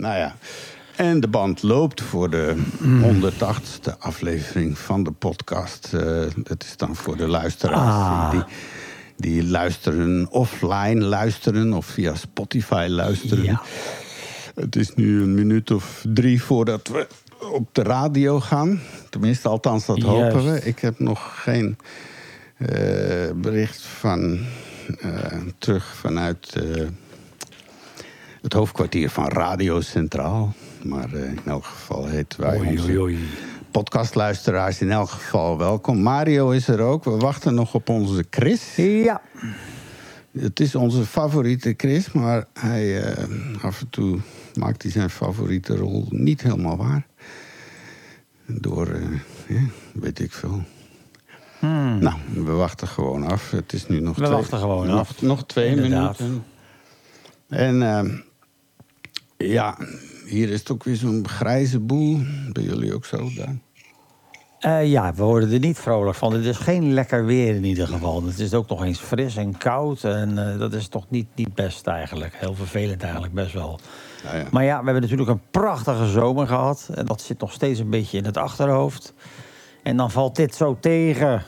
Nou ja. En de band loopt voor de 180ste aflevering van de podcast. Uh, dat is dan voor de luisteraars Ah. die, die luisteren offline luisteren of via Spotify luisteren. Ja. Het is nu een minuut of drie voordat we op de radio gaan. Tenminste, althans, dat Juist. hopen we. Ik heb nog geen eh, bericht van eh, terug vanuit eh, het hoofdkwartier van Radio Centraal. Maar eh, in elk geval heet wij Oei, onze oei, oei. podcastluisteraars in elk geval welkom. Mario is er ook. We wachten nog op onze Chris. Ja. Het is onze favoriete Chris, maar hij, eh, af en toe maakt hij zijn favoriete rol niet helemaal waar. Door, eh, ja, weet ik veel. Nou, we wachten gewoon af. Het is nu nog Hmm. We twee, wachten gewoon nog, af. Nog twee Inderdaad. minuten. En eh, ja, hier is het ook weer zo'n grijze boel. Bij jullie ook zo, Daan? Eh, ja, we worden er niet vrolijk van. Het is geen lekker weer in ieder geval. Het is ook nog eens fris en koud. En eh, dat is toch niet, niet best eigenlijk. Heel vervelend eigenlijk, best wel. Nou ja. Maar ja, we hebben natuurlijk een prachtige zomer gehad. En dat zit nog steeds een beetje in het achterhoofd. En dan valt dit zo tegen.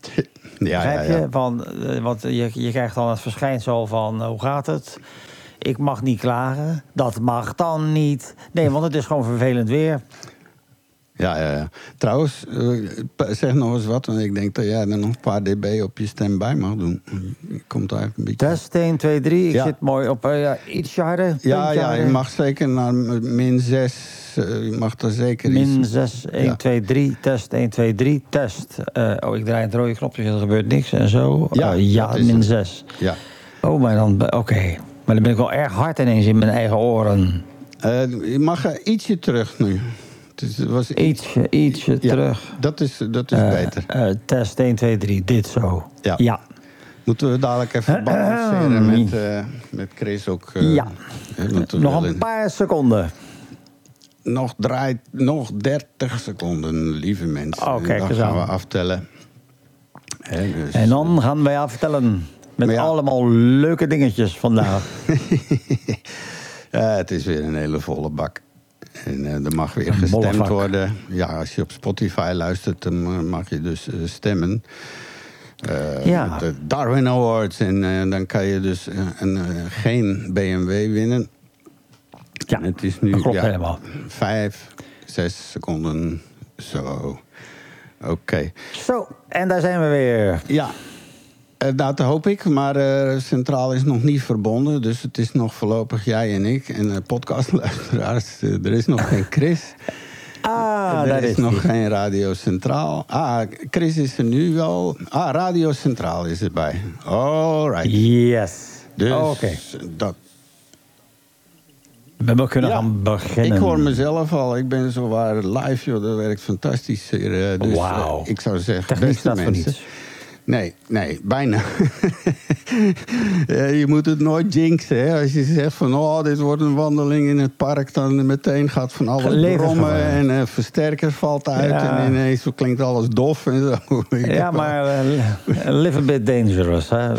Ja, ja, Begrijp je? ja. Van, eh, want je, je krijgt dan het verschijnsel van hoe gaat het? Ik mag niet klagen. Dat mag dan niet. Nee, want het is gewoon vervelend weer. Ja, ja, ja. Trouwens, eh, zeg nog eens wat, want ik denk dat jij er nog een paar dB op je stem bij mag doen. Komt daar een beetje. Test 1, 2, 3. Ik Ja. zit mooi op eh, ja, iets harder. Ja, ja, je mag zeker naar min 6. je mag er zeker Min iets. 6, 1, Ja. 2, 3. Test 1, 2, 3. Test. Eh, oh, ik draai het rode knopje, er gebeurt niks en zo. Ja, Eh, min het. 6. Ja. Oh, maar dan... Oké. Maar dan ben ik wel erg hard ineens in mijn eigen oren. Eh, je mag ietsje terug nu. Het was Ietsje, ietsje ja, terug. Dat is, dat is Eh, beter. eh, test 1, 2, 3. Dit zo. Ja. Ja. Moeten we dadelijk even balanceren met, met Chris ook. Ja. Nog een paar seconden. Nog, draait, nog 30 seconden, lieve mensen. Oh, kijk dan gaan aan. we aftellen. Hè, dus, En dan gaan wij aftellen. Met ja. allemaal leuke dingetjes vandaag. Ja, het is weer een hele volle bak. En eh, er mag weer Een gestemd worden. Ja, als je op Spotify luistert, dan eh, mag je dus eh, stemmen. Eh, Ja. de Darwin Awards. En dan kan je dus een, geen BMW winnen. Ja, En het is nu dat klopt ja, helemaal. vijf, zes seconden. Zo. Oké. Zo, en daar zijn we weer. Ja, dat hoop ik. Maar eh, Centraal is nog niet verbonden. Dus het is nog voorlopig jij en ik. En eh podcastluisteraars, eh, er is nog geen Chris. Ah, er daar is, is nog die. geen Radio Centraal. Ah, Chris is er nu wel. Ah, Radio Centraal is erbij. All right. Yes. Dus Oké, dat, we kunnen Ja, gaan beginnen. ik hoor mezelf al. Ik ben zo waar live, joh. Dat werkt fantastisch. hier, eh, dus eh, Wauw. ik zou zeggen, Techniek beste staat voor mensen. niets. Nee, nee, bijna. Je moet het nooit jinxen. Hè? Als je zegt van, oh, dit wordt een wandeling in het park... dan meteen gaat van alles brommen en eh versterker valt uit... Ja. en ineens klinkt alles dof en zo. Ja, maar eh, a little bit dangerous. Hè. Eh,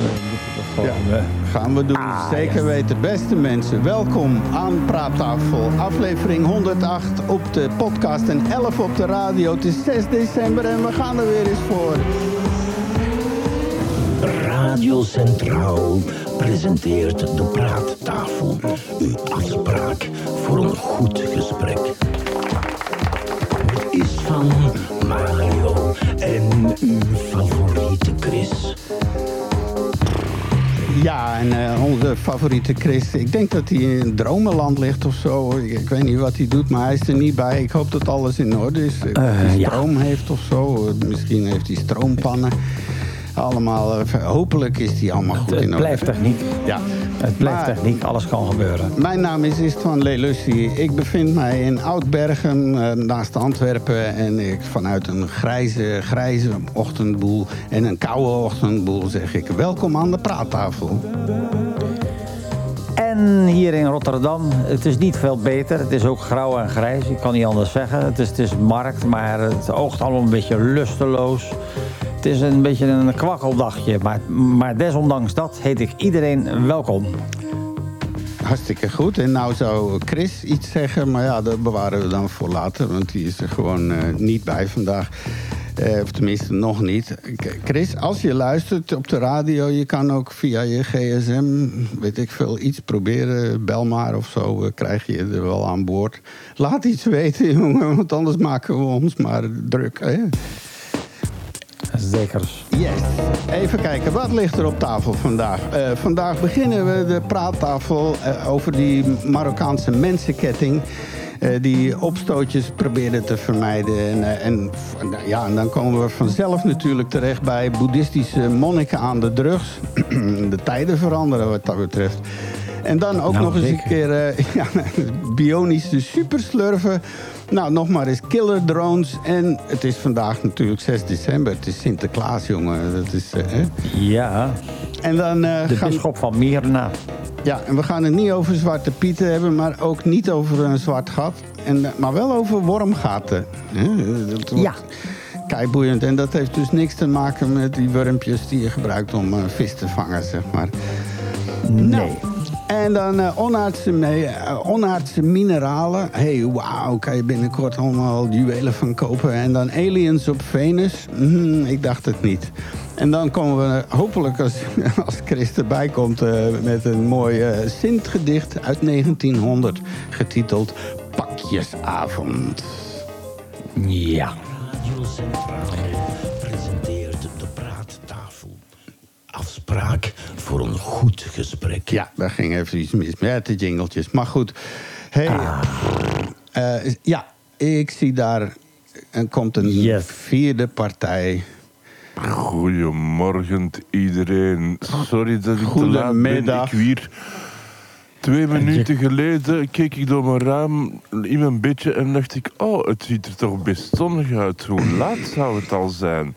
Gaan we doen, Ah, zeker weten. Beste mensen, welkom aan Praattafel. Aflevering 108 op de podcast en 11 op de radio. Het is 6 december en we gaan er weer eens voor. Radio Centraal presenteert de Praattafel. Uw afspraak voor een goed gesprek. Het is van Mario en uw favoriete Chris. Ja, en eh, onze favoriete Chris, ik denk dat hij in dromenland ligt of zo. Ik, ik weet niet wat hij doet, maar hij is er niet bij. Ik hoop dat alles in orde is. Ja. stroom heeft of zo. Misschien heeft hij stroompannen. Allemaal, eh, hopelijk is die allemaal goed het in orde. blijft techniek. Ja. Het blijft Maar- techniek, alles kan gebeuren. Mijn naam is Istvan Lelussi. Ik bevind mij in Oudbergen, eh, naast Antwerpen. En ik, vanuit een grijze, grijze ochtendboel en een koude ochtendboel zeg ik... welkom aan de praattafel. En hier in Rotterdam, het is niet veel beter. Het is ook grauw en grijs, ik kan niet anders zeggen. Het is, het is markt, maar het oogt allemaal een beetje lusteloos. Is een beetje een kwakkeldagje, maar, maar desondanks dat heet ik iedereen welkom. hartstikke goed. En nou zou Chris iets zeggen, maar ja, dat bewaren we dan voor later. Want die is er gewoon eh, niet bij vandaag. Eh, of tenminste, nog niet. Chris, als je luistert op de radio... je kan ook via je gsm, weet ik veel, iets proberen. Bel maar of zo, krijg je er wel aan boord. Laat iets weten, jongen, want anders maken we ons maar druk. Hè? Zeker. Yes. Even kijken, wat ligt er op tafel vandaag? Eh, vandaag beginnen we de praattafel eh, over die Marokkaanse mensenketting. eh, die opstootjes probeerde te vermijden. En, en, ja, en dan komen we vanzelf natuurlijk terecht bij boeddhistische monniken aan de drugs. de tijden veranderen wat dat betreft. En dan ook Nou, nog eens een keer ja, bionische superslurven. Nou, nog maar eens killer drones. En het is vandaag natuurlijk 6 december. Het is Sinterklaas, jongen. Dat is, eh, hè? Ja, En dan eh, de gaan bisschop van Myrna. ja, en we gaan het niet over zwarte pieten hebben, maar ook niet over een zwart gat. En, eh, maar wel over wormgaten. Dat wordt Ja. Keiboeiend. En dat heeft dus niks te maken met die wormpjes die je gebruikt om vis te vangen, zeg maar. Nee. Nou, en dan eh, onaardse, eh, onaardse mineralen. hey, wauw, kan je binnenkort allemaal juwelen van kopen. En dan aliens op Venus. Hmm, ik dacht het niet. En dan komen we hopelijk, als, als Chris erbij komt... eh, met een mooi Sint-gedicht uit 1900... getiteld Pakjesavond. Ja. Afspraak voor een goed gesprek. Ja, daar ging even iets mis met de jingeltjes. Maar goed. Hey, eh, ja, ik zie daar... Er komt een Yes. vierde partij... Goedemorgen iedereen. Sorry dat ik te laat ben. Ik weer twee minuten geleden keek ik door mijn raam in mijn bedje en dacht ik... Oh, het ziet er toch best zonnig uit. Hoe laat zou het al zijn?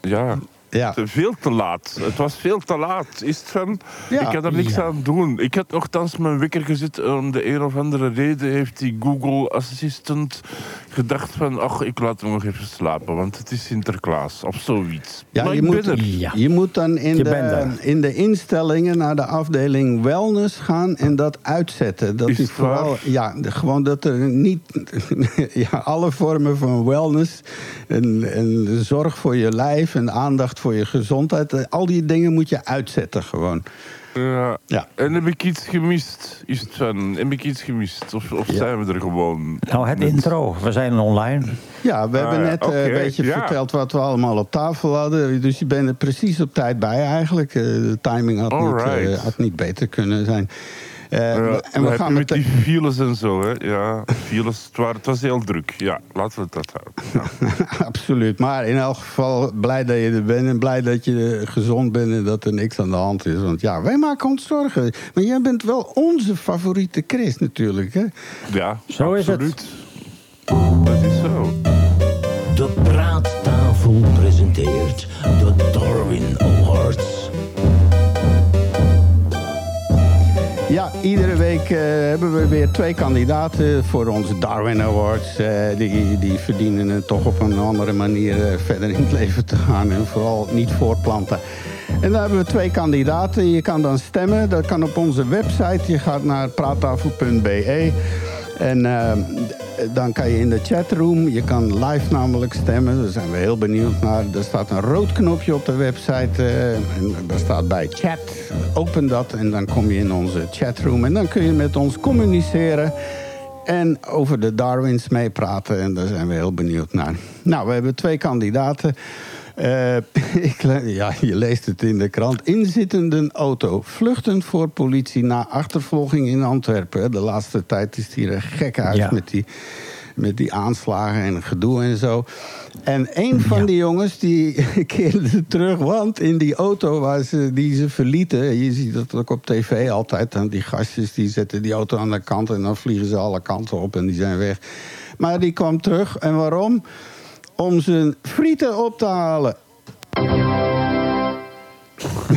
Ja, Ja. te- veel te laat. Het was veel te laat. Is het van? Ja. ik had er niks Ja. aan doen. Ik had nogthans mijn wekker gezet. Om de een of andere reden heeft die Google Assistant gedacht van... Ach, ik laat hem nog even slapen, want het is Sinterklaas. Of zoiets. Ja, maar je ik moet, ben er. Ja. je moet dan in Je de, in de instellingen naar de afdeling wellness gaan en dat uitzetten. Dat Is vooral, waar? ja, gewoon dat er niet, ja, alle vormen van wellness en, en zorg voor je lijf en aandacht voor je gezondheid, eh, al die dingen moet je uitzetten gewoon. Ja. Ja. En heb ik iets gemist? Is het van, heb ik iets gemist? Of, of Ja. zijn we er gewoon? Nou, het met- intro. We zijn online. Ja, we Ah, hebben ja, net eh, een beetje ja. verteld wat we allemaal op tafel hadden. Dus je bent er precies op tijd bij eigenlijk. Eh, de timing had, niet, eh, had niet beter kunnen zijn. Eh, Ja, en we gaan met die files en zo, hè? Ja, files. Het, waren, het was heel druk. Ja, laten we het dat houden. Ja. Absoluut. Maar in elk geval blij dat je er bent. En blij dat je gezond bent en dat er niks aan de hand is. Want ja, wij maken ons zorgen. Maar jij bent wel onze favoriete Chris natuurlijk. Hè? Ja, Zo is het. absoluut. Dat is zo. De praattafel presenteert de Darwin Awards. Iedere week eh, hebben we weer twee kandidaten voor onze Darwin Awards. Eh, die, die verdienen het toch op een andere manier eh, verder in het leven te gaan. En vooral niet voortplanten. En daar hebben we twee kandidaten. Je kan dan stemmen. Dat kan op onze website. Je gaat naar praattafel.be. En eh, dan kan je in de chatroom, je kan live namelijk stemmen. Daar zijn we heel benieuwd naar. Er staat een rood knopje op de website. eh, en daar staat bij chat. Open dat en dan kom je in onze chatroom. En dan kun je met ons communiceren. En over de Darwins meepraten. En daar zijn we heel benieuwd naar. Nou, we hebben twee kandidaten. Eh, ja, je leest het in de krant. Inzittenden auto. Vluchtend voor politie na achtervolging in Antwerpen. De laatste tijd is het hier een gek uit Ja. met, die, met die aanslagen en gedoe en zo. En een van die jongens die keerde terug. Want in die auto waar ze, die ze verlieten... je ziet dat ook op tv altijd... die gastjes die zetten die auto aan de kant... en dan vliegen ze alle kanten op en die zijn weg. Maar die kwam terug. En waarom? Om zijn frieten op te halen.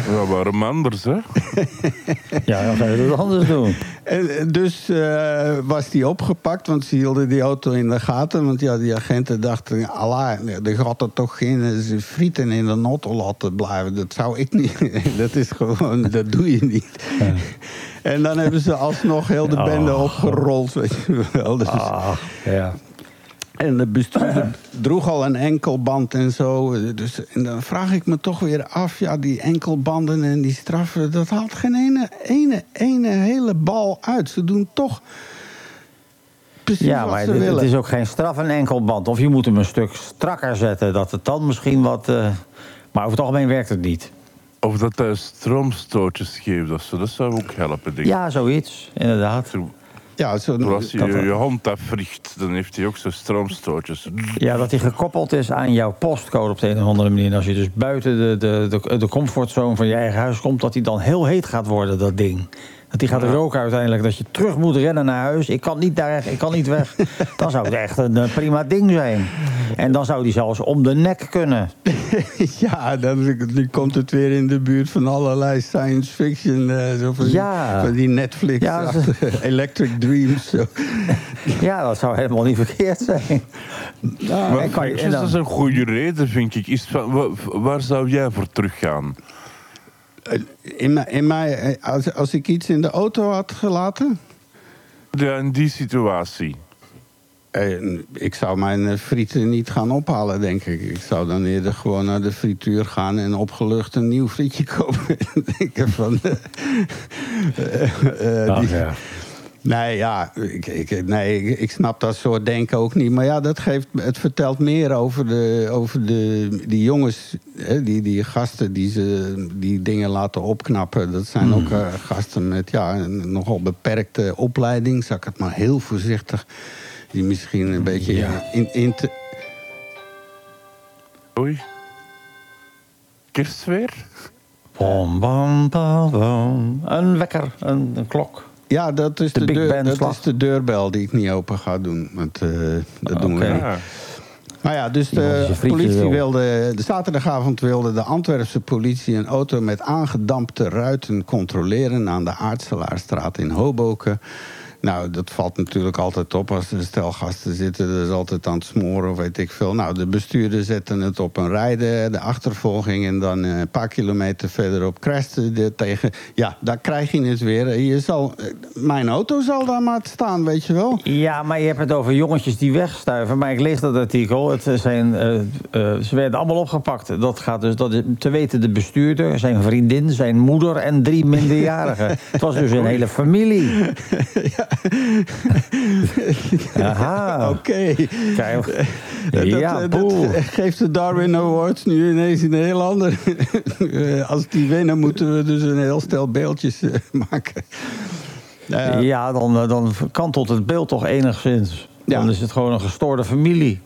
Ja, waarom anders, hè? Ja, dan zou je dat anders doen. En dus eh, was die opgepakt, want ze hielden die auto in de gaten. Want ja, die agenten dachten, Allah, er gaat er toch geen eh, frieten in de auto laten blijven. Dat zou ik niet. dat is gewoon, dat doe je niet. En dan hebben ze alsnog heel de bende Oh. opgerold. Weet je wel. Dus, Ah, ja. En de bestuurder droeg al een enkelband en zo. Dus, en dan vraag ik me toch weer af... ja, die enkelbanden en die straffen... dat haalt geen ene, ene, ene hele bal uit. Ze doen toch precies Ja, wat maar ze het, willen. het is ook geen straf een enkelband. Of je moet hem een stuk strakker zetten, dat het dan misschien wat... eh, maar over het algemeen werkt het niet. Of dat hij stroomstootjes geeft of zo. Dat zou ook helpen, denk ik. Ja, zoiets, inderdaad. Ja, zo, Als je dat- je, je hond africht, dan heeft hij ook zo stroomstootjes. Ja, dat hij gekoppeld is aan jouw postcode op de een of andere manier. En als je dus buiten de, de, de, de comfortzone van je eigen huis komt... dat hij dan heel heet gaat worden, dat ding. Dat hij gaat roken uiteindelijk. Dat je terug moet rennen naar huis. Ik kan niet, daar, ik kan niet weg. Dan zou het echt een prima ding zijn. En dan zou die zelfs om de nek kunnen. ja, dan, nu komt het weer in de buurt van allerlei science fiction. eh, zo van, Ja. van die Netflix, Ja, ze- Electric Dreams. Zo. Ja, dat zou helemaal niet verkeerd zijn. Maar en kan je- en dus dan- dat is een goede reden, vind ik. Is van, wa- waar zou jij voor teruggaan? In mijn, in mijn, eh, als, als ik iets in de auto had gelaten... Ja, in die situatie. eh, ik zou mijn eh, frieten niet gaan ophalen, denk ik. Ik zou dan eerder gewoon naar de frituur gaan... en opgelucht een nieuw frietje kopen. En denken van... eh, eh, eh, die- Nee, ja, ik, ik, nee, ik, snap dat soort denken ook niet. Maar ja, dat geeft, het vertelt meer over, de, over de, die jongens, hè, die, die gasten die, ze, die dingen laten opknappen. Dat zijn ook eh, gasten met ja, een nogal beperkte opleiding, zeg ik het maar heel voorzichtig. Die misschien een beetje Ja. in, in te, Oei. Kerstweer? Bom, bom, bom, bom. Een wekker, een, een klok. Ja, dat is De deur, dat slag. is de deurbel die ik niet open ga doen. Want, eh, dat doen we niet. Maar ja, dus de politie wil. wilde... De zaterdagavond wilde de Antwerpse politie... een auto met aangedampte ruiten controleren... aan de Aartselaarstraat in Hoboken. Nou, dat valt natuurlijk altijd op als er stelgasten zitten. Dat is altijd aan het smoren of weet ik veel. Nou, de bestuurder zette het op een rijden, de achtervolging... en dan eh, een paar kilometer verderop crashte de tegen... Ja, daar krijg je het weer. Je zal, eh, mijn auto zal daar maar staan, weet je wel. Ja, maar je hebt het over jongetjes die wegstuiven. Maar ik lees dat artikel. Het zijn, eh, eh, ze werden allemaal opgepakt. Dat gaat dus, dat is, te weten de bestuurder, zijn vriendin, zijn moeder en drie minderjarigen. het was dus een hele familie. Aha. Oké. Ja, dat, geeft de Darwin Awards nu ineens een heel ander. Als die winnen, moeten we dus een heel stel beeldjes eh, maken. Eh, ja, dan, eh, dan kantelt het beeld toch enigszins. Ja. Dan is het gewoon een gestoorde familie.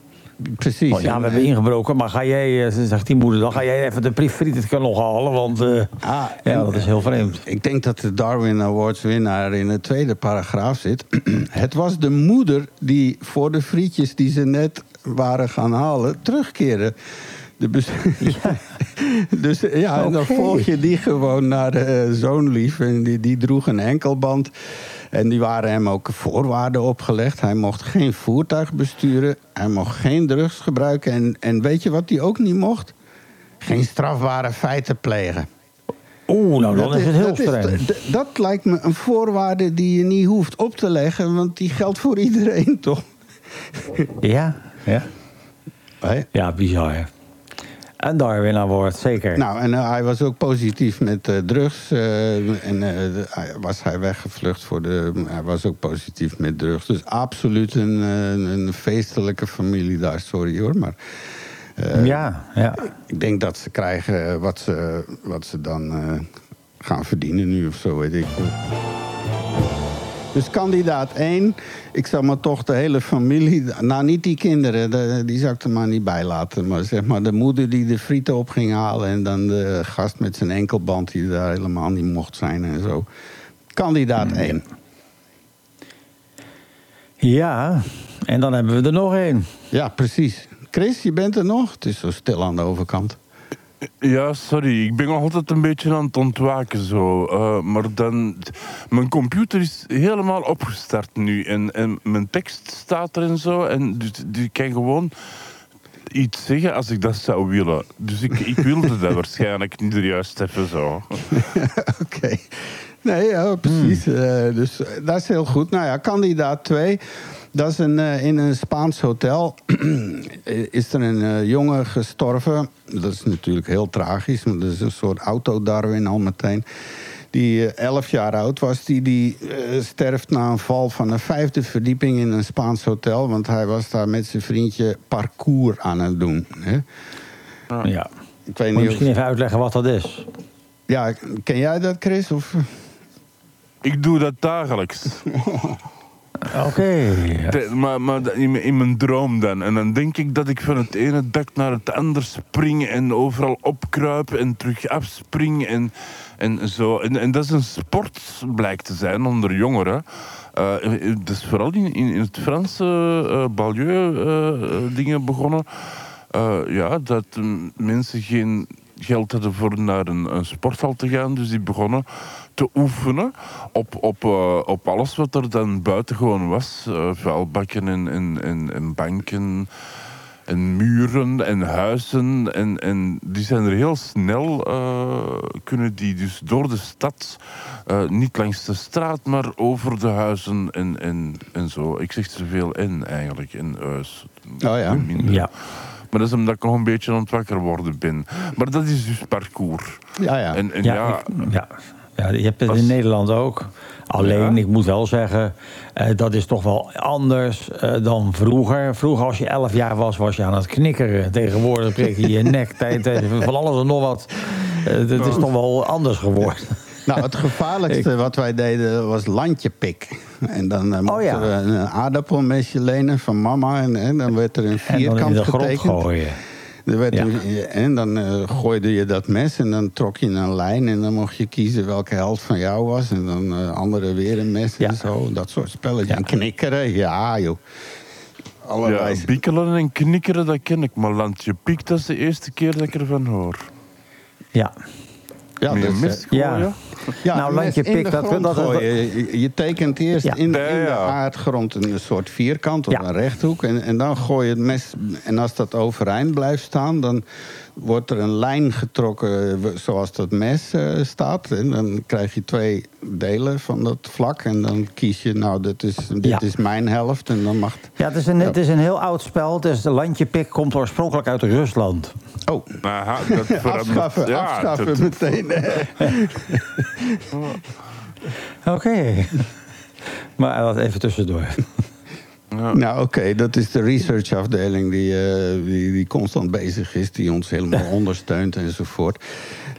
Precies. Oh, ja, we hebben ingebroken, maar ga jij, eh, zegt die moeder, dan ga jij even de frietkanon halen, want eh, Ah, ja, dat is heel vreemd. Ik denk dat de Darwin Awards winnaar in de tweede paragraaf zit. Het was de moeder die voor de frietjes die ze net waren gaan halen terugkeerde. De bes- dus eh, ja, en dan volg je die gewoon naar eh zoonlief. En die, die droeg een enkelband. En die waren hem ook voorwaarden opgelegd. Hij mocht geen voertuig besturen. Hij mocht geen drugs gebruiken. En, en weet je wat hij ook niet mocht? Geen strafbare feiten plegen. Oeh, nou dan Dat is het heel dat streng. d- dat lijkt me een voorwaarde die je niet hoeft op te leggen, want die geldt voor iedereen, toch? Ja, ja. Ja, bizar. Een Darwin Award, zeker. Nou, en eh, hij was ook positief met eh, drugs. eh, en was hij weggevlucht voor de. Hij was ook positief met drugs. Dus absoluut een, een feestelijke familie daar, sorry hoor. Maar ja, ja. ik denk dat ze krijgen wat ze, wat ze dan gaan verdienen nu of zo, weet ik. Dus kandidaat 1, ik zou maar toch de hele familie... Nou, niet die kinderen, de- die zou ik er maar niet bij laten. Maar zeg maar de moeder die de frieten op ging halen... en dan de gast met zijn enkelband die daar helemaal niet mocht zijn en zo. Kandidaat 1. Ja, en dan hebben we er nog één. Ja, precies. Chris, je bent er nog? Het is zo stil aan de overkant. Ja, sorry. Ik ben nog altijd een beetje aan het ontwaken zo. Eh, maar dan... Mijn computer is helemaal opgestart nu. En, en mijn tekst staat er en zo. En dus, dus ik kan gewoon iets zeggen als ik dat zou willen. Dus ik, ik wilde dat waarschijnlijk niet er juist even zo. Oké. Nee, ja, precies. Eh, dus eh, dat is heel goed. Nou ja, kandidaat 2. Dat is een, eh, in een Spaans hotel. is er een eh, jongen gestorven. Dat is natuurlijk heel tragisch. Maar dat is een soort autodarwin al meteen. Die eh, 11 jaar oud was. Die, die eh, sterft na een val van een vijfde verdieping in een Spaans hotel. Want hij was daar met zijn vriendje parcours aan het doen. Hè? Ja. Ik weet Moet je niet misschien of... even uitleggen wat dat is? Ja, ken jij dat, Chris? Of... Ik doe dat dagelijks. Oké. Maar maar in, mijn- droom dan. En dan denk ik dat ik van het ene dak naar het ander spring en overal opkruip en terug afspring en, en zo. En, en dat is een sport, blijkt te zijn, onder jongeren. Dat is vooral in, in, het Franse eh, dingen begonnen. Ja, dat mensen geen geld hadden voor naar een, een sporthal te gaan. Dus die begonnen te oefenen op, op, eh, op alles wat er dan buitengewoon was. Eh, vuilbakken en, en, en, en banken en muren en huizen. En, en die zijn er heel snel, eh, kunnen die dus door de stad, eh, niet langs de straat, maar over de huizen en, en, en zo. Ik zeg te veel en eigenlijk, en huis. Oh ja. Minder. Ja. Maar dat is omdat ik nog een beetje aan het wakker worden ben. Maar dat is dus parcours. Ja, ja. En, en ja, Ja, ik- ja. Ja, je hebt het in Nederland ook. Alleen, Ja. ik moet wel zeggen, eh, dat is toch wel anders eh, dan vroeger. Vroeger, als je 11 jaar was, was je aan het knikkeren. Tegenwoordig prik je je nek van alles en nog wat. Eh, Het is toch wel anders geworden. Nou, het gevaarlijkste wat wij deden was landjepik. En dan mochten ja. we een aardappelmesje lenen van mama. En, en dan werd er een En dan in vierkant de grond getekend. gooien. Er werd Ja. een- en dan eh, gooide je dat mes en dan trok je een lijn. En dan mocht je kiezen welke helft van jou was. En dan eh andere weer een mes Ja. en zo. Dat soort spelletjes. Ja. En knikkeren, ja joh. Allerlei. ja, bikkelen en knikkeren, dat ken ik. Maar landje piek, dat is de eerste keer dat ik ervan hoor. Ja. ja, Met dus, een eh, mes ja. Ja, Nou, landje pik, dat- dat- dat- gooien. Je, je tekent eerst Ja. in, de aardgrond een soort vierkant of Ja. een rechthoek. En, en dan gooi je het mes. En als dat overeind blijft staan, dan wordt er een lijn getrokken eh, zoals dat mes eh, staat. En dan krijg je twee delen van dat vlak. En dan kies je, nou, dit is, dit Ja. is mijn helft. En dan mag. Ja, het is, een, het is een heel oud spel. Het is de landje pik komt oorspronkelijk uit Rusland. Oh, Aha, dat verandert- afschaffen, ja, afschaffen dat- meteen. Oké. maar dat even tussendoor. Nou, oké, dat is de researchafdeling die, eh, die, die constant bezig is, die ons helemaal ondersteunt enzovoort.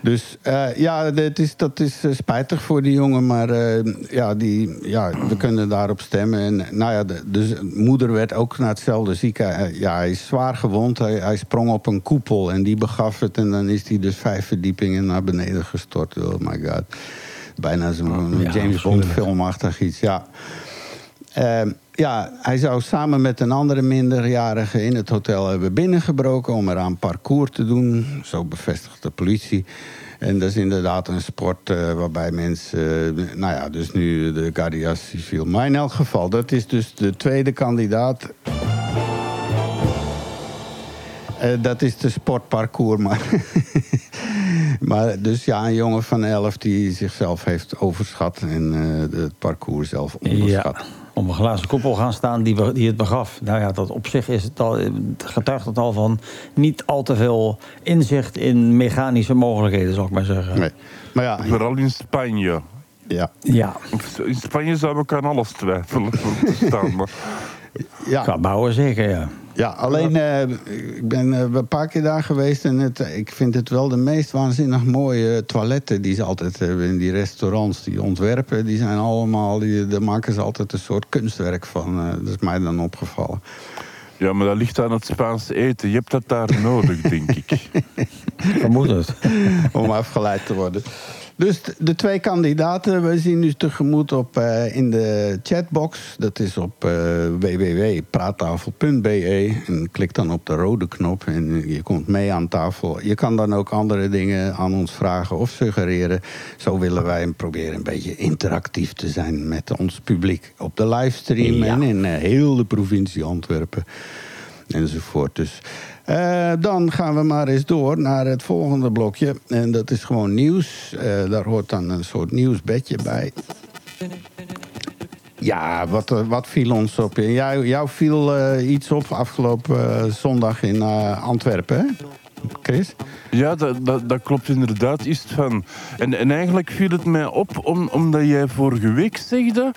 Dus eh, ja, dat is, dat is eh, spijtig voor die jongen, maar eh, ja, die, ja, we kunnen daarop stemmen. En nou ja, de, dus moeder werd ook naar hetzelfde ziekenhuis. Ja, hij is zwaar gewond, hij, hij sprong op een koepel en die begaf het. En dan is hij dus vijf verdiepingen naar beneden gestort. Oh my god. Bijna zo'n Ja, James Bond filmachtig iets, ja. Ehm, ja, hij zou samen met een andere minderjarige in het hotel hebben binnengebroken om eraan parcours te doen. Zo bevestigt de politie. En dat is inderdaad een sport eh, waarbij mensen. eh, nou ja, dus nu de Guardia Civil. Maar in elk geval, dat is dus de tweede kandidaat. Eh, dat is de sportparcours, maar. maar dus ja, een jongen van 11 die zichzelf heeft overschat en het parcours zelf onderschat. Ja, om een glazen koepel gaan staan die, die het begaf. Nou ja, dat op zich is het al, getuigt het al van niet al te veel inzicht in mechanische mogelijkheden, zal ik maar zeggen. Nee. Maar ja, Vooral in Spanje. ja, Ja, In Spanje zou ik aan alles twijfelen. staan, maar ja, qua bouwen zeker, ja. Ja alleen eh, ik ben eh, een paar keer daar geweest en het, ik vind het wel de meest waanzinnig mooie toiletten die ze altijd hebben in die restaurants. Die ontwerpen, die zijn allemaal, die, daar maken ze altijd een soort kunstwerk van. eh, dat is mij dan opgevallen. Ja, maar dat ligt aan het Spaanse eten. Je hebt dat daar nodig, denk ik. Ik vermoed het. om afgeleid te worden. Dus de- twee kandidaten, we zien nu tegemoet op, eh, in de chatbox. Dat is op eh www.praattafel.be. En klik dan op de rode knop en je komt mee aan tafel. Je kan dan ook andere dingen aan ons vragen of suggereren. Zo willen wij proberen een beetje interactief te zijn met ons publiek. Op de livestream Ja. en in eh, heel de provincie Antwerpen. enzovoort. Dus eh, dan gaan we maar eens door naar het volgende blokje. En dat is gewoon nieuws. Eh, daar hoort dan een soort nieuwsbedje bij. Ja, wat, eh, wat viel ons op? Jou, jou viel iets op afgelopen zondag in Antwerpen? Chris? Ja, dat, dat, dat klopt inderdaad. Is het van. En, en eigenlijk viel het mij op om, omdat jij vorige week zegde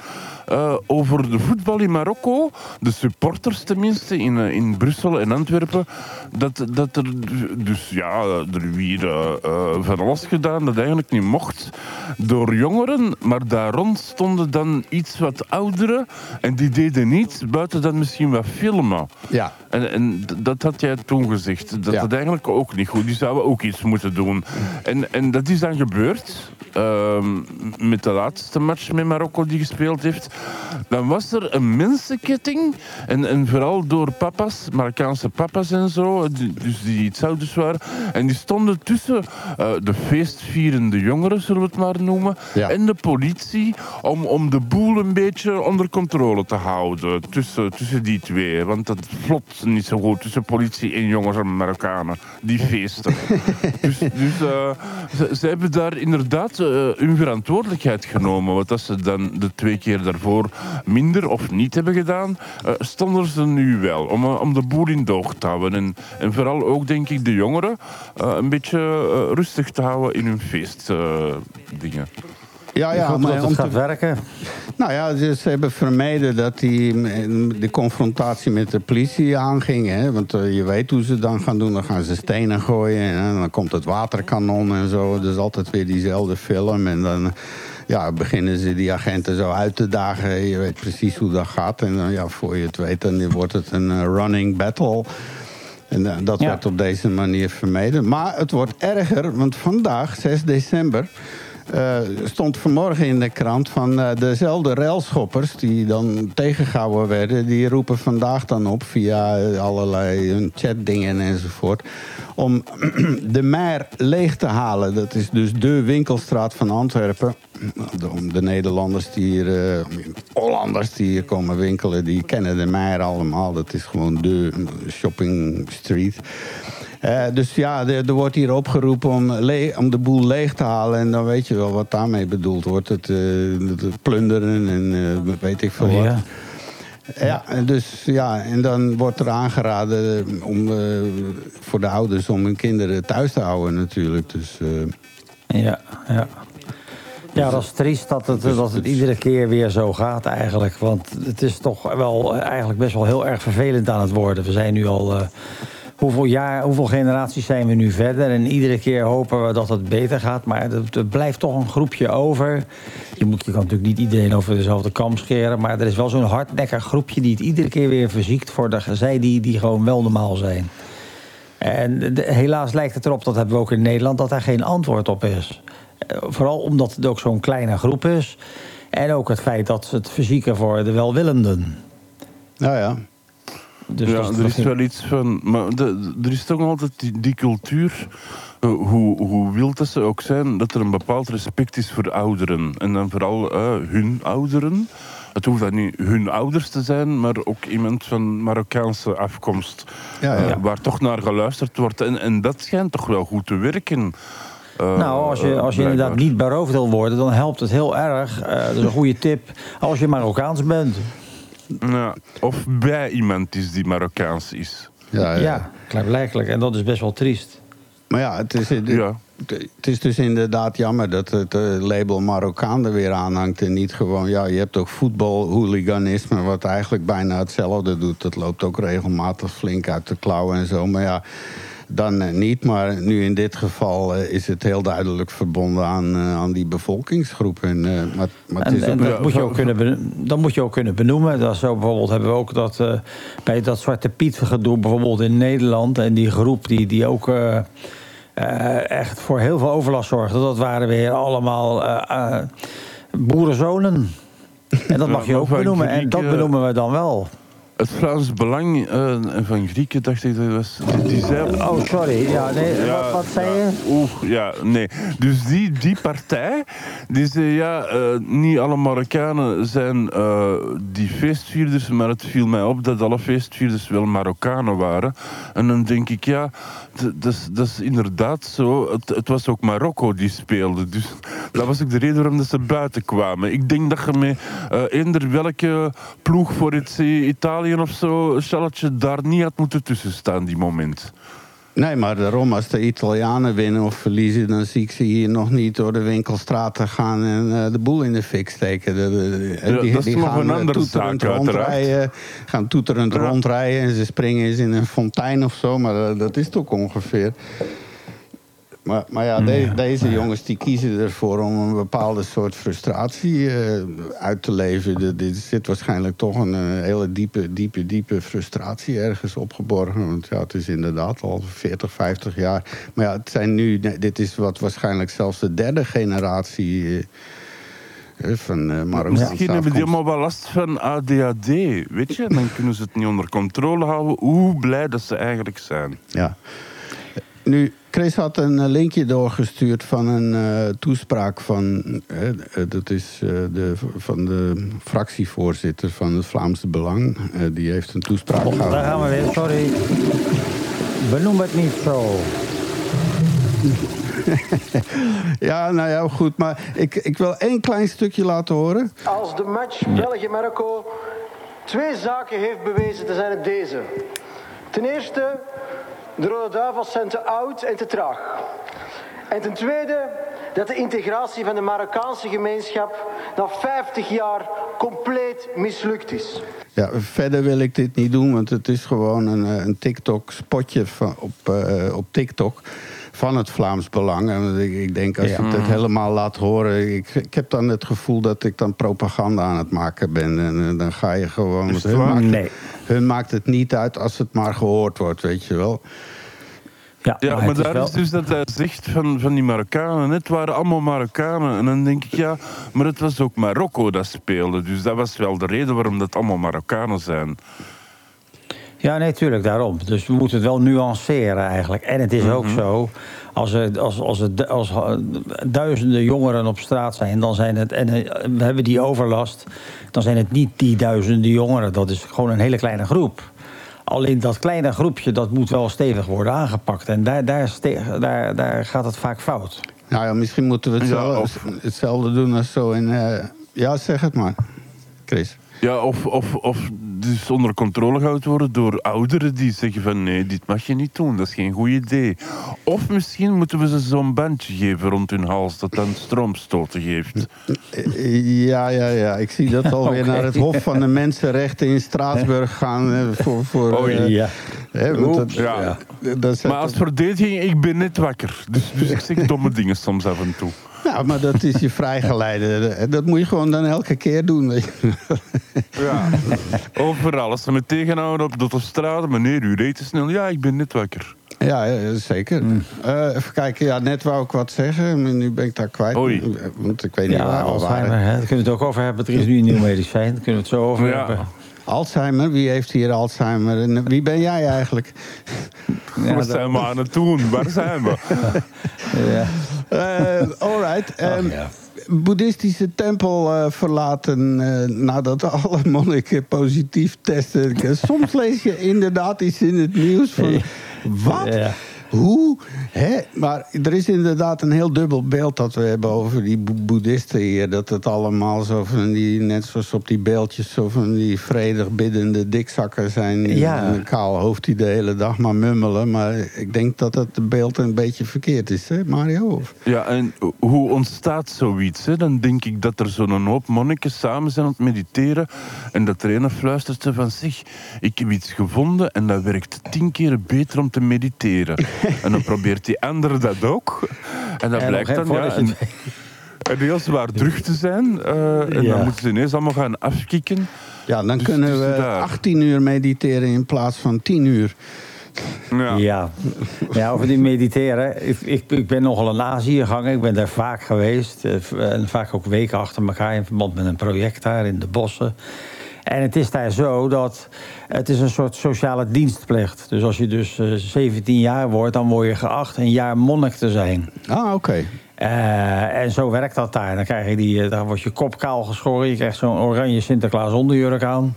eh, over de voetbal in Marokko, de supporters tenminste in, eh, in Brussel en Antwerpen, dat, dat er dus ja, er weer eh, van alles gedaan dat eigenlijk niet mocht door jongeren, maar daar rond stonden dan iets wat ouderen en die deden niets buiten dan misschien wat filmen. Ja. En, en dat had jij toen gezegd. Dat Ja. dat ook niet goed. Die zouden ook iets moeten doen. En, en dat is dan gebeurd. ehm, met de laatste match met Marokko die gespeeld heeft. Dan was er een mensenketting. En, en vooral door papa's, Marokkaanse papa's en zo. die- Dus die iets ouders waren. En die stonden tussen eh, de feestvierende jongeren, zullen we het maar noemen. Ja. En de politie. Om, om de boel een beetje onder controle te houden. Tussen, tussen die twee. Want dat vlot niet zo goed tussen politie en jongens en Marokkanen. Die feesten. dus dus eh, ze, hebben daar inderdaad eh, hun verantwoordelijkheid genomen. Wat dat ze dan de twee keer daarvoor minder of niet hebben gedaan, eh, stonden ze nu wel. Om, om de boel in doog te houden. En, en vooral ook, denk ik, de jongeren een beetje rustig te houden in hun feestdingen. Ja, ja, maar dat het te- gaat werken. Nou ja, ze, hebben vermeden dat die, de confrontatie met de politie aanging. Hè? Want eh, je weet hoe ze dan gaan doen. Dan gaan ze stenen gooien en dan komt het waterkanon en zo. Is altijd weer diezelfde film. En dan ja, beginnen ze die agenten zo uit te dagen. Je weet precies hoe dat gaat. En dan, ja, voor je het weet, dan wordt het een eh, running battle. En eh, dat Ja. werd op deze manier vermeden. Maar het wordt erger, want vandaag, 6 december... eh, stond vanmorgen in de krant van eh, dezelfde railschoppers... die dan tegengehouden werden... die roepen vandaag dan op via eh, allerlei chatdingen enzovoort... om de mer leeg te halen. Dat is dus de winkelstraat van Antwerpen. Om de Nederlanders die hier... eh, Hollanders die hier komen winkelen... die kennen de mer allemaal. Dat is gewoon de shopping street... Eh, dus ja, er, er wordt hier opgeroepen om, om de boel leeg te halen. En dan weet je wel wat daarmee bedoeld wordt. Het, eh, het- plunderen en eh, weet ik veel Oh, wat. ja. Ja, en dus ja, en dan wordt er aangeraden om, voor de ouders om hun kinderen thuis te houden natuurlijk. Dus Ja, ja. Ja, dat is triest dat het, Dus dat het iedere keer weer zo gaat eigenlijk. Want het is toch wel eigenlijk best wel heel erg vervelend aan het worden. We zijn nu al... hoeveel jaar, hoeveel generaties zijn we nu verder? En iedere keer hopen we dat het beter gaat. Maar er, blijft toch een groepje over. Je, moet, je kan natuurlijk niet iedereen over dezelfde kam scheren. Maar er is wel zo'n hardnekkig groepje die het iedere keer weer verziekt... voor de, zij die, die gewoon wel normaal zijn. En helaas lijkt het erop, dat hebben we ook in Nederland, dat daar geen antwoord op is. Eh, Vooral omdat het ook zo'n kleine groep is. En ook het feit dat ze het verzieken voor de welwillenden. nou ja, Dus ja, dat er dat is wel iets van. Maar de- er is toch altijd die, die cultuur, eh, hoe, hoe wild dat ze ook zijn, dat er een bepaald respect is voor ouderen. En dan vooral eh, hun ouderen. Het hoeft dan niet hun ouders te zijn, maar ook iemand van Marokkaanse afkomst. Ja, ja. eh, waar toch naar geluisterd wordt. En, en dat schijnt toch wel goed te werken. Eh, Nou, als je, als je inderdaad niet beroofd wil worden, dan helpt het heel erg. Eh, dat is een goede tip. Als je Marokkaans bent. Ja, of bij iemand is die Marokkaans is. ja, Ja, ja. klaarblijkelijk. En dat is best wel triest. Maar ja, het is, het, Ja. het is dus inderdaad jammer dat het eh, label Marokkaan er weer aanhangt. En niet gewoon, ja, je hebt ook voetbalhooliganisme, wat eigenlijk bijna hetzelfde doet. Dat loopt ook regelmatig flink uit de klauwen en zo. Maar ja, dan eh, niet. Maar nu in dit geval eh, is het heel duidelijk verbonden aan, eh, aan die bevolkingsgroep. En, eh, maar, maar het En, is en ook- dat, moet je ook kunnen beno- dat moet je ook kunnen benoemen. Dat zo bijvoorbeeld hebben we ook dat eh, bij dat Zwarte Piet gedoe bijvoorbeeld in Nederland. En die groep die, die ook echt voor heel veel overlast zorgde. Dat waren weer allemaal boerenzonen. En dat mag je ook benoemen. En dat benoemen we dan wel. Het Vlaams Belang eh, van Grieken, dacht ik dat was. Die, die zei. Oh, sorry. Ja, nee, Ja, wat, wat zei ja. je? Oeh, ja, nee. Dus die, die partij, die zei ja, eh, niet alle Marokkanen zijn eh, die feestvierders, maar het viel mij op dat alle feestvierders wel Marokkanen waren. En dan denk ik, ja, dat is- inderdaad zo. Het, het was ook Marokko die speelde, dus dat was ook de reden waarom dat ze buiten kwamen. Ik denk dat je met eender welke ploeg voor het eh, Italië of zo, Charlotte, daar niet had moeten tussen staan, die moment. Nee, maar daarom, als de Italianen winnen of verliezen... dan zie ik ze hier nog niet door de winkelstraten gaan... en eh, de boel in de fik steken. De, de- Ja, die, dat is die nog een eh, andere toeterend zaak, rondrijden, gaan toeterend Ja. rondrijden... en ze springen eens in een fontein of zo. Maar eh, dat is toch ongeveer... Maar, maar ja, de- deze jongens die kiezen ervoor om een bepaalde soort frustratie eh, uit te leven. Er zit waarschijnlijk toch een eh, hele diepe, diepe, diepe frustratie ergens opgeborgen. Want ja, het is inderdaad al 40, 50 jaar. Maar ja, het zijn nu, dit is wat waarschijnlijk zelfs de derde generatie eh, van Marokkaanse Misschien hebben die allemaal wel last van ADHD, weet je? Dan kunnen ze het niet onder controle houden. Hoe blij dat ze eigenlijk zijn. Ja. Nu, Chris had een eh, linkje doorgestuurd van een eh, toespraak van, eh, dat is, de, van de fractievoorzitter van het Vlaamse Belang. Eh, die heeft een toespraak Oh, daar gaan we weer. Sorry. Benoem het niet zo. Ja, nou ja, goed. Maar ik, ik wil één klein stukje laten horen. Als de match België-Marokko twee zaken heeft bewezen, dan zijn het deze. Ten eerste, de Rode Duivels zijn te oud en te traag. En ten tweede, dat de integratie van de Marokkaanse gemeenschap na 50 jaar compleet mislukt is. Ja, verder wil ik dit niet doen, want het is gewoon een, eh, een TikTok-spotje van- op, eh, op TikTok van het Vlaams Belang. En ik, ik denk, als je Ja. het helemaal laat horen... Ik, ik heb dan het gevoel dat ik dan propaganda aan het maken ben. En eh, dan ga je gewoon... Het maakt Nee. Hun maakt het niet uit als het maar gehoord wordt, weet je wel. Ja, Ja, maar, is daar wel- is dus dat hij zegt van, van die Marokkanen. Het waren allemaal Marokkanen. En dan denk ik, ja, maar het was ook Marokko dat speelde. Dus dat was wel de reden waarom dat allemaal Marokkanen zijn. Ja, nee, tuurlijk, daarom. Dus we moeten het wel nuanceren eigenlijk. En het is ook Mhm. zo, als er, als, als er als er duizenden jongeren op straat zijn... Dan zijn het, en eh, we hebben die overlast, dan zijn het niet die duizenden jongeren. Dat is gewoon een hele kleine groep. Alleen dat kleine groepje, dat moet wel stevig worden aangepakt. En daar, daar, daar, daar gaat het vaak fout. Nou ja, misschien moeten we Ja, hetzelfde, of- hetzelfde doen als zo in... eh, ja, zeg het maar, Chris. Ja, of, of, of dus onder controle gehouden worden door ouderen die zeggen van nee, dit mag je niet doen, dat is geen goed idee. Of misschien moeten we ze zo'n bandje geven rond hun hals dat dan stroomstoten geeft. Ja, ja, ja. Ik zie dat alweer naar het Hof van de Mensenrechten in Straatsburg gaan. voor, voor, Oh, eh, ja. hè, want dat, Ja. dat Maar als verdediging, ik ben net wakker. Dus, dus ik zeg domme dingen soms af en toe. Ja, maar dat is je vrijgeleide. Eh, Dat moet je gewoon dan elke keer doen. weet je. Ja. Overal, als ze me tegenhouden op de autostrade, meneer, u reed te snel. Ja, ik ben net wakker. Ja, ja, zeker. Hmm. Eh, even kijken, ja, net wou ik wat zeggen, maar nu ben ik daar kwijt. Oei. Want ik weet niet Ja, waar we Alzheimer, waren. hè, daar kunnen we het ook over hebben. Er is nu een nieuw medicijn, daar kunnen we het zo over Ja. hebben. Alzheimer, wie heeft hier Alzheimer? En wie ben jij eigenlijk? Ja, Wat dat- zijn we aan het doen? Waar zijn we? ja. Eh ehm, ja. Boeddhistische tempel eh, verlaten eh, nadat alle monniken positief testen. Soms lees je inderdaad iets in het nieuws van... Wat? Ja. Hoe? Hè? Maar er is inderdaad een heel dubbel beeld dat we hebben over die bo- boeddhisten hier. Dat het allemaal zo van die, net zoals op die beeldjes, zo van die vredig biddende dikzakken zijn. die Ja. met Een kaal hoofd die de hele dag maar mummelen. Maar ik denk dat het beeld een beetje verkeerd is, hè Mario? Of? Ja, en hoe ontstaat zoiets? Hè? Dan denk ik dat er zo'n hoop monniken samen zijn aan het mediteren. En dat er een fluistert van zich. Ik heb iets gevonden en dat werkt tien keer beter om te mediteren. en dan probeert die andere dat ook. En dat En blijkt dan ja, een, je een heel zwaar terug te zijn. eh, en Ja. dan moeten ze ineens allemaal gaan afkicken. Ja, dan Dus- kunnen we daar. 18 uur mediteren in plaats van 10 uur. Ja. Ja. ja, over die mediteren. Ik, ik, ik ben nogal in Azië gegaan. Ik ben daar vaak geweest. eh, En vaak ook weken achter elkaar in verband met een project daar in de bossen. En het is daar zo dat het is een soort sociale dienstplicht. Dus als je dus eh, 17 jaar wordt, dan word je geacht een jaar monnik te zijn. Ah, oké. Eh, en zo werkt dat daar. Dan, krijg je die, eh, dan wordt je kop kaal geschoren. Je krijgt zo'n oranje Sinterklaas onderjurk aan.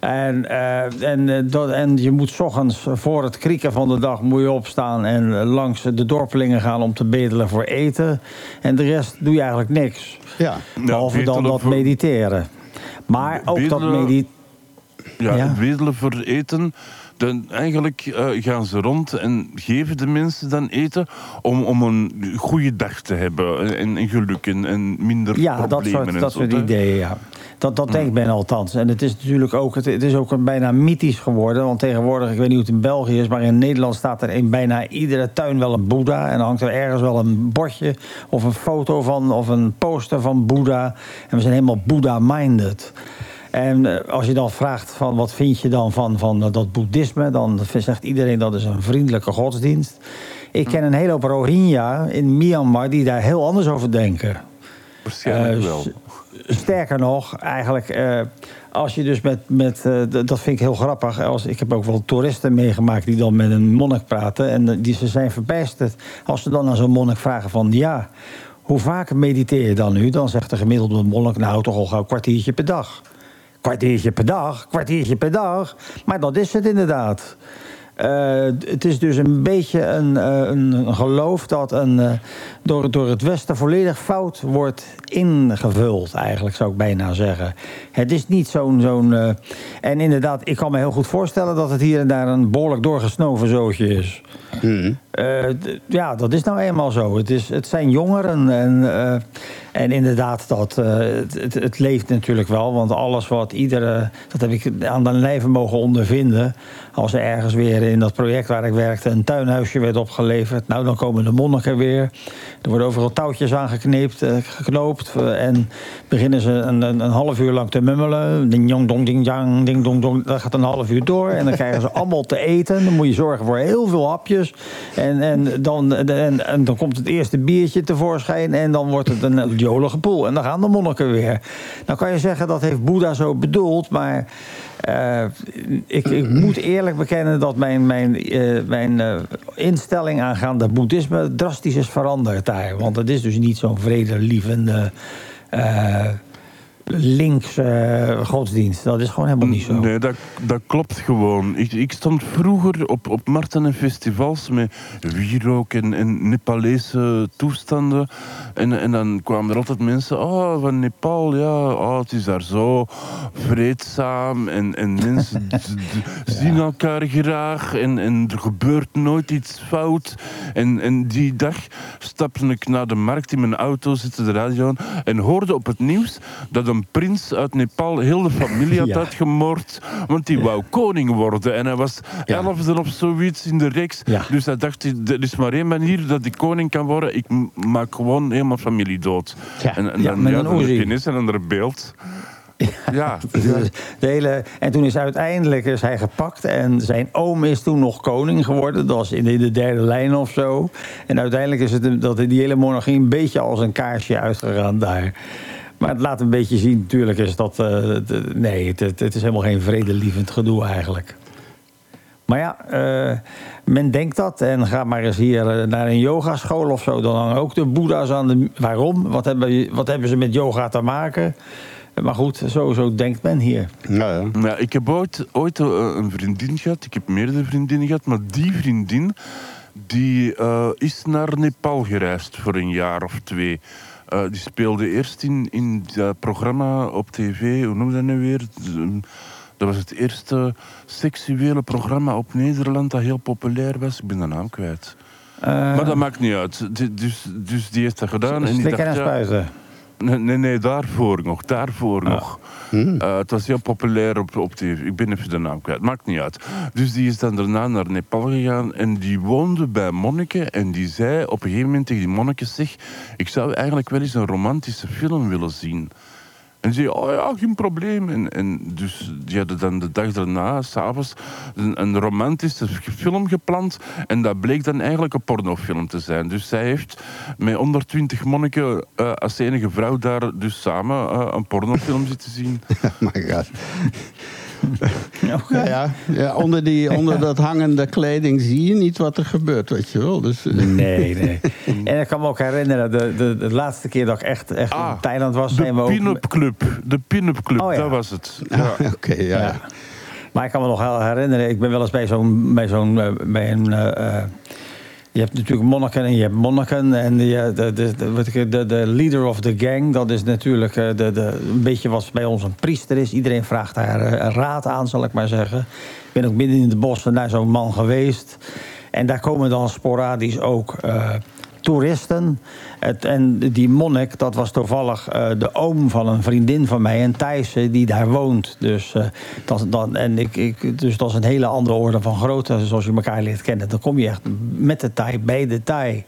En, eh, en, eh, dat- en je moet 's ochtends voor het krieken van de dag moet je opstaan... en eh, langs de dorpelingen gaan om te bedelen voor eten. En de rest doe je eigenlijk niks. Ja. Behalve dan dat mediteren. Maar ook dat Bedelen- mediteren... Ja, Ja. het wedelen voor eten. Dan eigenlijk eh, gaan ze rond en geven de mensen dan eten om, om een goede dag te hebben. En, en geluk en, en minder Ja, dat problemen. soort, en dat soort hè. ideeën, ja. Dat, dat denkt men althans. En het is natuurlijk ook, het, het is ook een bijna mythisch geworden. Want tegenwoordig, ik weet niet hoe het in België is... maar in Nederland staat er in bijna iedere tuin wel een boeddha. En dan hangt er ergens wel een bordje of een foto van... of een poster van boeddha. En we zijn helemaal boeddha-minded. En eh, als je dan vraagt van wat vind je dan van, van dat boeddhisme... dan zegt iedereen dat is een vriendelijke godsdienst. Ik ken een hele hoop Rohingya in Myanmar... die daar heel anders over denken. Waarschijnlijk wel. Sterker nog, eigenlijk, eh, als je dus met. met eh, dat vind ik heel grappig. Als, ik heb ook wel toeristen meegemaakt die dan met een monnik praten. En eh, die, ze zijn verbijsterd. Als ze dan aan zo'n monnik vragen: van ja, hoe vaak mediteer je dan nu? Dan zegt de gemiddelde monnik: nou, toch al gauw een kwartiertje per dag. Kwartiertje per dag, kwartiertje per dag. Maar dat is het inderdaad. Het is dus een beetje een, een, geloof dat een, door, door het Westen volledig fout wordt ingevuld, eigenlijk zou ik bijna zeggen. Het is niet zo'n. zo'n eh, en inderdaad, ik kan me heel goed voorstellen dat het hier en daar een behoorlijk doorgesnoven zootje is. Eh, d- ja, dat is nou eenmaal zo. Het, is, het zijn jongeren. En, eh, en inderdaad, dat, eh, het, het, het leeft natuurlijk wel. Want alles wat iedere. Dat heb ik aan de lijve mogen ondervinden. Als er ergens weer in dat project waar ik werkte. een tuinhuisje werd opgeleverd. Nou, dan komen de monniken weer. Er worden overal touwtjes aangekneept, eh, geknoopt. eh, en beginnen ze een, een, een half uur lang te mummelen. Ding jong dong ding jang, ding dong dong. Dat gaat een half uur door. En dan krijgen ze allemaal te eten. Dan moet je zorgen voor heel veel hapjes. En, en, dan, en, en dan komt het eerste biertje tevoorschijn. En dan wordt het een jolige poel. En dan gaan de monniken weer. Nou kan je zeggen dat heeft Boeddha zo bedoeld. Maar eh, ik, ik moet eerlijk bekennen dat mijn, mijn, eh, mijn eh, instelling aangaande boeddhisme drastisch is veranderd daar. Want het is dus niet zo'n vredelievende. Links eh, godsdienst. Dat is gewoon helemaal niet zo. Nee, dat, dat klopt gewoon. Ik, ik stond vroeger op, op markten en festivals met wierook en, en Nepalese toestanden. En, en dan kwamen er altijd mensen, oh, van Nepal, ja, oh, het is daar zo vreedzaam. En, en mensen zien elkaar graag en, en er gebeurt nooit iets fout. En, en die dag stapte ik naar de markt in mijn auto, zette de radio aan en hoorde op het nieuws dat een prins uit Nepal heel de familie had Ja. uitgemoord, want die wou koning worden. En hij was elfde of zoiets in de reeks. Dus hij dacht, er is maar één manier dat ik koning kan worden. Ik maak gewoon helemaal familie dood. Ja. En, en dan, ja, een dan een ander beeld. Ja, de hele, en toen is uiteindelijk is hij gepakt. En zijn oom is toen nog koning geworden. Dat was in de, derde lijn of zo. En uiteindelijk is het een- dat die hele monarchie een beetje als een kaarsje uitgegaan daar. Maar het laat een beetje zien, natuurlijk is dat... eh, de- nee, het, het, is helemaal geen vredelievend gedoe eigenlijk. Maar ja, eh, men denkt dat. En ga maar eens hier eh, naar een yogaschool of zo. Dan hangen ook de boeddha's aan de... Waarom? Wat hebben, wat hebben ze met yoga te maken? Maar goed, zo, zo denkt men hier. Ja, ja. Ja, ik heb ooit, ooit eh, een vriendin gehad. Ik heb meerdere vriendinnen gehad. Maar die vriendin die, eh, is naar Nepal gereisd voor een jaar of twee. Eh, die speelde eerst in, in dat programma op tv. Hoe noem je dat nu weer? Dat was het eerste seksuele programma op Nederland dat heel populair was. Ik ben de naam kwijt. Eh, maar dat maakt niet uit. Dus, dus die heeft dat gedaan. En die Slikken en ja, spuiten. Nee, nee, nee, daarvoor nog. Daarvoor nog. Eh, het was heel populair op, op tv. Ik ben even de naam kwijt. Maakt niet uit. Dus die is dan daarna naar Nepal gegaan. En die woonde bij monniken. En die zei op een gegeven moment tegen die monniken... Zeg, ik zou eigenlijk wel eens een romantische film willen zien. En zei, oh ja, geen probleem. En, en dus die hadden dan de dag daarna, s'avonds, een, een romantische film gepland. En dat bleek dan eigenlijk een pornofilm te zijn. Dus zij heeft met 120 monniken eh, als enige vrouw daar dus samen eh, een pornofilm zitten zien. my god. Ja, ja, ja, onder, die, onder dat hangende kleding zie je niet wat er gebeurt, weet je wel. Dus, eh, Nee, nee. En ik kan me ook herinneren, de, de, de laatste keer dat ik echt, echt Ah, in Thailand was... De zijn we ook- pin-up club. De pin-up club, Oh ja. dat was het. ja, Oké, ja. Ja. ja. Maar ik kan me nog wel herinneren, ik ben wel eens bij zo'n. Bij zo'n eh, bij een, eh, je hebt natuurlijk monniken en je hebt monniken. En eh, de, de, de, de, de leader of the gang, dat is natuurlijk eh, de, een beetje wat bij ons een priester is. Iedereen vraagt daar eh, raad aan, zal ik maar zeggen. Ik ben ook midden in de bossen naar zo'n man geweest. En daar komen dan sporadisch ook toeristen. Het, en die monnik, dat was toevallig eh, de oom van een vriendin van mij, een Thijse, die daar woont. Dus, eh, dat, dat, en ik, ik, dus dat is een hele andere orde van grootte, zoals je elkaar leert kennen. Dan kom je echt met de Thai, bij de Thai.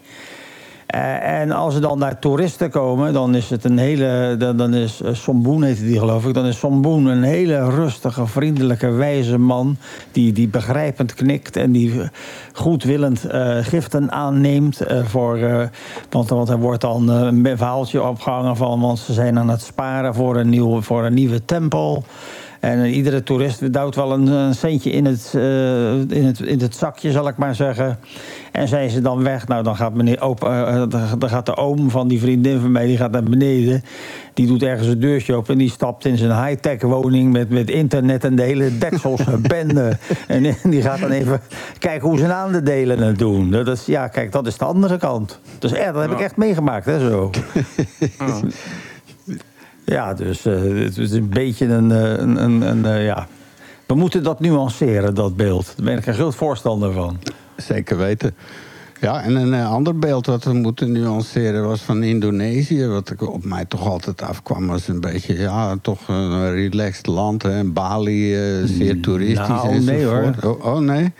Eh, en als er dan daar toeristen komen, dan is het een hele. Dan, dan is uh, Somboen, heette die geloof ik. Dan is Somboen een hele rustige, vriendelijke, wijze man. Die, die begrijpend knikt en die eh, goedwillend eh, giften aanneemt. eh, voor, eh, want, want er wordt dan eh, een verhaaltje opgehangen van. Want ze zijn aan het sparen voor een, nieuw, voor een nieuwe tempel. En eh, iedere toerist duwt wel een, een centje in het, eh, in, het, in het zakje, zal ik maar zeggen. En zijn ze dan weg, nou dan gaat, meneer opa, eh, dan- dan gaat de oom van die vriendin van mij die gaat naar beneden. Die doet ergens een deurtje open en die stapt in zijn high-tech woning met, met internet en de hele dekselse bende. En die gaat dan even kijken hoe zijn aandelen het doen. Dat is, ja, kijk, dat is de andere kant. Dus echt, dat heb ik echt meegemaakt, hè, zo. Ja, dus eh, het is een beetje een, eh, een, een, een, eh, ja. We moeten dat nuanceren, dat beeld. Daar ben ik een groot voorstander van. Zeker weten. Ja, en een eh, ander beeld wat we moeten nuanceren was van Indonesië. Wat ik op mij toch altijd afkwam, was een beetje, ja, toch een relaxed land. Hè. Bali, eh, zeer toeristisch nou, enzovoort. nee, Oh, oh, nee.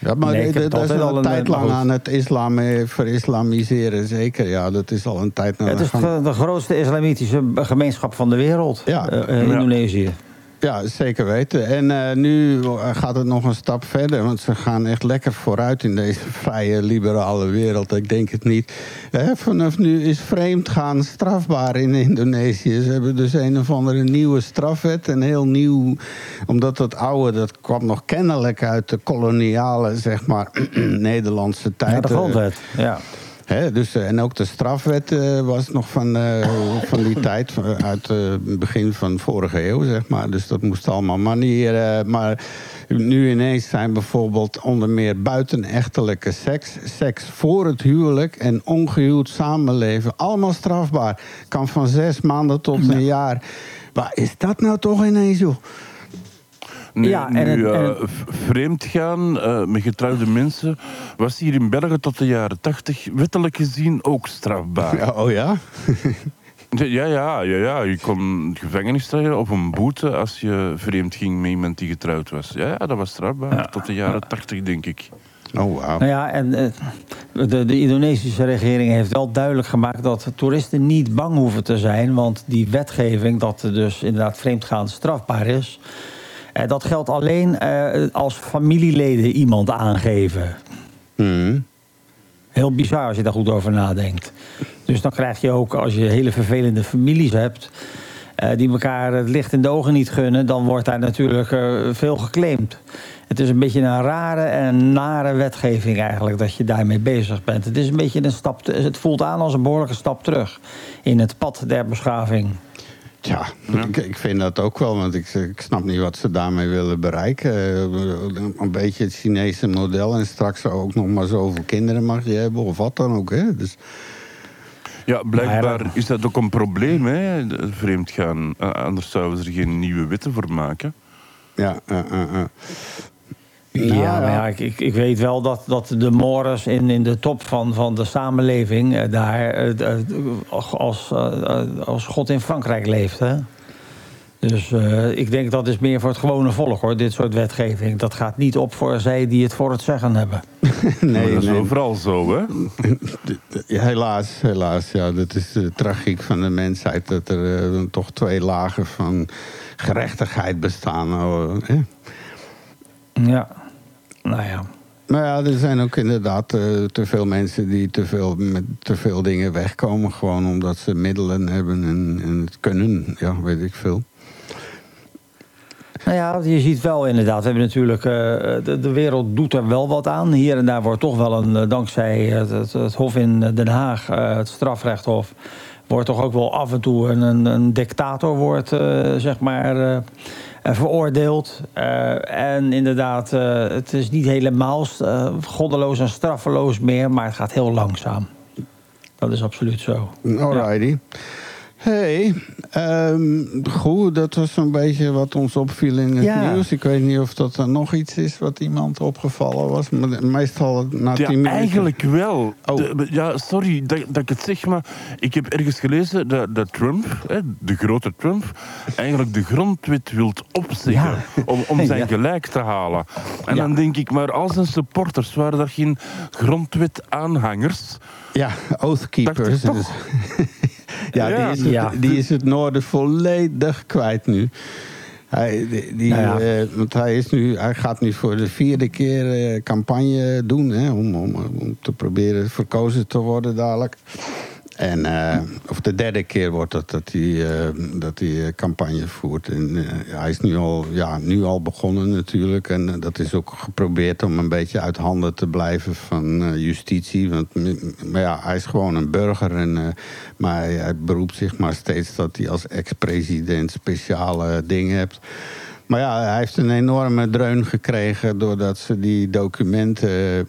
Ja, maar Nee, dat is altijd al een tijd maar lang aan het islam, eh, verislamiseren, zeker. Ja, dat is al een tijd naar het is de gang. de, de grootste islamitische gemeenschap van de wereld, Ja. eh, eh, Ja. Indonesië. Ja, zeker weten. En eh, nu gaat het nog een stap verder. Want ze gaan echt lekker vooruit in deze vrije, liberale wereld. Ik denk het niet. Hè, vanaf nu is vreemdgaan strafbaar in Indonesië. Ze hebben dus een of andere nieuwe strafwet. Een heel nieuw... Omdat dat oude, dat kwam nog kennelijk uit de koloniale, zeg maar, Nederlandse tijd. Ja, de eh, grondwet. Ja. Hè, dus, eh, en ook de strafwet eh, was nog van, eh, van die tijd, uit het begin van vorige eeuw, zeg maar. Dus dat moest allemaal manieren. maar nu ineens zijn bijvoorbeeld onder meer buitenechtelijke seks, seks voor het huwelijk en ongehuwd samenleven allemaal strafbaar. Kan van zes maanden tot een jaar. Waar is dat nou toch ineens, joh? Nu, Ja, en nu het- en eh, het- v- vreemdgaan eh, met getrouwde mensen was hier in België tot de jaren tachtig wettelijk gezien ook strafbaar. Ja, oh ja? Ja, ja, ja, ja, je kon gevangenisstraf of een boete als je vreemd ging met iemand die getrouwd was. Ja, ja dat was strafbaar. Tot de jaren tachtig, denk ik. Oh, wauw. Nou ja, en eh, de, de Indonesische regering heeft wel duidelijk gemaakt dat toeristen niet bang hoeven te zijn. Want die wetgeving, dat er dus inderdaad vreemdgaan strafbaar is. Eh, dat geldt alleen eh, als familieleden iemand aangeven. Mhm. Heel bizar als je daar goed over nadenkt. Dus dan krijg je ook, als je hele vervelende families hebt. eh, die elkaar het licht in de ogen niet gunnen. dan wordt daar natuurlijk veel geclaimd. Het is een beetje een rare en nare wetgeving eigenlijk. dat je daarmee bezig bent. Het is een beetje een stap. Het voelt aan als een behoorlijke stap terug. in het pad der beschaving. Ja, Ik, ik vind dat ook wel, want ik, ik snap niet wat ze daarmee willen bereiken. Eh, Een beetje het Chinese model en straks ook nog maar zoveel kinderen mag je hebben of wat dan ook. Hè? Dus, Ja, blijkbaar is dat ook een probleem, hè, vreemdgaan. Eh, anders zouden ze er geen nieuwe wetten voor maken. ja, eh, eh, eh. Ja, Nou, maar ja, ik, ik, ik weet wel dat, dat de Moors in, in de top van, van de samenleving eh, daar eh, eh, als, als God in Frankrijk leeft. Hè? Dus eh, ik denk dat is meer voor het gewone volk hoor, dit soort wetgeving. Dat gaat niet op voor zij die het voor het zeggen hebben. nee, dat is nee. overal zo, hè? Helaas, helaas. Ja, dat is de tragiek van de mensheid. Dat er toch twee lagen van gerechtigheid bestaan. Oh, hè. Ja. Nou ja. Maar ja, er zijn ook inderdaad eh, te veel mensen die te veel, met te veel dingen wegkomen. Gewoon omdat ze middelen hebben en, en het kunnen. Ja, weet ik veel. Nou ja, je ziet wel inderdaad. We hebben natuurlijk. eh, de, de wereld doet er wel wat aan. Hier en daar wordt toch wel een. eh, dankzij het, het, het Hof in Den Haag, het strafrechthof. wordt toch ook wel af en toe een, een, een dictator wordt, eh, zeg maar. Eh, veroordeeld. Eh, en inderdaad, eh, het is niet helemaal goddeloos en straffeloos meer, maar het gaat heel langzaam. Dat is absoluut zo. Alrighty. Hey, ehm, goed, dat was zo'n beetje wat ons opviel in het Ja. nieuws. Ik weet niet of dat er nog iets is wat iemand opgevallen was. Maar meestal na tien Ja, minuten... eigenlijk wel. Oh. De- ja, sorry dat, dat ik het zeg, maar ik heb ergens gelezen dat, dat Trump, hè, de grote Trump, eigenlijk de grondwet wilt opzeggen Ja. om, om zijn Ja. gelijk te halen. En Ja. dan denk ik, maar als zijn supporters waren dat geen grondwet-aanhangers, Ja, Oathkeepers. Dacht ik Dus- ja, Ja. Die, is het, Ja. die is het noorden volledig kwijt nu. Hij, die, die, Nou ja. eh, want hij, is nu, hij gaat nu voor de vierde keer eh, campagne doen... Hè, om, om, om te proberen verkozen te worden dadelijk. En, eh, of de derde keer wordt dat dat hij, eh, dat hij eh, campagne voert. Hij is nu al, ja, nu al begonnen natuurlijk. En dat is ook geprobeerd om een beetje uit handen te blijven van justitie. Want, m- maar ja, hij is gewoon een burger. En, maar hij, hij beroept zich maar steeds dat hij als ex-president speciale dingen hebt. Maar ja, hij heeft een enorme dreun gekregen doordat ze die documenten.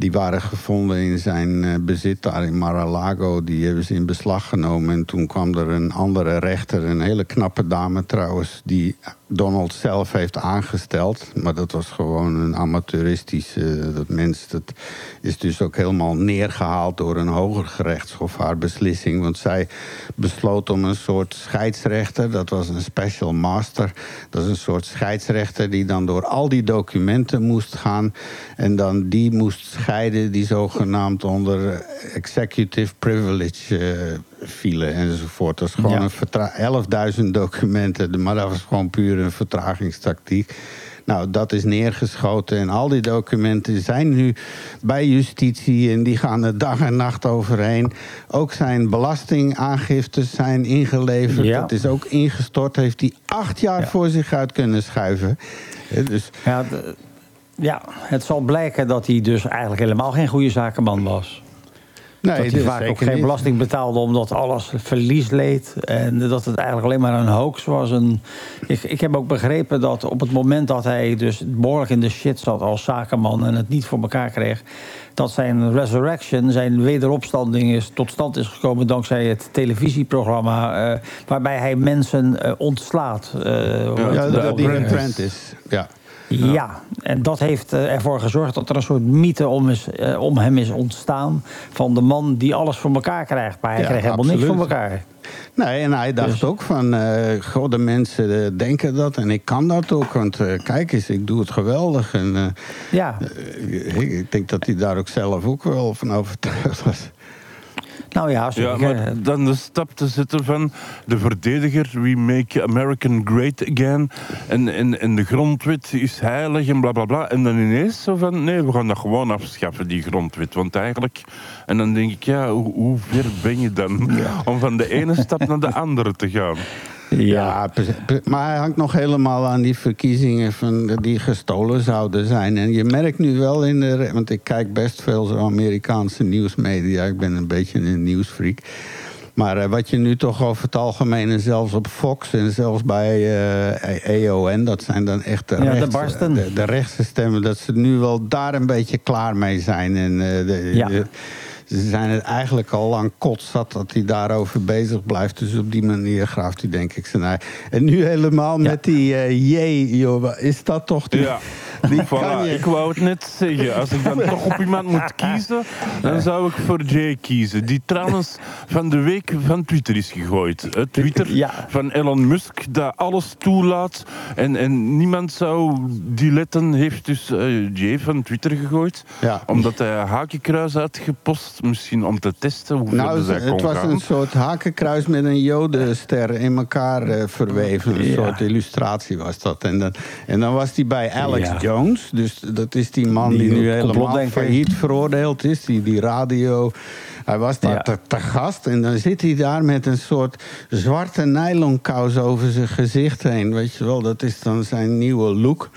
Die waren gevonden in zijn eh, bezit daar in Mar-a-Lago. Die hebben ze in beslag genomen. En toen kwam er een andere rechter, een hele knappe dame trouwens... die Donald zelf heeft aangesteld. Maar dat was gewoon een amateuristisch eh, dat mens. Dat is dus ook helemaal neergehaald door een hoger gerechtshof, haar beslissing. Want zij besloot om een soort scheidsrechter. Dat was een special master. Dat is een soort scheidsrechter die dan door al die documenten moest gaan. En dan die moest scheiden die zogenaamd onder executive privilege eh, vielen enzovoort. Dat is gewoon Ja. een vertra- 11.000 documenten. Maar dat was gewoon puur een vertragingstactiek. Nou, dat is neergeschoten en al die documenten zijn nu bij justitie en die gaan er dag en nacht overheen. Ook zijn belastingaangiftes zijn ingeleverd. Ja. Dat is ook ingestort. Heeft hij acht jaar Ja. voor zich uit kunnen schuiven. Dus Ja, ja, het zal blijken dat hij dus eigenlijk helemaal geen goede zakenman was. Nee, dat hij vaak ook geen niet. belasting betaalde omdat alles verlies leed. En dat het eigenlijk alleen maar een hoax was. En ik, ik heb ook begrepen dat op het moment dat hij dus behoorlijk in de shit zat als zakenman en het niet voor elkaar kreeg, dat zijn resurrection, zijn wederopstanding is tot stand is gekomen dankzij het televisieprogramma eh, waarbij hij mensen eh, ontslaat. eh, hoe Ja, dat dat die trend is. Ja. Ja. en dat heeft eh, ervoor gezorgd dat er een soort mythe om, is, eh, om hem is ontstaan. Van de man die alles voor elkaar krijgt. Maar hij Ja, kreeg helemaal niks voor elkaar. Nee, en hij dacht Dus- ook van, goh, de mensen denken dat en ik kan dat ook. Want kijk eens, ik doe het geweldig. En Ja, ik, ik denk dat hij daar ook zelf ook wel van overtuigd was. Nou ja, Ja, zeker. maar dan de stap te zetten van de verdediger, we make American great again. En, en, en de grondwet is heilig en bla bla bla. En dan ineens zo van, nee, we gaan dat gewoon afschaffen, die grondwet. Want eigenlijk, en dan denk ik, ja, hoe, hoe ver ben je dan om van de ene stap naar de andere te gaan? Ja, maar hij hangt nog helemaal aan die verkiezingen van, die gestolen zouden zijn. En je merkt nu wel in de... Want ik kijk best veel zo Amerikaanse nieuwsmedia. Ik ben een beetje een nieuwsfreak. Maar eh, wat je nu toch over het algemeen... en zelfs op Fox en zelfs bij eh EON... dat zijn dan echt de, Ja, de rechtse stemmen... dat ze nu wel daar een beetje klaar mee zijn. En eh, de, Ja. Ze zijn het eigenlijk al lang kotzat dat hij daarover bezig blijft. Dus op die manier graaft hij denk ik zijn ei. En nu helemaal met die eh J, joh. Is dat toch die, Ja. Die Voilà, kan je. ik wou het net zeggen. Als ik dan toch op iemand moet kiezen, dan zou ik voor Jay kiezen. Die trouwens van de week van Twitter is gegooid. Twitter Ja. van Elon Musk, dat alles toelaat. En, en niemand zou die letten, heeft dus eh, Jay van Twitter gegooid. Ja. Omdat hij een hakenkruis had gepost. Misschien om te testen hoe Nou, zij het kon was gaan. een soort hakenkruis met een jodenster in elkaar eh, verweven. Een Ja. soort illustratie was dat. En dan, en dan was hij bij Alex Ja. Jones. Dus dat is die man die, Die nu helemaal failliet veroordeeld is. Die, die radio... Hij was daar Ja. te, te gast en dan zit hij daar met een soort zwarte nylonkous over zijn gezicht heen. Weet je wel, dat is dan zijn nieuwe look.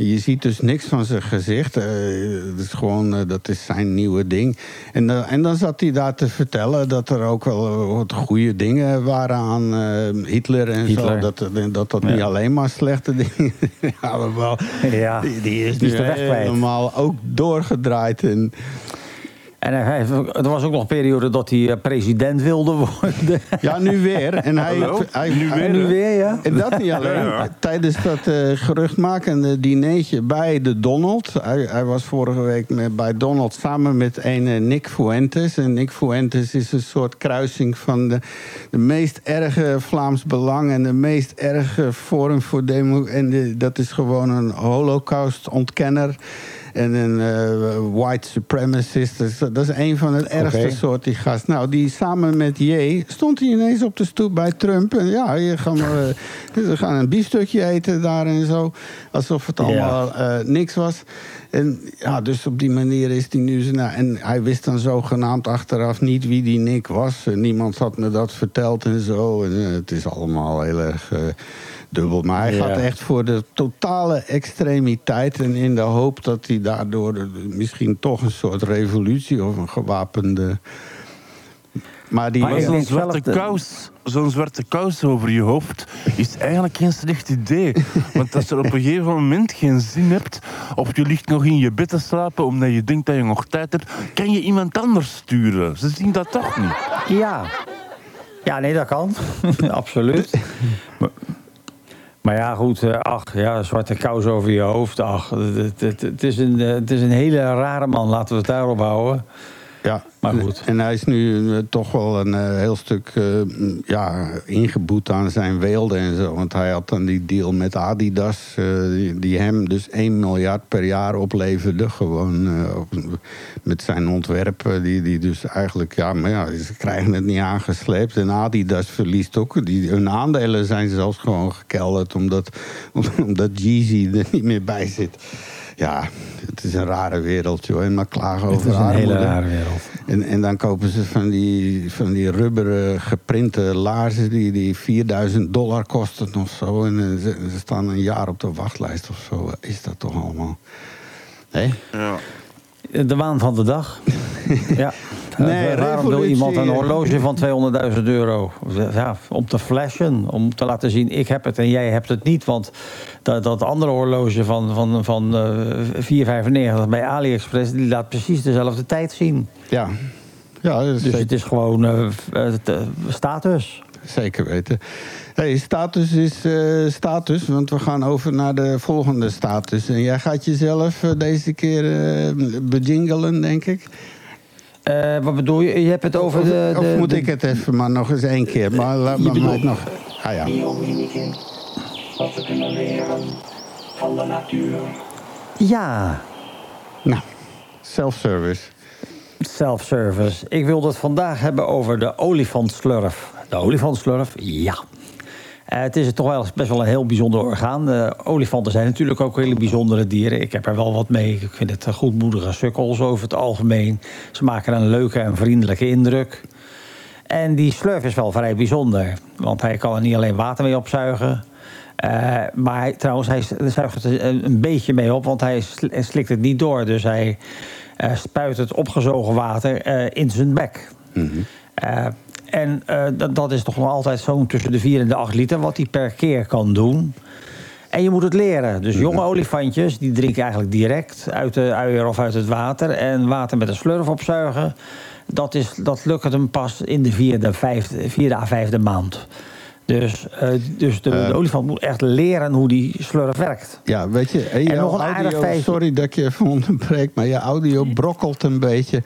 Je ziet dus niks van zijn gezicht. Het is gewoon, eh, dat is zijn nieuwe ding. En, eh, en dan zat hij daar te vertellen dat er ook wel wat goede dingen waren aan Hitler en Hitler. zo. Dat dat, dat, Ja. niet alleen maar slechte dingen. ja, maar wel. Ja, Die, die is nu helemaal ook doorgedraaid. En, En hij, hij- er was ook nog een periode dat hij eh, president wilde worden. ja, nu weer. En hij, Hallo? hij, Nu hij- weer, En nu weer, ja? En dat niet alleen. Ja, ja. Tijdens dat eh, geruchtmakende dinertje bij de Donald. Hij, hij was vorige week met, bij Donald samen met een eh, Nick Fuentes. En Nick Fuentes is een soort kruising van de, de meest erge Vlaams Belang... en de meest erge Forum voor Demo... En de- dat is gewoon een holocaust-ontkenner... En een eh, white supremacist. Dat is een van het ergste Oké. soort die gast. Nou, die samen met J stond hij ineens op de stoep bij Trump. En ja, je gaan, we, we gaan een biefstukje eten daar en zo. Alsof het allemaal eh, niks was. En ja, dus op die manier is hij nu... Nou, en hij wist dan zogenaamd achteraf niet wie die Nick was. En niemand had me dat verteld en zo. En, eh, het is allemaal heel erg... dubbel. Maar hij Ja. gaat echt voor de totale extremiteit. En in de hoop dat hij daardoor misschien toch een soort revolutie of een gewapende. Maar die. Maar zo'n zwarte, kous, zo'n zwarte kous over je hoofd is eigenlijk geen slecht idee. Want als je op een gegeven moment geen zin hebt... of je ligt nog in je bed te slapen omdat je denkt dat je nog tijd hebt... kan je iemand anders sturen. Ze zien dat toch niet. Ja. Ja, nee, dat kan. Absoluut. Maar, maar ja, goed. eh, Ach, ja, zwarte kous over je hoofd. Ach, het, het, het is een, eh, het is een hele rare man. Laten we het daarop houden. Ja, Maar goed. En hij is nu eh, toch wel een eh, heel stuk eh, ja, ingeboet aan zijn weelde en zo. Want hij had dan die deal met Adidas, die, die hem dus 1 miljard per jaar opleverde. Gewoon met zijn ontwerpen, die, die dus eigenlijk, ja, maar ja, ze krijgen het niet aangesleept. En Adidas verliest ook. Die, hun aandelen zijn zelfs gewoon gekelderd, omdat, omdat Jeezy er niet meer bij zit. Ja, het is een rare wereld, joh. En maar klagen Het over is een hele armoede. rare wereld. En, en dan kopen ze van die, van die rubberen geprinte laarzen die, die 4000 dollar kosten of zo. En eh, ze, ze staan een jaar op de wachtlijst of zo. Is dat toch allemaal? Nee? Ja. De waan van de dag. ja. Nee, Eh, Waarom wil iemand een eh. horloge van 200.000 euro? Ja, om te flashen, om te laten zien ik heb het en jij hebt het niet. Want dat, dat andere horloge van, van, van eh 4,95 bij AliExpress... die laat precies dezelfde tijd zien. Ja. Ja, Dus zeker, het is gewoon eh, eh, eh, status. zeker weten. Hey, status is eh, status, want we gaan over naar de volgende status. En jij gaat jezelf eh, deze keer eh bejingelen, denk ik. Eh, wat bedoel je? Je hebt het over of, de... of de- moet de- ik het even maar nog eens één keer? Maar laat me maar nog... Ah ja. Wat we kunnen leren van de natuur. Ja, Nou, self-service. Self-service. Ik wil het vandaag hebben over de olifantslurf. De olifantslurf, ja. Eh, het is toch wel best wel een heel bijzonder orgaan. Olifanten zijn natuurlijk ook hele bijzondere dieren. Ik heb er wel wat mee. Ik vind het goedmoedige sukkels over het algemeen. Ze maken een leuke en vriendelijke indruk. En die slurf is wel vrij bijzonder. Want hij kan er niet alleen water mee opzuigen. eh, maar hij, trouwens, hij zuigt het een, beetje mee op. Want hij sl- slikt het niet door. Dus hij eh, spuit het opgezogen water in zijn bek. Eh, en eh, dat, dat is toch nog altijd zo'n tussen de 4 en de 8 liter... wat hij per keer kan doen. En je moet het leren. Dus jonge olifantjes die drinken eigenlijk direct uit de uier of uit het water. En water met een slurf opzuigen, dat, is, dat lukt hem pas in de vierde, vijfde, vierde à vijfde maand. Dus, eh, dus de, de olifant moet echt leren hoe die slurf werkt. Ja, weet je, en jouw nog een aardig audio, sorry dat ik je even onderbreek, maar je audio brokkelt een beetje.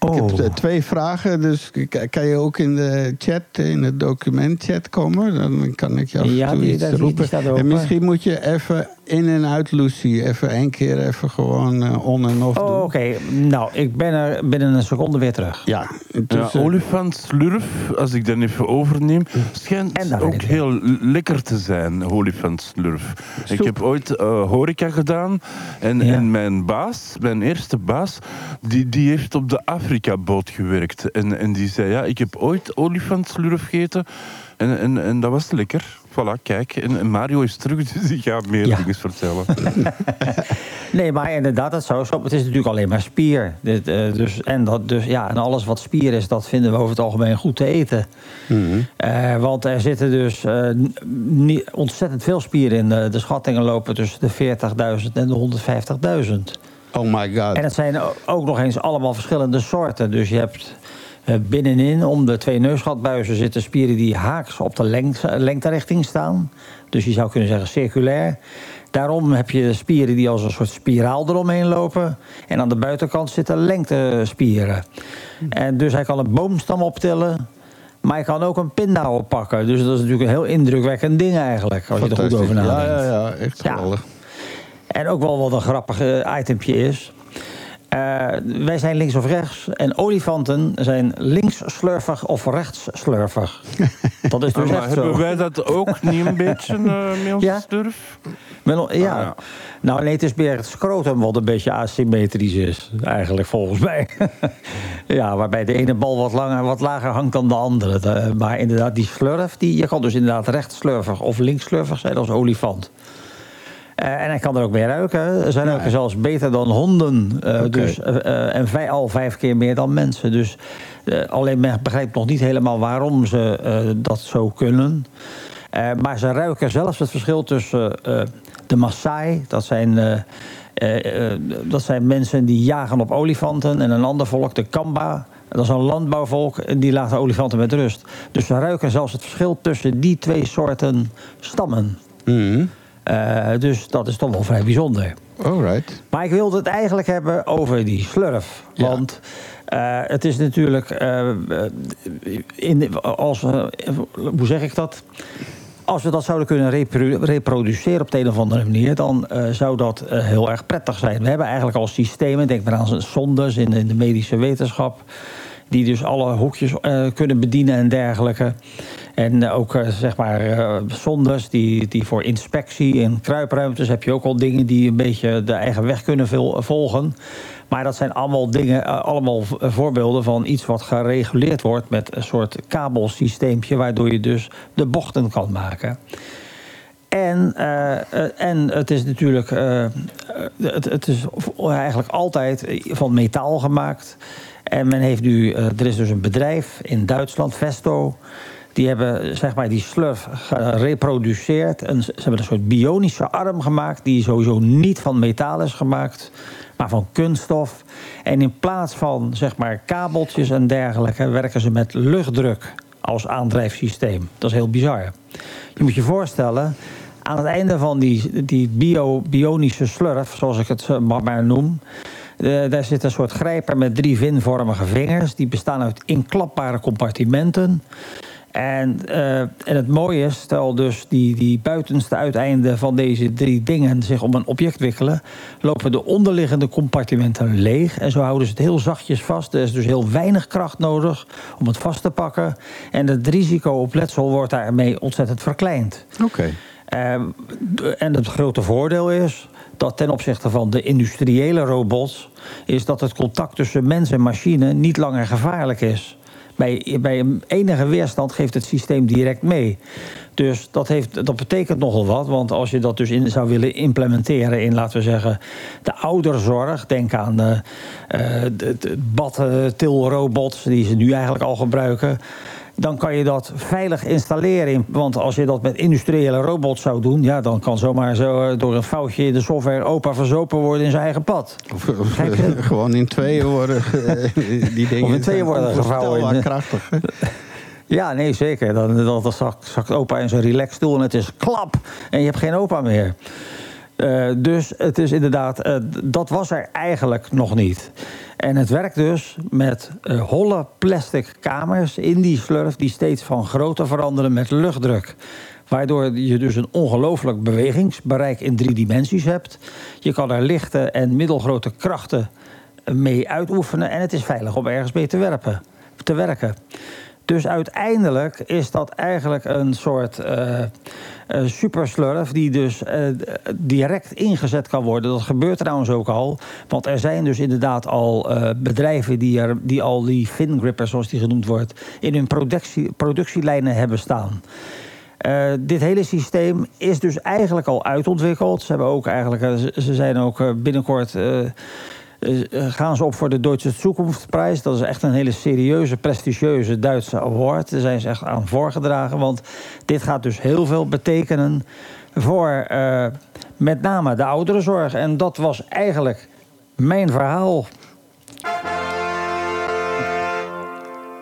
Ik Oh. heb eh, twee vragen, dus kan je ook in de chat, in het documentchat komen? Dan kan ik jou Ja, toe die- iets die- die roepen. en misschien moet je even in en uit Lucy, even één keer even gewoon eh, on en off Oh. Oké, nou, ik ben er binnen een seconde weer terug. Ja, Ja, dus, eh, olifantslurf, als ik dat even overneem, schijnt ook heel lekker te zijn, olifantslurf. Ik heb ooit eh, horeca gedaan en, Ja. en mijn baas, mijn eerste baas, die, die heeft op de Afrika-boot gewerkt. En, en die zei, ja, ik heb ooit olifantslurf gegeten en, en, en dat was lekker. Voilà, kijk. En, Mario is terug, dus ik ga meer Ja. dingen vertellen. Nee, maar inderdaad, dat zou zo. Het is natuurlijk alleen maar spier. Dit, eh, dus, en, dat, dus, ja, en alles wat spier is, dat vinden we over het algemeen goed te eten. mhm. Eh, want er zitten dus eh, niet- ontzettend veel spieren in. De, de schattingen lopen tussen de 40.000 en de 150.000. Oh my god. En het zijn ook nog eens allemaal verschillende soorten. Dus je hebt binnenin, om de twee neusgatbuizen, zitten spieren die haaks op de lengt- lengterichting staan. Dus je zou kunnen zeggen circulair. Daarom heb je spieren die als een soort spiraal eromheen lopen. En aan de buitenkant zitten lengtespieren. En dus hij kan een boomstam optillen. Maar hij kan ook een pinda oppakken. Dus dat is natuurlijk een heel indrukwekkend ding eigenlijk. Als je er goed over nadenkt. Ja, ja, ja, echt Ja. geweldig. En ook wel wat een grappig eh, itempje is. Eh, wij zijn links of rechts. En olifanten zijn links slurvig of rechts slurvig. Dat is dus maar echt hebben zo. wij dat ook niet een beetje eh ons Ja. ja. Ah, ja. Nou, nee, het is meer het scrotum wat een beetje asymmetrisch is. Eigenlijk, volgens mij. ja, waarbij de ene bal wat, langer, wat lager hangt dan de andere. De- maar inderdaad, die slurf, die, je kan dus inderdaad rechts slurvig of links slurvig zijn als olifant. Eh, en hij kan er ook mee ruiken. Ze ruiken zelfs beter dan honden. eh, dus, eh, en vij, al vijf keer meer dan mensen. Dus alleen men begrijpt nog niet helemaal waarom ze dat zo kunnen. Maar ze ruiken zelfs het verschil tussen de Maasai, dat zijn, dat zijn mensen die jagen op olifanten, en een ander volk, de Kamba. Dat is een landbouwvolk, en die laten olifanten met rust. Dus ze ruiken zelfs het verschil tussen die twee soorten stammen. Mhm. Eh, dus dat is toch wel vrij bijzonder. Alright. Maar ik wilde het eigenlijk hebben over die slurf. Ja. Want eh, het is natuurlijk. eh, in, als, hoe zeg ik dat? Als we dat zouden kunnen repro- reproduceren op de een of andere manier, dan zou dat heel erg prettig zijn. We hebben eigenlijk al systemen, denk maar aan zondes in, in de medische wetenschap, die dus alle hoekjes kunnen bedienen en dergelijke. En eh, ook eh, zeg maar eh, zondes die, die voor inspectie in kruipruimtes heb je ook al dingen die een beetje de eigen weg kunnen vol- volgen. Maar dat zijn allemaal dingen, allemaal voorbeelden van iets wat gereguleerd wordt met een soort kabelsysteempje, waardoor je dus de bochten kan maken. En, en het is natuurlijk het, het is eigenlijk altijd van metaal gemaakt. En men heeft nu, er is dus een bedrijf in Duitsland, Vesto. Die hebben zeg maar, die slurf gereproduceerd. En ze hebben een soort bionische arm gemaakt. Die sowieso niet van metaal is gemaakt, maar van kunststof. En in plaats van zeg maar, kabeltjes en dergelijke, werken ze met luchtdruk als aandrijfsysteem. Dat is heel bizar. Je moet je voorstellen, aan het einde van die, die bio, bionische slurf, zoals ik het maar maar noem. eh, daar zit een soort grijper met drie vinvormige vingers. Die bestaan uit inklapbare compartimenten. En, eh, en het mooie is, stel dus die, die buitenste uiteinden van deze drie dingen zich om een object wikkelen, lopen de onderliggende compartimenten leeg. En zo houden ze het heel zachtjes vast. Er is dus heel weinig kracht nodig om het vast te pakken. En het risico op letsel wordt daarmee ontzettend verkleind. Oké. Ehm, en het grote voordeel is dat ten opzichte van de industriële robots... is dat het contact tussen mens en machine niet langer gevaarlijk is. Bij, bij enige weerstand geeft het systeem direct mee. Dus dat, heeft, dat betekent nogal wat. Want als je dat dus in zou willen implementeren in, laten we zeggen, de ouderzorg. Denk aan de, eh, de, de badtilrobots die ze nu eigenlijk al gebruiken dan kan je dat veilig installeren. in- Want als je dat met industriële robots zou doen... Ja, dan kan zomaar zo eh, door een foutje in de software opa verzopen worden in zijn eigen pad. Of, of, Begrijp je? gewoon in tweeën worden. eh, die dingen Of in tweeën worden gevouwen. krachtig. Ja, nee, zeker. Dan, dan, dan zakt opa in zijn relaxstoel en het is klap. En je hebt geen opa meer. Eh, dus het is inderdaad, eh, dat was er eigenlijk nog niet. En het werkt dus met eh, holle plastic kamers in die slurf... die steeds van grootte veranderen met luchtdruk. Waardoor je dus een ongelooflijk bewegingsbereik in drie dimensies hebt. Je kan er lichte en middelgrote krachten mee uitoefenen... en het is veilig om ergens mee te, werpen, te werken. Dus uiteindelijk is dat eigenlijk een soort eh eh, superslurf die dus eh, direct ingezet kan worden. Dat gebeurt trouwens ook al. Want er zijn dus inderdaad al eh, bedrijven die, er, die al die fin grippers, zoals die genoemd wordt, in hun productie, productielijnen hebben staan. Dit hele systeem is dus eigenlijk al uitontwikkeld. Ze, hebben ook eigenlijk, ze- zijn ook binnenkort. Gaan ze op voor de Duitse Zukunftsprijs. Dat is echt een hele serieuze, prestigieuze Duitse award. Daar zijn ze echt aan voorgedragen. Want dit gaat dus heel veel betekenen voor eh, met name de ouderenzorg. En dat was eigenlijk mijn verhaal.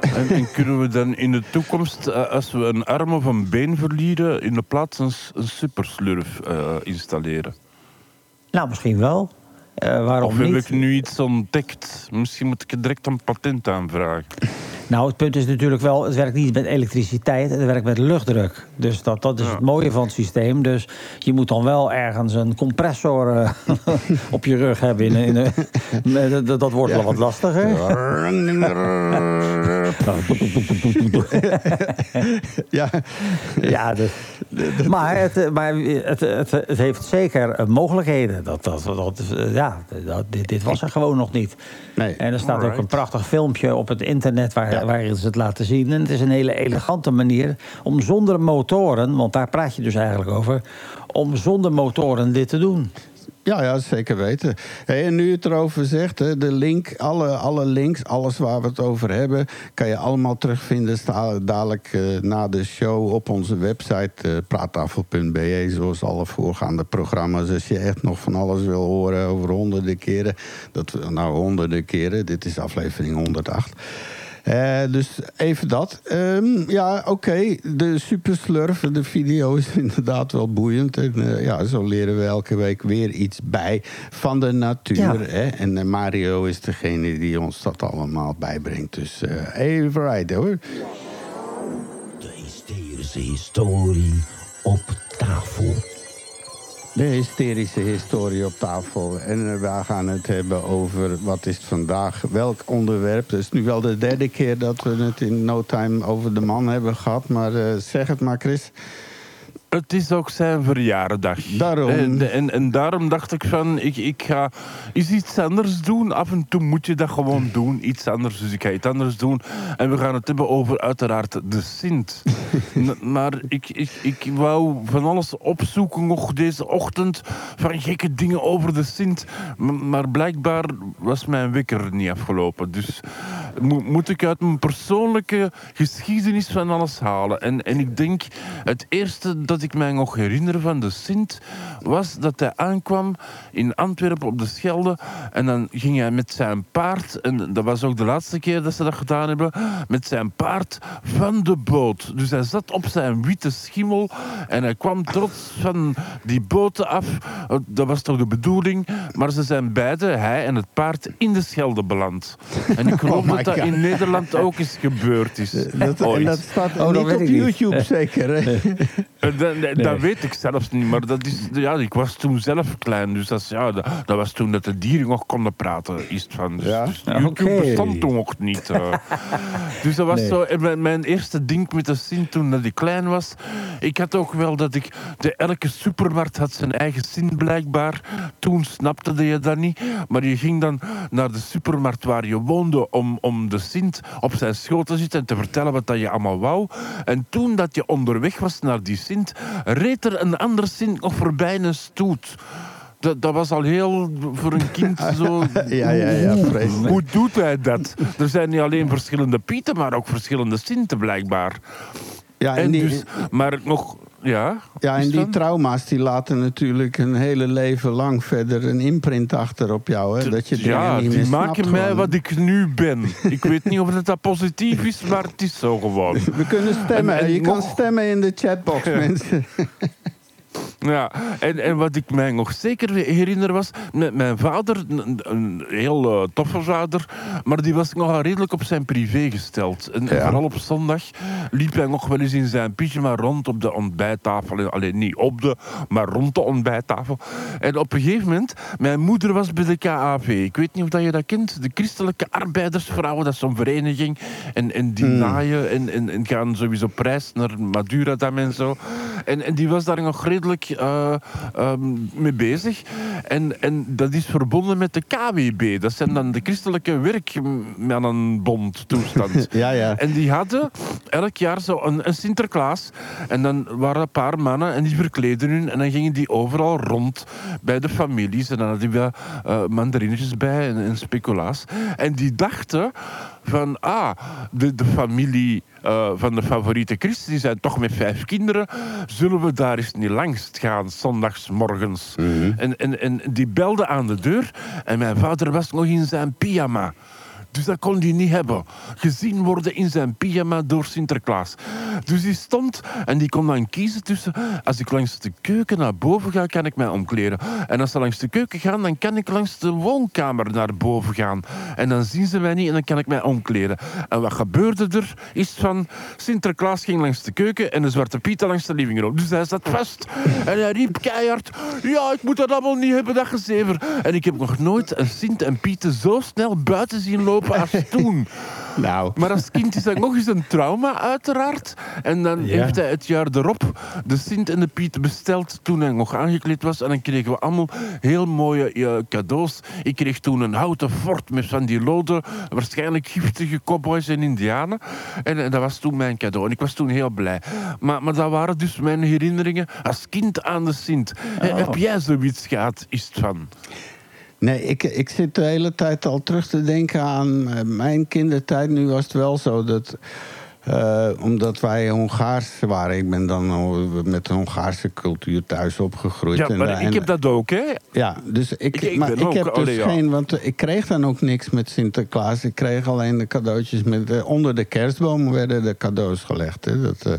En, en kunnen we dan in de toekomst, eh, als we een arm of een been verliezen, in de plaats een, superslurf eh, installeren? Nou, misschien wel. Eh, waarom Of heb niet? ik nu iets ontdekt? Misschien moet ik er direct een patent aanvragen. Nou, het punt is natuurlijk wel, het werkt niet met elektriciteit, het werkt met luchtdruk. Dus dat, dat is Ja. het mooie van het systeem. Dus je moet dan wel ergens een compressor eh, op je rug hebben. In, in, met- dat, dat wordt wel wat lastiger. ja, Ja, dus, maar, het, eh, maar het, het, het heeft zeker eh, mogelijkheden. Dat, dat, dat, eh, ja, dat, dit, dit was er gewoon nog niet. Nee. En er staat ook een prachtig filmpje op het internet waar, Ja. waarin ze het laten zien. En het is een hele elegante manier om zonder motoren, want daar praat je dus eigenlijk over, om zonder motoren dit te doen. Ja, ja, zeker weten. Hey, en nu je het erover zegt, hè, de link, alle, alle links, alles waar we het over hebben, kan je allemaal terugvinden sta, dadelijk eh, na de show op onze website eh, praattafel.be, zoals alle voorgaande programma's. Als je echt nog van alles wil horen over honderden keren, dat, nou honderden keren, dit is aflevering 108. Eh, dus even dat. Ehm, ja, oké. De superslurf, de video is inderdaad wel boeiend. En eh, ja, zo leren we elke week weer iets bij van de natuur. Ja. Hè? En eh, Mario is degene die ons dat allemaal bijbrengt. Dus eh even right hoor. De hysterische historie op tafel. De hysterische historie op tafel. En eh, we gaan het hebben over wat is het vandaag, welk onderwerp. Het is nu wel de derde keer dat we het in no time over de man hebben gehad. Maar eh, zeg het maar, Chris. Het is ook zijn verjaardag. Daarom. En, en, en daarom dacht ik van, ik, ik ga eens iets anders doen. Af en toe moet je dat gewoon doen, iets anders. Dus ik ga iets anders doen. En we gaan het hebben over uiteraard de Sint. Maar ik, ik, ik wou van alles opzoeken nog deze ochtend. Van gekke dingen over de Sint. M- maar blijkbaar was mijn wekker niet afgelopen. Dus mo- moet ik uit mijn persoonlijke geschiedenis van alles halen. En, en ik denk, het eerste dat ik mij nog herinner van de Sint... was dat hij aankwam in Antwerpen op de Schelde. En dan ging hij met zijn paard... en dat was ook de laatste keer dat ze dat gedaan hebben... met zijn paard van de boot. Dus hij zat op zijn witte schimmel... en hij kwam trots van die boten af. Dat was toch de bedoeling. Maar ze zijn beide, hij en het paard, in de Schelde beland. En ik geloof Oh dat dat in Nederland ook eens gebeurd is. Dat, dat staat Oh, niet op. YouTube, zeker. Hè? Eh, Dat, weet ik zelfs niet, maar dat is, ja, ik was toen zelf klein. Dus dat, is, ja, dat, dat was toen dat de dieren nog konden praten. Is van. Dus, Ja? dus YouTube oké. bestond toen nog niet. eh. dus dat was Nee. zo en mijn, mijn eerste ding met de Sint toen dat ik klein was. Ik had ook wel dat ik... De, elke supermarkt had zijn eigen Sint blijkbaar. Toen snapte je dat niet. Maar je ging dan naar de supermarkt waar je woonde om, om de Sint op zijn schoot te zitten en te vertellen wat dat je allemaal wou. En toen dat je onderweg was naar die Sint, reed er een ander Sint nog voorbij een stoet. Dat, dat was al heel voor een kind zo. Ja, ja, ja, hoe- vreselijk. Hoe doet hij dat? Er zijn niet alleen verschillende Pieten, maar ook verschillende Sinten blijkbaar. Ja, en en die- dus, maar nog, ja. Ja, en die dan? trauma's die laten natuurlijk een hele leven lang verder een imprint achter op jou. Hè? Dat je ja, niet die meer maken snapt mij gewoon. wat ik nu ben. ik weet niet of het dat positief is, maar het is zo gewoon. We kunnen stemmen. En- en je kan stemmen in de chatbox, mensen. Ja, en, en wat ik mij nog zeker herinner was... Met mijn vader, een, een heel eh, toffe vader... maar die was nogal redelijk op zijn privé gesteld. En, en Ja. vooral op zondag liep hij nog wel eens in zijn pyjama rond op de ontbijttafel. Alleen niet op de, maar rond de ontbijttafel. En op een gegeven moment... Mijn moeder was bij de KAV. Ik weet niet of dat je dat kent. De Christelijke Arbeidersvrouwen, dat is zo'n vereniging. En, en die naaien en, en, en gaan sowieso op reis naar Madurodam en zo. En, en die was daar nog redelijk eh, ehm, mee bezig. En, en dat is verbonden met de KWB. Dat zijn dan de Christelijke Werkmannenbond toestand. Ja, ja. En die hadden elk jaar zo een, een Sinterklaas. En dan waren een paar mannen en die verkleden hun. En dan gingen die overal rond bij de families. En dan hadden die wel eh, mandarinetjes bij en, en speculaas. En die dachten van, ah, de, de familie eh, van de favoriete Christen, die zijn toch met vijf kinderen. Zullen we daar eens niet langs gaan, zondagsmorgens? en, en, en die belde aan de deur. En mijn vader was nog in zijn pyjama. Dus dat kon hij niet hebben. Gezien worden in zijn pyjama door Sinterklaas. Dus die stond en die kon dan kiezen tussen... Als ik langs de keuken naar boven ga, kan ik mij omkleden. En als ze langs de keuken gaan, dan kan ik langs de woonkamer naar boven gaan. En dan zien ze mij niet en dan kan ik mij omkleden. En wat gebeurde er? Is van... Sinterklaas ging langs de keuken en de Zwarte Piet langs de living room. Dus hij zat vast. En hij riep keihard... Ja, ik moet dat allemaal niet hebben, dat gezever. En ik heb nog nooit een Sint en Pieten zo snel buiten zien lopen toen. Nou, Maar als kind is dat nog eens een trauma, uiteraard. En dan Ja. heeft hij het jaar erop de Sint en de Piet besteld toen hij nog aangekleed was. En dan kregen we allemaal heel mooie cadeaus. Ik kreeg toen een houten fort met van die lode, waarschijnlijk giftige cowboys en indianen. En, eh, dat was toen mijn cadeau. En ik was toen heel blij. Maar, maar dat waren dus mijn herinneringen als kind aan de Sint. Eh, Heb jij zoiets gehad, is het van? Nee, ik, ik zit de hele tijd al terug te denken aan eh, mijn kindertijd. Nu was het wel zo dat... eh, omdat wij Hongaars waren. Ik ben dan met de Hongaarse cultuur thuis opgegroeid. Ja, En maar ik en- heb dat ook, hè? Ja, dus ik, Ik- ik maar ik heb dus ja. geen, want ik kreeg dan ook niks met Sinterklaas. Ik kreeg alleen de cadeautjes met eh, onder de kerstboom werden de cadeaus gelegd. Hè. Dat, eh,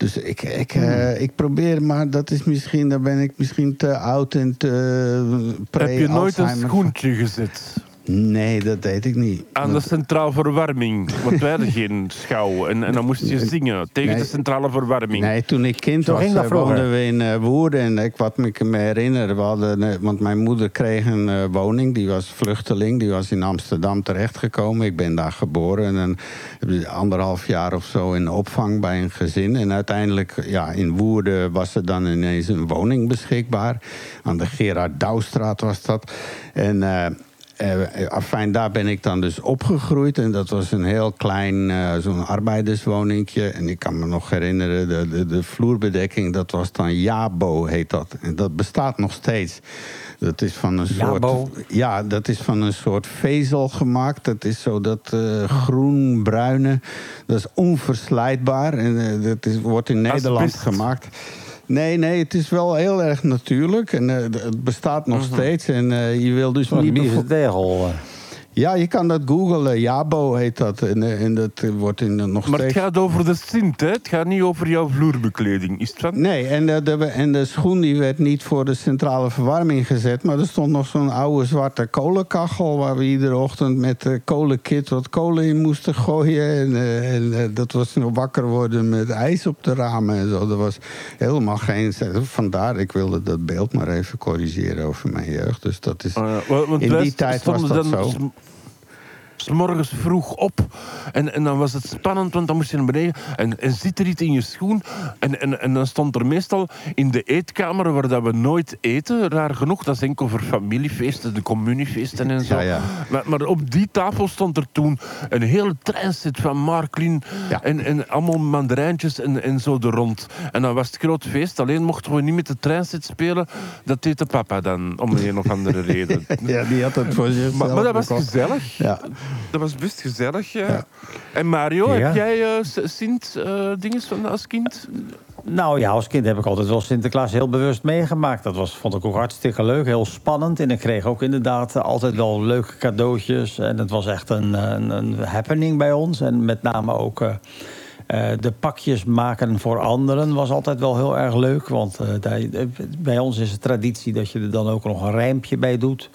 dus ik, ik, Hmm. eh, ik probeer, maar dat is misschien, daar ben ik misschien te oud en te eh, pre Heb je nooit een schoentje gezet? Nee, dat deed ik niet. Aan de centraal verwarming. Want wij hadden geen schouw. En, en dan moest je zingen tegen Nee. de centrale verwarming. Nee, toen ik kind Zo was, eh, woonden we in eh, Woerden. En ik, wat ik me herinner, we hadden, eh, want mijn moeder kreeg een eh, woning. Die was vluchteling, die was in Amsterdam terechtgekomen. Ik ben daar geboren. En dan heb ik anderhalf jaar of zo in opvang bij een gezin. En uiteindelijk, ja, in Woerden was er dan ineens een woning beschikbaar. Aan de Gerard Douwstraat was dat. En... eh, eh, afijn, daar ben ik dan dus opgegroeid. En dat was een heel klein, eh, zo'n arbeiderswoningje. En ik kan me nog herinneren, de, de, de vloerbedekking, dat was dan Jabo, heet dat. En dat bestaat nog steeds. Dat is van een soort... Jabo? Ja, dat is van een soort vezel gemaakt. Dat is zo dat eh, groen-bruine. Dat is onverslijtbaar. En dat is, wordt in Nederland gemaakt. Nee, nee, het is wel heel erg natuurlijk. En eh, het bestaat nog Mhm. steeds. En eh, je wil dus Zo'n niet... bevo- tegel. Eh. Ja, je kan dat googlen. Jabo heet dat. En, eh, en dat eh, wordt in, eh, nog Maar het steeds... gaat over de Sint, hè? Het gaat niet over jouw vloerbekleding. Is het van? Nee, en de, de, en de schoen die werd niet voor de centrale verwarming gezet. Maar er stond nog zo'n oude zwarte kolenkachel... waar we iedere ochtend met de kolenkit wat kolen in moesten gooien. En, eh, en eh, dat was nog wakker worden met ijs op de ramen en zo. Er was helemaal geen... Vandaar, ik wilde dat beeld maar even corrigeren over mijn jeugd. Dus dat is... Oh ja, wa- want In die tijd was dat dan zo. S- morgens vroeg op. En, en dan was het spannend, want dan moest je naar beneden. En, en zit er iets in je schoen? En, en, en dan stond er meestal in de eetkamer, waar dat we nooit eten, raar genoeg. Dat is enkel voor familiefeesten, de communiefeesten en zo. Ja, ja. Maar, maar op die tafel stond er toen een hele treinset van Marklin. Ja. En, en allemaal mandarijntjes en, en zo er rond. En dan was het groot feest. Alleen mochten we niet met de treinset spelen. Dat deed de papa dan, om een of andere reden. Ja, die had het voor zichzelf Maar, maar dat was gezellig. Ja. Dat was best gezellig, ja. En Mario, Ja. heb jij eh, Sint eh dinges van als kind? Nou ja, als kind heb ik altijd wel Sinterklaas heel bewust meegemaakt. Dat was, vond ik ook hartstikke leuk, heel spannend. En ik kreeg ook inderdaad eh, altijd wel leuke cadeautjes. En het was echt een, eh, een, een happening bij ons. En met name ook eh, eh, de pakjes maken voor anderen was altijd wel heel erg leuk. Want eh, daar- eh, bij ons is het traditie dat je er dan ook nog een rijmpje bij doet.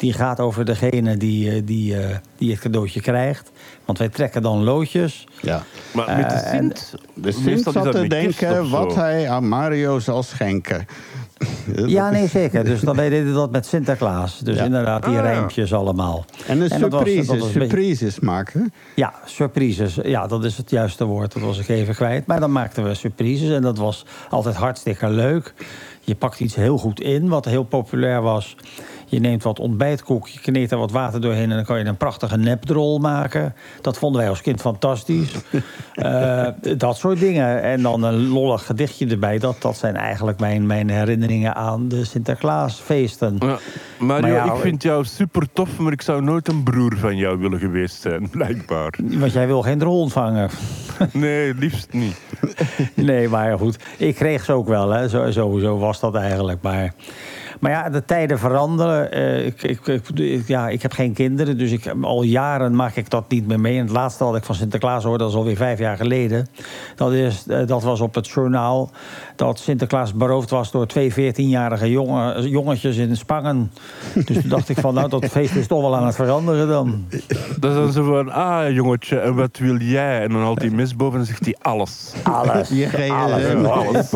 Die gaat over degene die, eh, die, eh, die het cadeautje krijgt. Want wij trekken dan loodjes. Ja. Maar met de Eh, Sint? De Sint zat dat te denken wat hij aan Mario zal schenken. Ja, nee, zeker. Dus dan, wij deden dat met Sinterklaas. Dus Ja. inderdaad, die Ah, rijmpjes allemaal. En de En dat was- surprises, dat was een beetje- surprises maken. Ja, surprises. Ja, dat is het juiste woord. Dat was ik even kwijt. Maar dan maakten we surprises en dat was altijd hartstikke leuk. Je pakt iets heel goed in, wat heel populair was. Je neemt wat ontbijtkoek, je kneedt er wat water doorheen... en dan kan je een prachtige nepdrol maken. Dat vonden wij als kind fantastisch. Eh, dat soort dingen. En dan een lollig gedichtje erbij. Dat, dat zijn eigenlijk mijn, mijn herinneringen aan de Sinterklaasfeesten. Ja, Mario, Maar ja, ik vind jou super tof, maar ik zou nooit een broer van jou willen geweest zijn, blijkbaar. Want jij wil geen drol ontvangen. Nee, liefst niet. Nee, maar goed. Ik kreeg ze ook wel, hè. Zo, sowieso was dat eigenlijk. Maar, maar ja, de tijden veranderen. Eh, ik, ik, ja, ik heb geen kinderen, dus ik, al jaren maak ik dat niet meer mee. En het laatste wat ik van Sinterklaas hoorde, dat is alweer vijf jaar geleden. Dat, is, eh, dat was op het journaal dat Sinterklaas beroofd was door twee 14-jarige jongen, jongetjes in Spangen. Dus toen dacht ik van, nou, dat feest is toch wel aan het veranderen dan. Dat is dan zo van, ah jongetje, en wat wil jij? En dan haalt hij boven en zegt hij alles. Alles. Je geeft alles. alles.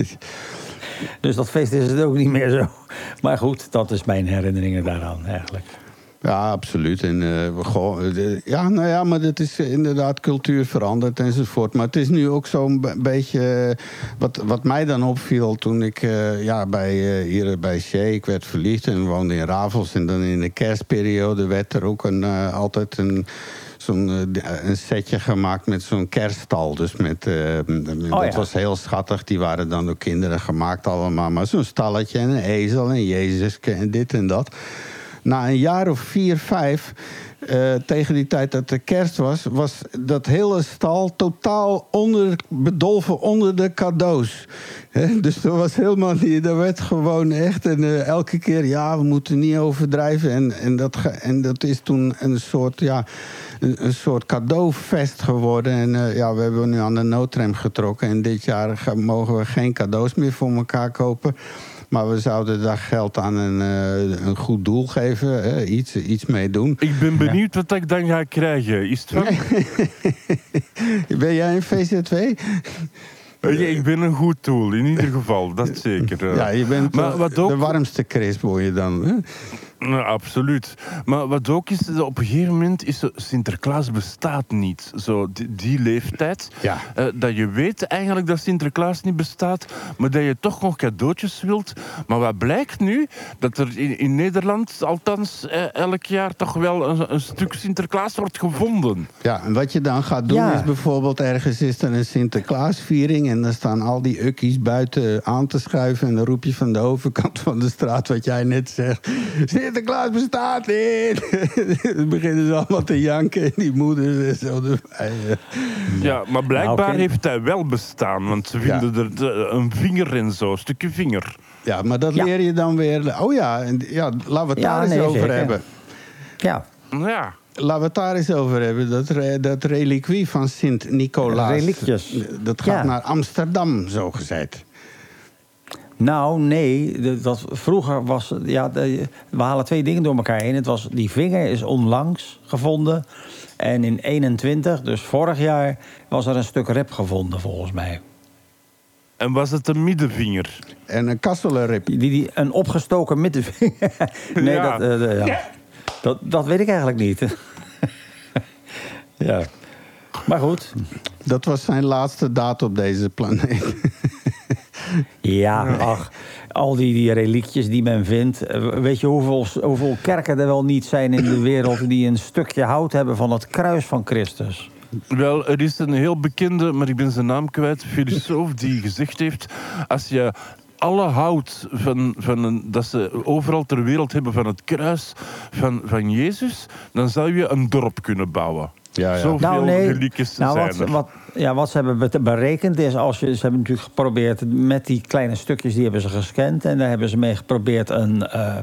Dus dat feest is het ook niet meer zo. Maar goed, dat is mijn herinneringen daaraan eigenlijk. Ja, absoluut. En, eh, eh, ja, nou ja, maar het is inderdaad cultuur veranderd enzovoort. Maar het is nu ook zo'n be- beetje... eh, wat, wat mij dan opviel toen ik ja, bij, hier bij Shea... Ik werd verliefd en woonde in Ravels. En dan in de kerstperiode werd er ook een, altijd een... Zo'n eh, d- een setje gemaakt met zo'n kerststal. Dus met, eh, dat ja. was heel schattig. Die waren dan door kinderen gemaakt allemaal. Maar zo'n stalletje en een ezel en Jezuske en dit en dat. Na een jaar of vier, vijf, eh, tegen die tijd dat de kerst was, was dat hele stal totaal onder, bedolven onder de cadeaus. Dus er was helemaal niet, er werd gewoon echt en eh, elke keer, ja, we moeten niet overdrijven. En, en, dat, en dat is toen een soort, ja, een, soort cadeaufest geworden. En eh, ja, we hebben nu aan de noodrem getrokken. En dit jaar mogen we geen cadeaus meer voor elkaar kopen. Maar we zouden daar geld aan een, eh, een goed doel geven. Hè, iets, iets mee doen. Ik ben benieuwd wat ik dan ga krijgen. Is het. Ben jij een VZW? Weet je, ik ben een goed tool, in ieder geval, dat zeker. eh. Ja, je bent Maar eh, wat ook- de warmste crisp, word je dan. Hè? Nou, absoluut. Maar wat ook is, op een gegeven moment is zo, Sinterklaas bestaat niet. Zo die, die leeftijd. Ja. Eh, dat je weet eigenlijk dat Sinterklaas niet bestaat, maar dat je toch nog cadeautjes wilt. Maar wat blijkt nu? Dat er in, in Nederland althans eh, elk jaar toch wel een, een stuk Sinterklaas wordt gevonden. Ja, en wat je dan gaat doen Ja. is bijvoorbeeld ergens is er een Sinterklaasviering en dan staan al die ukkies buiten aan te schuiven en dan roep je van de overkant van de straat wat jij net zegt. Sinterklaas bestaat niet! dan beginnen ze allemaal te janken en die moeders en zo. Ja, maar blijkbaar Nou, heeft hij wel bestaan, want ze Ja. vinden er de- een vinger en zo, een stukje vinger. Ja, maar dat Ja. leer je dan weer. Oh ja, en, ja laten we het Ja, daar eens nee, over zeker. hebben. Ja, Ja. Laten we het daar eens over hebben. Dat, re- dat reliquie van Sint-Nicolaas. Dat gaat Ja. naar Amsterdam, zo gezegd. Nou nee, dat, vroeger was... Ja, de- we halen twee dingen door elkaar heen. Het was, die vinger is onlangs gevonden. En in 21, dus vorig jaar, was er een stuk rep gevonden, volgens mij. En was het een middenvinger? En een kasselenrip. Die, die, een opgestoken middenvinger. nee, Ja. dat, eh, ja. dat, dat weet ik eigenlijk niet. ja. Maar goed, Dat was zijn laatste daad op deze planeet. Ja, ach, al die, die reliekjes die men vindt. Eh, Weet je hoeveel, hoeveel kerken er wel niet zijn in de wereld... die een stukje hout hebben van het kruis van Christus? Wel, er is een heel bekende, maar ik ben zijn naam kwijt, filosoof die gezegd heeft: als je alle hout van, van een, dat ze overal ter wereld hebben van het kruis van, van Jezus, dan zou je een dorp kunnen bouwen. Ja, ja. Zoveel Nou, nee. reliekjes Nou, zijn wat, er. wat, ja, wat ze hebben be- berekend is, als je, ze hebben natuurlijk geprobeerd met die kleine stukjes, die hebben ze gescand. En daar hebben ze mee geprobeerd een, eh,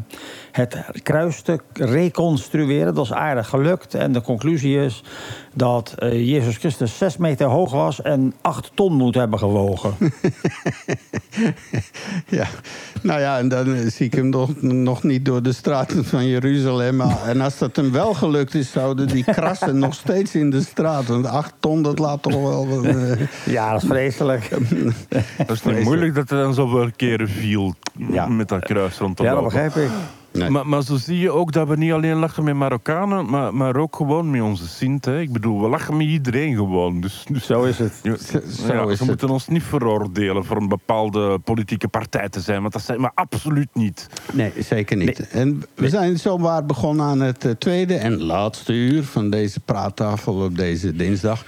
het kruis te reconstrueren. Dat is aardig gelukt. En de conclusie is dat eh, Jezus Christus 6 meter hoog was en 8 ton moet hebben gewogen. Ja, nou ja, en dan eh, zie ik hem nog, niet door de straten van Jeruzalem. En als dat hem wel gelukt is, zouden die krassen nog steeds in de straat. Want acht ton, dat laat toch wel... wat, eh, ja, dat is vreselijk. Dat is niet moeilijk dat er dan zoveel keren viel Ja. met dat kruis rond te Ja, dat begrijp ik. nee. Maar, maar zo zie je ook dat we niet alleen lachen met Marokkanen, maar, maar ook gewoon met onze Sint. Hè. Ik bedoel, we lachen met iedereen gewoon. Dus, dus Zo is het. Ja, Zo- zo ja, is ze het. moeten ons niet veroordelen voor een bepaalde politieke partij te zijn, want dat zijn we absoluut niet. Nee, zeker niet. En we zijn zomaar begonnen aan het eh, tweede en laatste uur van deze praattafel op deze dinsdag.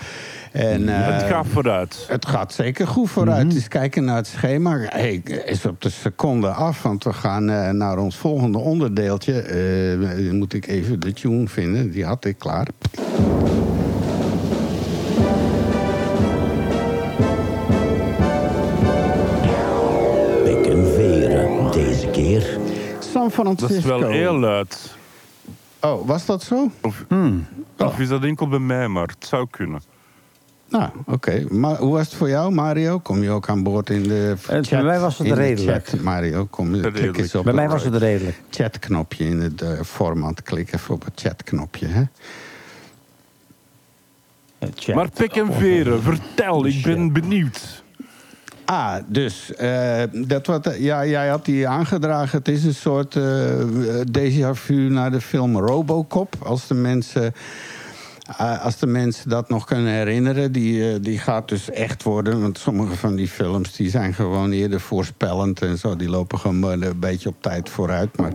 En, eh, het gaat vooruit. Het gaat zeker goed vooruit. Dus kijken naar het schema. Hey, is op de seconde af, want we gaan eh, naar ons volgende onderdeeltje. Eh, dan moet ik even de tune vinden, die had ik klaar. Pek en veren deze keer. San Francisco. Dat is wel heel luid. Oh, was dat zo? Of, Hmm. of is dat enkel bij mij, maar het zou kunnen. Nou, oké. Maar hoe was het voor jou, Mario? Kom je ook aan boord in de bij chat? mij was het redelijk. chat, Mario, kom je, klik Redelijk. eens op Bij mij was het redelijk. chatknopje in het eh, format. Klik even op het chatknopje, hè? Eh, chat. Maar pek en veren, vertel, ik ben benieuwd. Ah, dus eh, dat wat, ja, jij had die aangedragen. Het is een soort eh déjà vu naar de film Robocop. Als de mensen, eh, als de mensen dat nog kunnen herinneren, die, eh, die gaat dus echt worden. Want sommige van die films die zijn gewoon eerder voorspellend en zo. Die lopen gewoon een beetje op tijd vooruit. Maar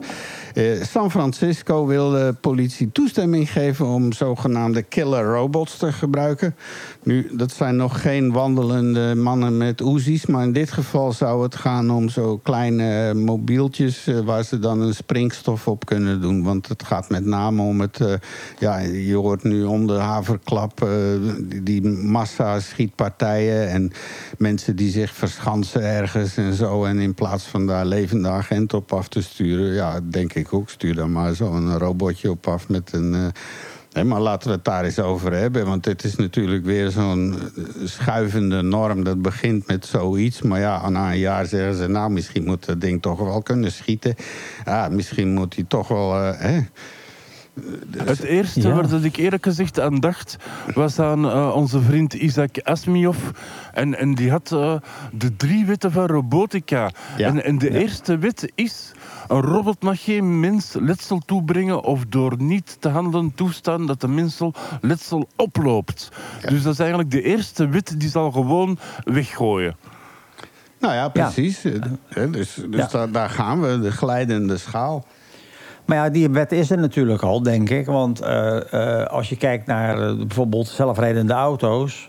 eh, San Francisco wil de politie toestemming geven om zogenaamde killer robots te gebruiken. Nu, dat zijn nog geen wandelende mannen met Uzi's, maar in dit geval zou het gaan om zo kleine eh, mobieltjes eh, waar ze dan een springstof op kunnen doen. Want het gaat met name om het, ja, je hoort nu om de haverklap die, die massa schietpartijen en mensen die zich verschansen ergens en zo. En in plaats van daar levende agent op af te sturen, ja, denk ik ook, stuur dan maar zo'n robotje op af met een. eh, maar laten we het daar eens over hebben. Want dit is natuurlijk weer zo'n eh, schuivende norm. Dat begint met zoiets. Maar ja, na een jaar zeggen ze... nou, misschien moet dat ding toch wel kunnen schieten. Ja, misschien moet hij toch wel... eh, hè. Het eerste Ja. waar dat ik eerlijk gezegd aan dacht, was aan eh, onze vriend Isaac Asmioff. En, en die had eh, de drie wetten van robotica. Ja. En, en de eerste wet is... Een robot mag geen mens letsel toebrengen of door niet te handelen toestaan dat de mensel letsel oploopt. Dus dat is eigenlijk de eerste wet die zal gewoon weggooien. Nou ja, precies. Eh, Dus, dus Ja. daar, daar gaan we, de glijdende schaal. Maar ja, die wet is er natuurlijk al, denk ik. Want eh, eh, als je kijkt naar bijvoorbeeld zelfrijdende auto's...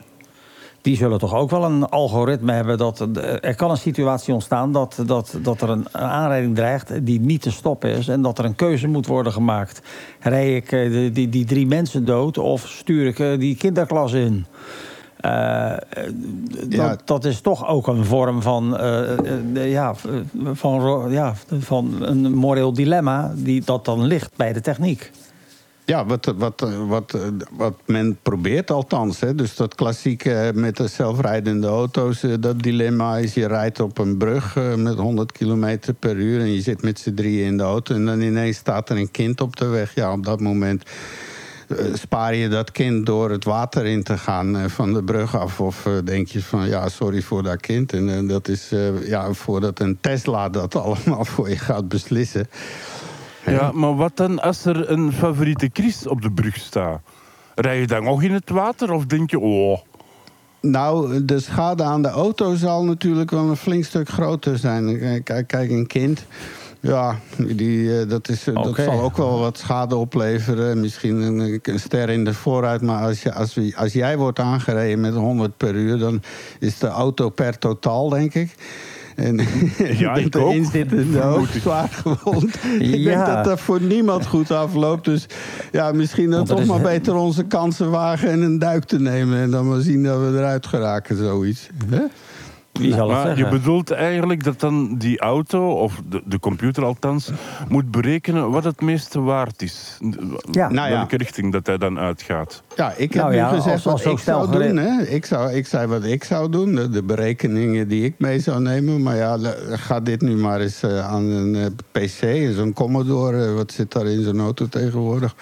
die zullen toch ook wel een algoritme hebben... dat eh, er kan een situatie ontstaan dat, dat, dat er een aanrijding dreigt... die niet te stoppen is en dat er een keuze moet worden gemaakt. Rij ik eh, die, die, die drie mensen dood of stuur ik eh, die kinderklas in... Ja. dat, dat is toch ook een vorm van, ja, van, ja, van een moreel dilemma die dat dan ligt bij de techniek. Ja, wat, wat, wat, wat men probeert althans. Hè. Dus dat klassieke met de zelfrijdende auto's, eh, dat dilemma is... je rijdt op een brug eh, met 100 km per uur... en je zit met z'n drieën in de auto... en dan ineens staat er een kind op de weg. Ja, op dat moment eh, spaar je dat kind door het water in te gaan van de brug af... of denk je van, ja, sorry voor dat kind. En dat is, ja, voordat een Tesla dat allemaal voor je gaat beslissen... Ja, maar wat dan als er een favoriete Chris op de brug staat? Rij je dan nog in het water of denk je, oh... Nou, de schade aan de auto zal natuurlijk wel een flink stuk groter zijn. Kijk, kijk een kind. Ja, die, eh, dat, is, eh, dat zal ook wel wat schade opleveren. Misschien een, een ster in de vooruit. Maar als, je, als, we- als jij wordt aangereden met 100 per uur... dan is de auto per totaal, denk ik. En Ja, ik ook. erin zittende ook zwaar gewond. ik denk dat dat voor niemand goed afloopt. Dus ja, misschien er toch is maar beter onze kansen wagen en een duik te nemen. En dan maar zien dat we eruit geraken, zoiets. Hè? Wie zal het Maar je bedoelt eigenlijk dat dan die auto, of de, de computer althans, moet berekenen wat het meeste waard is. Ja. Nou ja. Welke richting dat hij dan uitgaat. Ja, ik heb Nou nu gezegd als- als wat ik zou doen. Hè? Ik, zou, ik zei wat ik zou doen, de, de berekeningen die ik mee zou nemen. Maar ja, ga dit nu maar eens eh, aan een eh, PC, zo'n Commodore. eh, wat zit daar in zo'n auto tegenwoordig?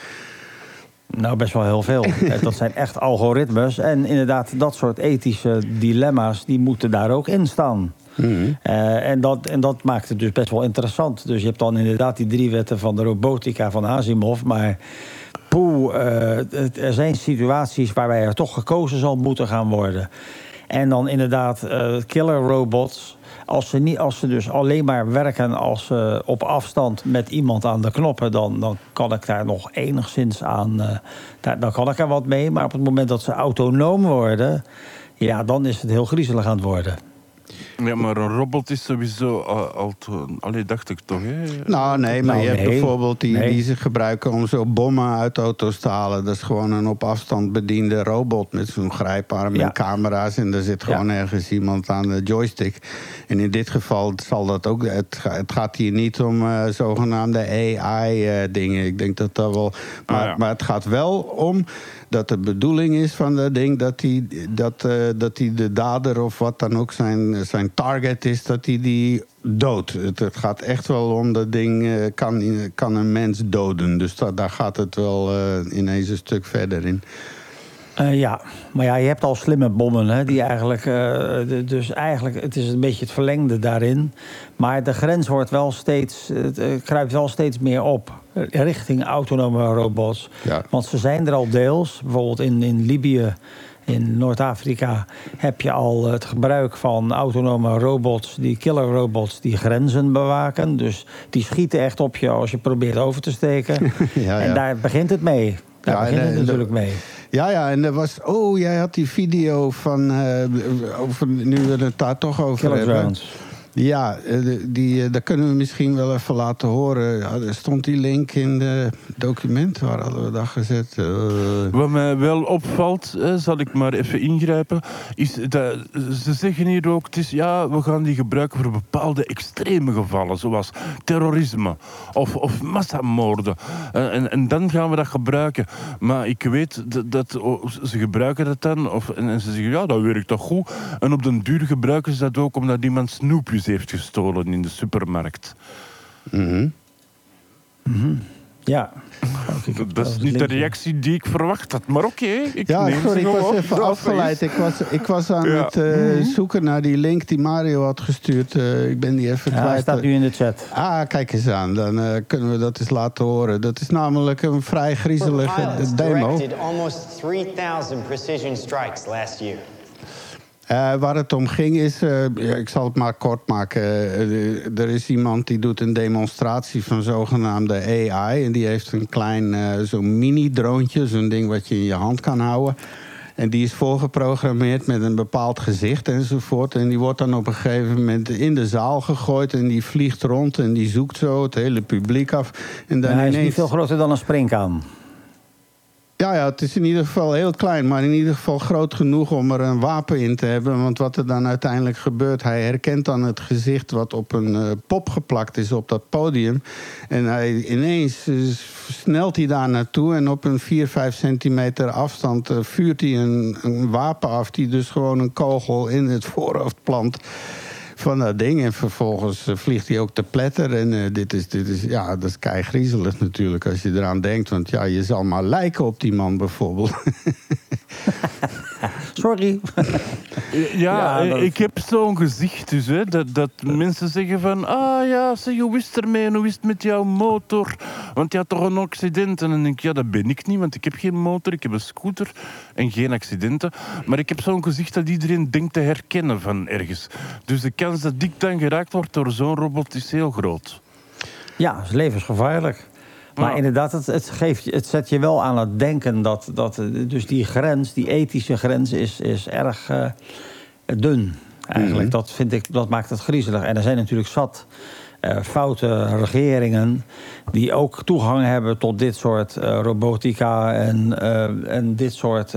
Nou, best wel heel veel. Dat zijn echt algoritmes. En inderdaad, dat soort ethische dilemma's... die moeten daar ook in staan. Eh, en, dat, en dat maakt het dus best wel interessant. Dus je hebt dan inderdaad die drie wetten van de robotica van Asimov. Maar poeh, eh, er zijn situaties waarbij er toch gekozen zal moeten gaan worden. En dan inderdaad eh, killer robots. Als ze, niet, als ze dus alleen maar werken als, eh, op afstand met iemand aan de knoppen... Dan, dan kan ik daar nog enigszins aan... eh, daar, dan kan ik er wat mee. Maar op het moment dat ze autonoom worden... ja, dan is het heel griezelig aan het worden. Ja, maar een robot is sowieso al, al te- Allee, dacht ik toch, hè? Nou, nee, maar Nou, je hebt nee. bijvoorbeeld die, Nee. die ze gebruiken om zo bommen uit auto's te halen. Dat is gewoon een op afstand bediende robot met zo'n grijparm Ja. en camera's. En er zit gewoon ergens iemand aan de joystick. En in dit geval zal dat ook. Het, het gaat hier niet om eh, zogenaamde AI-dingen. ik denk dat dat wel. Maar, Ah, ja. maar het gaat wel om dat de bedoeling is van dat ding dat hij dat, eh, dat die de dader of wat dan ook zijn, zijn target is, dat hij die doodt. Het, gaat echt wel om dat ding eh, kan, kan een mens doden. Dus da- daar gaat het wel eh, ineens een stuk verder in. Ja, maar ja, je hebt al slimme bommen, hè, die eigenlijk... dus eigenlijk, het is een beetje het verlengde daarin. Maar de grens wordt wel steeds, het eh, kruipt wel steeds meer op richting autonome robots. Ja. Want ze zijn er al deels. Bijvoorbeeld in, in Libië, in Noord-Afrika... heb je al het gebruik van autonome robots, die killer robots... die grenzen bewaken. Dus die schieten echt op je als je probeert over te steken. Ja, En ja. daar begint het mee. Daar en, begint het eh, natuurlijk mee. Ja, ja, en er was. Oh, jij had die video van. eh, over, nu we het daar toch over Killer hebben. drones. Ja, eh, die, eh, dat kunnen we misschien wel even laten horen. Ja, stond die link in de document. Waar hadden we dat gezet? Eh, Wat mij wel opvalt, hè, zal ik maar even ingrijpen, is dat ze zeggen hier ook, het is, ja, we gaan die gebruiken voor bepaalde extreme gevallen, zoals terrorisme of, of massamoorden. En, dan gaan we dat gebruiken. Maar ik weet dat, ze gebruiken dat dan, of, en, en ze zeggen, ja, dat werkt toch goed. En op den duur gebruiken ze dat ook omdat iemand snoepjes heeft gestolen in de supermarkt. mhm. Ja. Dat is niet de reactie die ik verwacht had, maar oké. ik Ja, neem sorry, ze ik was gewoon. even Dat afgeleid. is- Ik was, ik was aan Ja. het eh, zoeken naar die link die Mario had gestuurd. Eh, ik ben die even Ja, hij kwijt. staat nu in de chat. Ah, kijk eens aan. Dan eh, kunnen we dat eens laten horen. Dat is namelijk een vrij griezelige demo. directed almost 3,000 precision strikes last year. Eh, waar het om ging is, eh, ik zal het maar kort maken. Eh, er is iemand die doet een demonstratie van zogenaamde AI. En die heeft een klein, zo'n mini-droontje, zo'n ding wat je in je hand kan houden. En die is voorgeprogrammeerd met een bepaald gezicht enzovoort. En die wordt dan op een gegeven moment in de zaal gegooid. En die vliegt rond en die zoekt zo het hele publiek af. En dan Ja, hij is niet veel groter dan een springkaan. Ja, ja, het is in ieder geval heel klein, maar in ieder geval groot genoeg om er een wapen in te hebben. Want wat er dan uiteindelijk gebeurt, hij herkent dan het gezicht wat op een eh, pop geplakt is op dat podium. En hij, ineens eh, snelt hij daar naartoe en op een 4, 5 centimeter afstand eh, vuurt hij een, een wapen af die dus gewoon een kogel in het voorhoofd plant van dat ding. En vervolgens eh, vliegt hij ook te pletter. En eh, dit, is, dit is, ja, dat is kei griezelig natuurlijk als je eraan denkt. Want ja, je zal maar lijken op die man bijvoorbeeld. Sorry. Ja, Ja, dat- ik heb zo'n gezicht dus, hè, dat, dat mensen zeggen van... Ah ja, zeg, hoe is het ermee en hoe is het met jouw motor? Want je had toch een accident? En dan denk ik, ja, dat ben ik niet, want ik heb geen motor, ik heb een scooter en geen accidenten. Maar ik heb zo'n gezicht dat iedereen denkt te herkennen van ergens. Dus de kans dat ik dan geraakt word door zo'n robot is heel groot. Ja, het is levensgevaarlijk. Maar Ja. inderdaad, het, het, geeft, het zet je wel aan het denken dat, dat dus die grens, die ethische grens, is, is erg eh, dun. Eigenlijk, Mhm. dat, vind ik, dat maakt het griezelig. En er zijn natuurlijk zat eh, foute regeringen... die ook toegang hebben tot dit soort eh, robotica en, en dit soort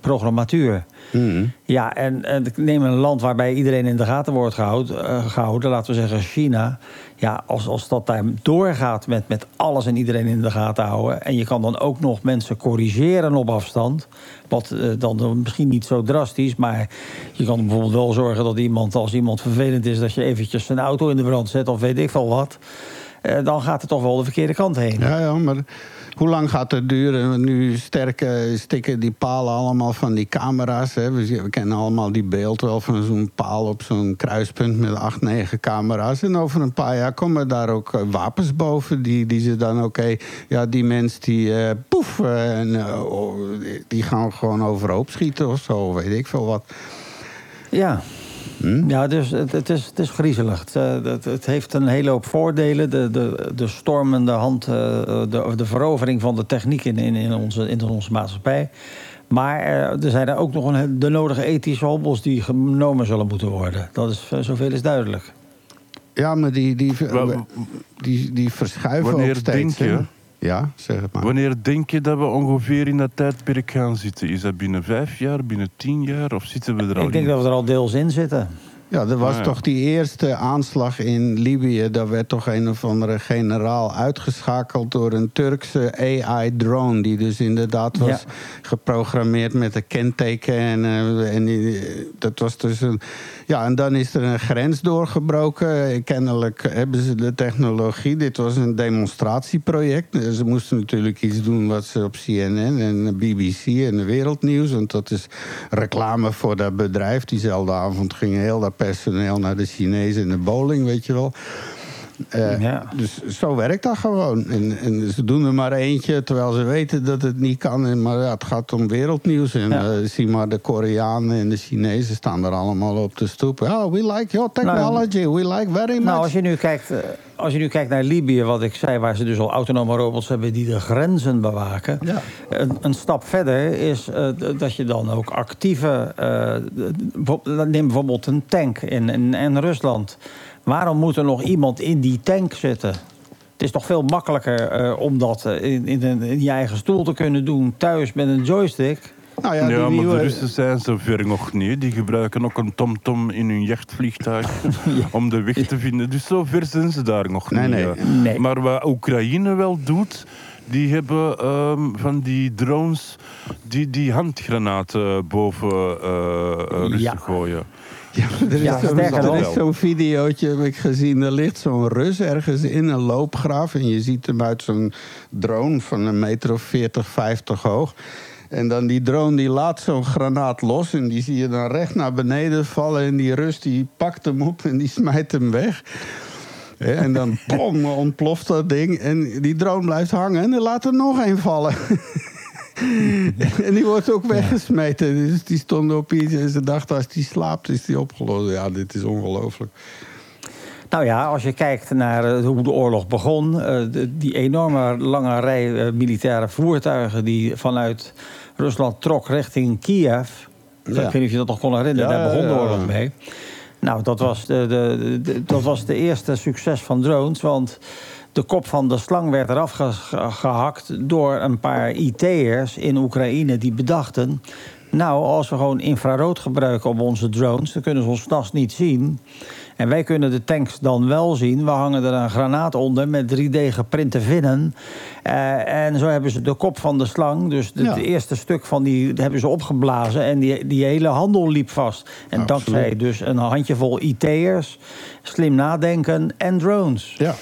programmatuur. Mhm. Ja, en, en ik neem een land waarbij iedereen in de gaten wordt gehouden, eh, gehouden laten we zeggen China. Ja, als, als dat daar doorgaat met, met alles en iedereen in de gaten houden... en je kan dan ook nog mensen corrigeren op afstand... wat eh, dan misschien niet zo drastisch, maar je kan bijvoorbeeld wel zorgen dat iemand... als iemand vervelend is, dat je eventjes zijn auto in de brand zet of weet ik veel wat... eh, dan gaat het toch wel de verkeerde kant heen. Ja, ja, maar hoe lang gaat het duren? Nu sterke stikken die palen allemaal van die camera's. Hè. We, kennen allemaal die beeld wel van zo'n paal op zo'n kruispunt met acht, negen camera's. En over een paar jaar komen daar ook eh, wapens boven. Die, die ze dan, oké, ja, die mens die eh, poef, eh, en, oh, die gaan gewoon overhoop schieten of zo, weet ik veel wat. Ja. Hm? Ja, dus het, het, is, het is griezelig. Het, eh, het, het heeft een hele hoop voordelen. De, de, de stormende hand, eh, de, de verovering van de techniek in, in, in, onze, in onze maatschappij. Maar eh, er zijn er ook nog een, de nodige ethische hobbels die genomen zullen moeten worden. Dat is, zoveel is duidelijk. Ja, maar die, die, die, die verschuiven wanneer ook steeds. denk je? Ja, zeg het maar. Wanneer denk je dat we ongeveer in dat tijdperk gaan zitten? Is dat binnen vijf jaar, binnen tien jaar of zitten we er al Ik denk in? dat we er al deels in zitten. Ja, er was Ah, ja. toch die eerste aanslag in Libië. Daar werd toch een of andere generaal uitgeschakeld door een Turkse AI-drone. Die dus inderdaad was Ja. geprogrammeerd met een kenteken. En, eh, en die- dat was dus een. Ja, en dan is er een grens doorgebroken. Eh, Kennelijk hebben ze de technologie. Dit was een demonstratieproject. Eh, Ze moesten natuurlijk iets doen wat ze op CNN en BBC en de Wereldnieuws. Want dat is reclame voor dat bedrijf. Diezelfde avond ging heel dat personeel naar de Chinezen en de bowling, weet je wel. Eh, Ja. Dus zo werkt dat gewoon. En, en ze doen er maar eentje, terwijl ze weten dat het niet kan. En, maar ja, het gaat om wereldnieuws. En Ja. eh, zie maar, de Koreanen en de Chinezen staan er allemaal op de stoep. Oh, we like your technology. we like very much. Nou, als je, nu kijkt, eh, als je nu kijkt naar Libië, wat ik zei, waar ze dus al autonome robots hebben die de grenzen bewaken. Ja. Een, een stap verder is eh, dat je dan ook actieve. eh, neem bijvoorbeeld een tank in, in, in Rusland. Waarom moet er nog iemand in die tank zitten? Het is toch veel makkelijker eh, om dat in, in, in je eigen stoel te kunnen doen, thuis met een joystick. Nou ja, Ja, die maar nieuwe- de Russen zijn zover nog niet. Die gebruiken ook een tomtom in hun jachtvliegtuig om de weg te vinden. Dus zover zijn ze daar nog Nee, niet. nee. ja. Nee. Maar wat Oekraïne wel doet, die hebben ehm, van die drones die, die handgranaten boven eh, eh, Russen Ja. gooien. Ja, er is Ja, zo'n videootje, heb ik gezien. Er ligt zo'n Rus ergens in een loopgraaf. En je ziet hem uit zo'n drone van een meter of 40, 50 hoog. En dan die drone die laat zo'n granaat los. En die zie je dan recht naar beneden vallen. En die Rus die pakt hem op en die smijt hem weg. En dan pom, ontploft dat ding. En die drone blijft hangen. En er laat er nog een vallen. en die wordt ook weggesmeten. Dus die stonden op iets en ze dachten als die slaapt is die opgelost. Ja, dit is ongelooflijk. Nou ja, als je kijkt naar eh, hoe de oorlog begon, eh, die enorme lange rij eh, militaire voertuigen die vanuit Rusland trok richting Kiev. Ik weet niet of je dat nog kon herinneren, Ja, daar begon de oorlog mee. Nou, dat was de, de, de- dat was de eerste succes van drones, want de kop van de slang werd eraf ge- ge- gehakt door een paar IT'ers in Oekraïne die bedachten. Nou, als we gewoon infrarood gebruiken op onze drones, dan kunnen ze ons s'nachts niet zien. En wij kunnen de tanks dan wel zien. We hangen er een granaat onder met 3D geprinte vinnen. Eh, en zo hebben ze de kop van de slang, dus Ja. het eerste stuk van die hebben ze opgeblazen. En die, die hele handel liep vast. En Absoluut. dankzij dus een handjevol IT'ers, slim nadenken en drones. Ja.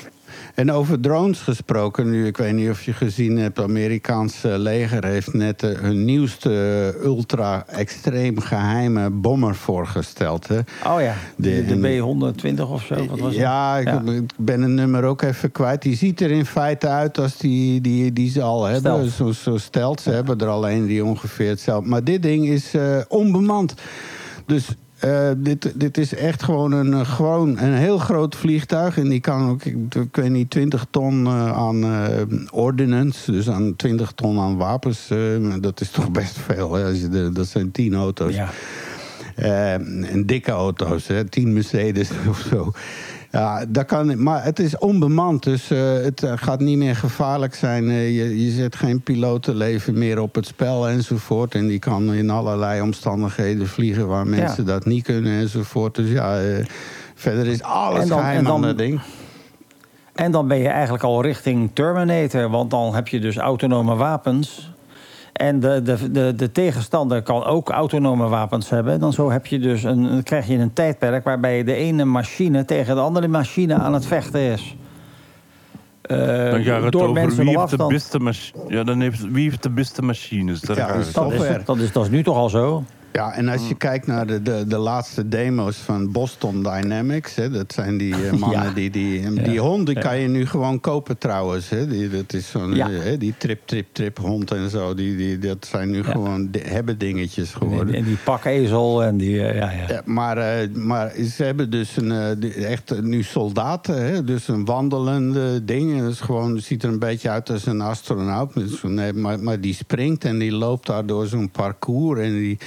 En over drones gesproken, nu, ik weet niet of je gezien hebt, het Amerikaanse leger heeft net eh, hun nieuwste eh, ultra-extreem geheime bommer voorgesteld. Hè? Oh ja, de, De- de B120 of zo. Wat was het? ja, ik, ben een nummer ook even kwijt. Die ziet er in feite uit als die, die, die ze al hebben. Zo, zo stelt. Ze hebben er alleen die ongeveer hetzelfde. Maar dit ding is eh, onbemand. Dus eh, dit, dit is echt gewoon een, eh, gewoon een heel groot vliegtuig. En die kan ook, ik, ik weet niet, 20 ton eh, aan eh, ordnance. Dus aan 20 ton aan wapens. dat is toch best veel. Hè? Als je de, dat zijn 10 auto's. Ja. En dikke auto's, hè, tien Mercedes of zo. Ja, dat kan, maar het is onbemand, dus eh, het eh, gaat niet meer gevaarlijk zijn. Eh, je, je zet geen pilotenleven meer op het spel enzovoort. En die kan in allerlei omstandigheden vliegen waar mensen dat niet kunnen enzovoort. Dus ja, verder is alles dan- geheim dan- aan dat ding. En dan ben je eigenlijk al richting Terminator, want dan heb je dus autonome wapens. En de, de, de, de tegenstander kan ook autonome wapens hebben. Dan zo heb je dus een, dan krijg je een tijdperk waarbij de ene machine tegen de andere machine aan het vechten is. Eh, Dan gaat het door over wie heeft, de beste ja, dan heeft, wie heeft de beste machines. Daar Ja, dat- is, dat, is, dat is nu toch al zo? Ja, en als je kijkt naar de, de, de laatste demo's van Boston Dynamics... Hè, dat zijn die eh, mannen Ja. die... Die, die hond die kan je nu gewoon kopen trouwens. Hè, die, dat is zo'n Ja. eh, hè, die trip, trip, trip hond en zo. Die, die, dat zijn nu gewoon hebben dingetjes geworden. En die pakezel en die... eh, ja, ja. Ja, maar, maar ze hebben dus een, echt nu soldaten, hè? dus een wandelende ding. Het is gewoon, ziet er een beetje uit als een astronaut. maar, maar die springt en die loopt daar door zo'n parcours. En die,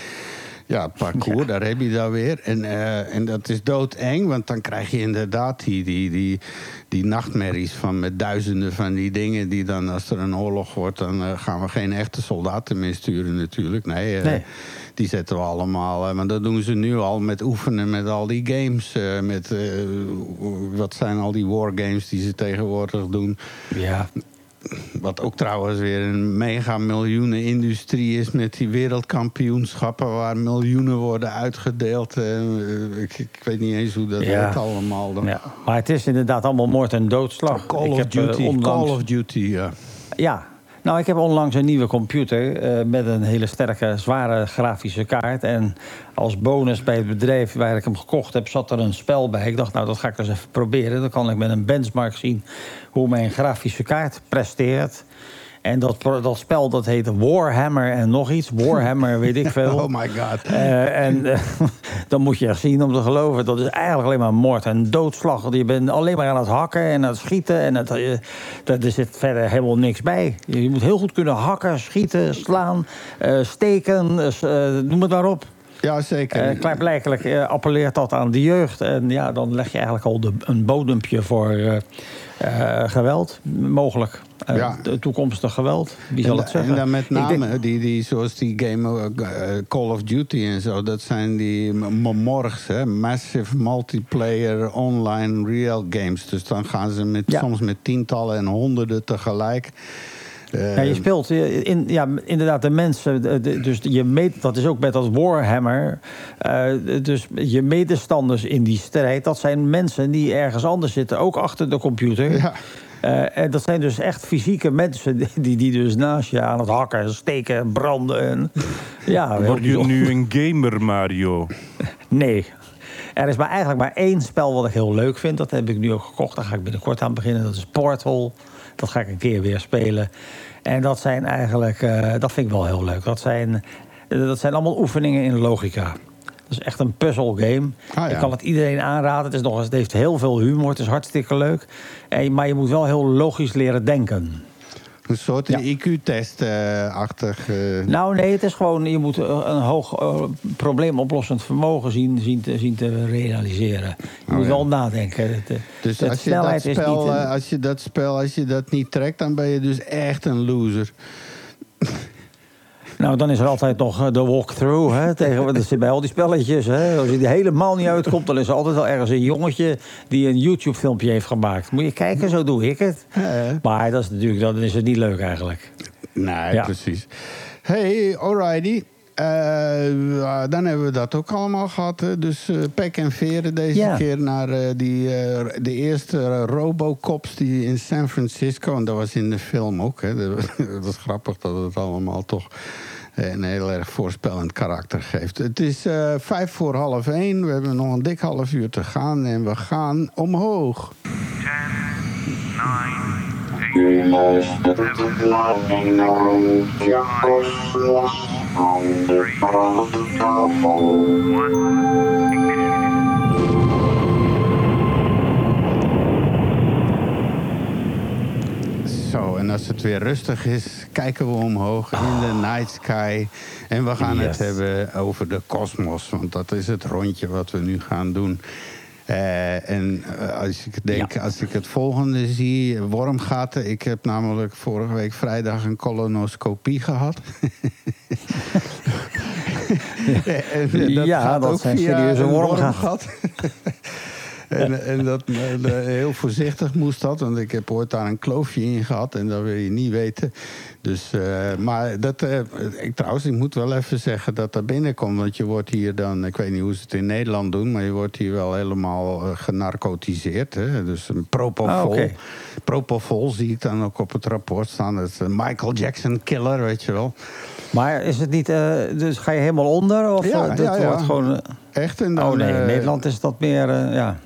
ja, het parcours, daar heb je dat weer. En, eh, en dat is doodeng, want dan krijg je inderdaad die, die, die, die nachtmerries van met duizenden van die dingen. Die dan, als er een oorlog wordt, dan eh, gaan we geen echte soldaten meer sturen natuurlijk. Nee, eh, Nee. die zetten we allemaal. maar dat doen ze nu al met oefenen met al die games. met, wat zijn al die wargames die ze tegenwoordig doen. ja. Wat ook trouwens weer een mega miljoenen industrie is met die wereldkampioenschappen waar miljoenen worden uitgedeeld. Eh, ik, ik weet niet eens hoe dat Ja. allemaal. Dan. Ja. Maar het is inderdaad allemaal moord en doodslag. Call Ik of heb, eh, Duty, Call of Duty, ja. Ja, nou, ik heb onlangs een nieuwe computer eh, met een hele sterke, zware grafische kaart. En als bonus bij het bedrijf waar ik hem gekocht heb, zat er een spel bij. Ik dacht, nou, dat ga ik eens even proberen. Dan kan ik met een benchmark zien hoe mijn grafische kaart presteert. En dat, dat spel dat heet Warhammer en nog iets. Warhammer, weet ik veel. Oh my god. Eh, en eh, dan moet je echt zien om te geloven. Dat is eigenlijk alleen maar moord en doodslag. Je bent alleen maar aan het hakken en aan het schieten. En het, eh, er er zit verder helemaal niks bij. Je, moet heel goed kunnen hakken, schieten, slaan, steken. noem het maar op. Ja, zeker. Eh klaarblijkelijk appelleert dat aan de jeugd. En ja, dan leg je eigenlijk al de, een bodempje voor eh, geweld. Mogelijk. Eh, Ja. de toekomstig geweld. Wie zal en, het zeggen? en dan met denk- name, die, die, zoals die game eh, Call of Duty en zo... dat zijn die morgs, hè, massive multiplayer online real games. Dus dan gaan ze met, Ja. soms met tientallen en honderden tegelijk... Eh, Ja, je speelt eh, in, ja, inderdaad de mensen. de- de- Dus je meet, dat is ook met dat Warhammer. eh, dus je medestanders in die strijd, dat zijn mensen die ergens anders zitten, ook achter de computer. Ja. Eh, en dat zijn dus echt fysieke mensen die, die dus naast je aan het hakken, steken, branden. En, ja, Word je nu een gamer, Mario? Nee. Er is maar eigenlijk maar één spel wat ik heel leuk vind. Dat heb ik nu ook gekocht. Daar ga ik binnenkort aan beginnen. Dat is Portal. Dat ga ik een keer weer spelen. En dat zijn eigenlijk... eh, dat vind ik wel heel leuk. Dat zijn, dat zijn allemaal oefeningen in logica. Dat is echt een puzzelgame. Ah, ja. Ik kan het iedereen aanraden. Het, is nog, het heeft heel veel humor. Het is hartstikke leuk. En, maar je moet wel heel logisch leren denken. Een soort Ja. IQ-test-achtig... eh, Nou, nee, het is gewoon, je moet eh, een hoog eh, probleemoplossend vermogen zien, zien, te, zien te realiseren. Je moet ja. wel nadenken. Het, eh, dus als je, dat spel, een- eh, als je dat spel, als je dat niet trekt... dan ben je dus echt een loser. Nou, dan is er altijd nog eh, de walkthrough. Hè, tegen, dat zit bij al die spelletjes. Hè. Als je er helemaal niet uitkomt, dan is er altijd wel ergens een jongetje... die een YouTube-filmpje heeft gemaakt. Moet je kijken, zo doe ik het. Maar dat is natuurlijk, dan is het niet leuk eigenlijk. Nee, Ja. precies. Hey, alrighty. Eh, dan hebben we dat ook allemaal gehad. Hè. Dus eh pek en veren deze Ja. keer naar eh, die, eh, de eerste Robocops die in San Francisco... en dat was in de film ook. Hè. Dat, dat is grappig dat het allemaal toch een heel erg voorspellend karakter geeft. Het is eh, vijf voor half één. We hebben nog een dik half uur te gaan en we gaan omhoog. U luistert naar een Jacobs los aan de praattafel. Zo, en als het weer rustig is, kijken we omhoog in de night sky. En we gaan het hebben over de kosmos. Want dat is het rondje wat we nu gaan doen. Eh, en eh, als ik denk, als ik het volgende zie, wormgaten. Ik heb namelijk vorige week vrijdag een colonoscopie gehad. En Ja, dat zijn serieuze wormgaten. en, en dat eh, heel voorzichtig moest dat, want ik heb ooit daar een kloofje in gehad en dat wil je niet weten. Dus, eh, maar dat, eh, ik, trouwens, ik moet wel even zeggen dat dat binnenkomt, want je wordt hier dan, ik weet niet hoe ze het in Nederland doen, maar je wordt hier wel helemaal genarcotiseerd. Hè? Dus een propofol. Ah. Propofol zie ik dan ook op het rapport staan. Dat is een Michael Jackson killer, weet je wel. Maar is het niet... dus ga je helemaal onder? Of Ja, dat ja, ja. wordt gewoon... Echt? En dan, oh nee, in Nederland is dat meer... ja.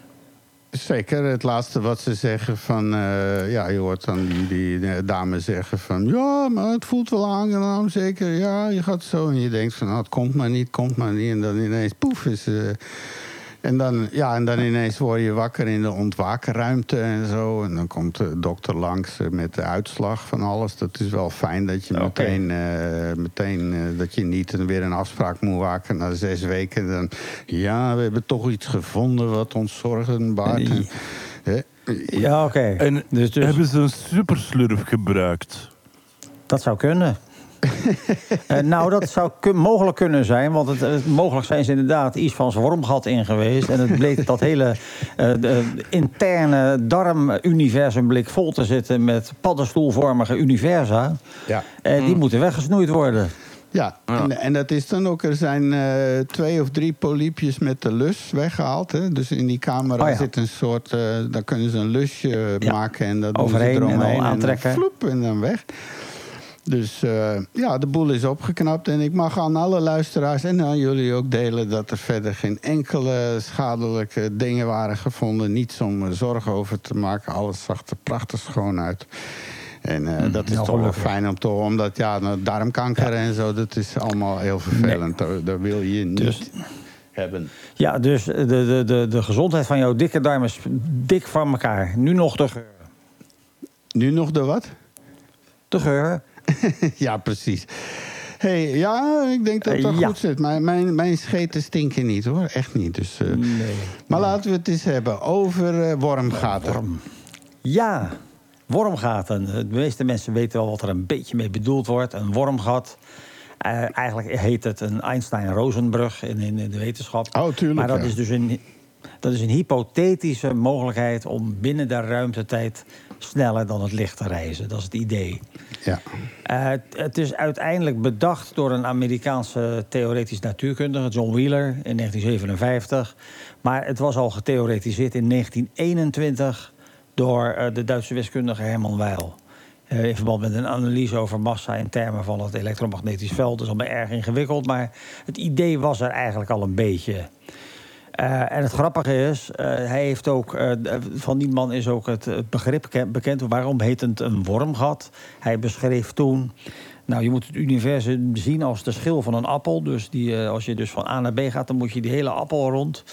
Zeker, het laatste wat ze zeggen van... eh, ja, je hoort dan die, die dame zeggen van... ja, maar het voelt wel aangenaam, zeker. Ja, je gaat zo. En je denkt van, nou, het komt maar niet, komt maar niet. En dan ineens, poef, is... eh, en dan, ja, en dan ineens word je wakker in de ontwakenruimte en zo. En dan komt de dokter langs eh, met de uitslag van alles. Dat is wel fijn dat je meteen, eh, meteen eh, dat je niet weer een afspraak moet waken na zes weken. Dan, ja, we hebben toch iets gevonden wat ons zorgen baart. En, hè? Ja, oké. En Dus, dus hebben ze een superslurf gebruikt? dat zou kunnen. Eh, nou, dat zou kun- mogelijk kunnen zijn. Want het, het- mogelijk zijn ze inderdaad iets van zijn wormgat in geweest. En het bleek dat hele eh, de interne darmuniversum bleek vol te zitten... met paddenstoelvormige universa. Ja. Eh, die moeten weggesnoeid worden. Ja, En, en dat is dan ook, er zijn eh, twee of drie polypjes met de lus weggehaald. Hè? Dus in die camera Oh ja. zit een soort, eh daar kunnen ze een lusje Ja. maken en dat doen Overheen ze en dan eromheen. En dan aantrekken. floep en dan weg. Dus eh, ja, de boel is opgeknapt. En ik mag aan alle luisteraars en aan jullie ook delen... dat er verder geen enkele schadelijke dingen waren gevonden. Niets om er zorgen over te maken. Alles zag er prachtig schoon uit. En eh, dat is nou, toch wel fijn om toch... Omdat ja, nou, darmkanker en zo, dat is allemaal heel vervelend. Dat, wil je niet Dus- hebben. Ja, dus de, de, de, de gezondheid van jouw dikke darm is dik van elkaar. Nu nog de geur. Nu nog de wat? De geur. ja, precies. Hey, ja, ik denk dat dat ja. goed zit. Mijn, mijn, mijn scheten stinken niet hoor, echt niet. Dus, eh, Nee. Maar laten we het eens hebben over eh, wormgaten. Worm. Ja, wormgaten. De meeste mensen weten wel wat er een beetje mee bedoeld wordt. Een wormgat. Eh, eigenlijk heet het een Einstein-Rosenbrug in, in, in de wetenschap. Oh, tuurlijk, Maar dat ja. is dus een, dat is een hypothetische mogelijkheid om binnen de ruimtetijd sneller dan het licht te reizen. Dat is het idee. Ja. Eh, het- het is uiteindelijk bedacht door een Amerikaanse theoretisch natuurkundige, John Wheeler, in 1957. Maar het was al getheoretiseerd in 1921 door eh, de Duitse wiskundige Hermann Weil. Eh, in verband met een analyse over massa in termen van het elektromagnetisch veld. Dat is allemaal erg ingewikkeld, maar het idee was er eigenlijk al een beetje. Eh, en het grappige is, eh, hij heeft ook, eh, van die man is ook het, begrip ke- bekend. Waarom heet het een wormgat? Hij beschreef toen, nou je moet het universum zien als de schil van een appel. Dus die, als je dus van A naar B gaat, dan moet je die hele appel rond.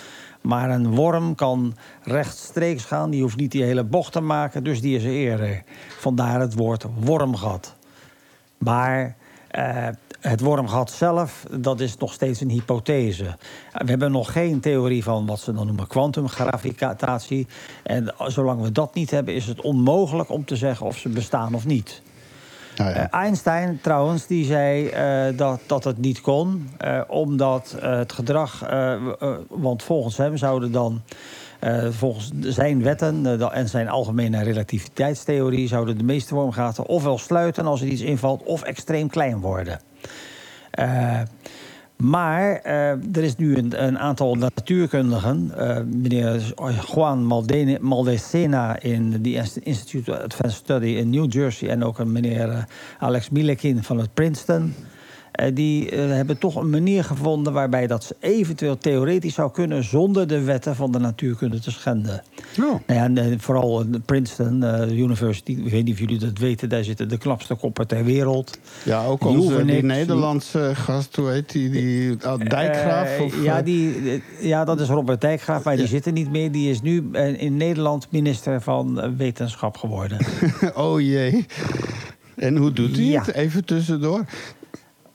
Maar een worm kan rechtstreeks gaan, die hoeft niet die hele bocht te maken. Dus die is er eerder. Vandaar het woord wormgat. Maar het wormgat zelf, dat is nog steeds een hypothese. We hebben nog geen theorie van wat ze dan noemen kwantumgravitatie. En zolang we dat niet hebben, is het onmogelijk om te zeggen of ze bestaan of niet. Nou ja. Eh, Einstein trouwens, die zei eh, dat, dat het niet kon. eh, omdat het gedrag... want volgens hem zouden dan... volgens zijn wetten en zijn algemene relativiteitstheorie... zouden de meeste wormgaten ofwel sluiten als er iets invalt... of extreem klein worden. Eh, maar eh, er is nu een, een aantal natuurkundigen, eh, meneer Juan Maldene- in de Institute of Advanced Study in New Jersey en ook een meneer Alex Milekin van het Princeton. Eh, die eh, hebben toch een manier gevonden waarbij dat ze eventueel theoretisch zou kunnen zonder de wetten van de natuurkunde te schenden. Oh. Nou ja, en, eh, vooral in Princeton University, ik weet niet of jullie dat weten, daar zitten de knapste koppen ter wereld. Ja, ook Die onze die Nederlandse gast, hoe heet die? die oh, Dijkgraaf? Of, ja, die, ja, dat is Robert Dijkgraaf, maar die zit er niet meer. Die is nu in Nederland minister van Wetenschap geworden. oh jee. En hoe doet hij Ja. het? Even tussendoor.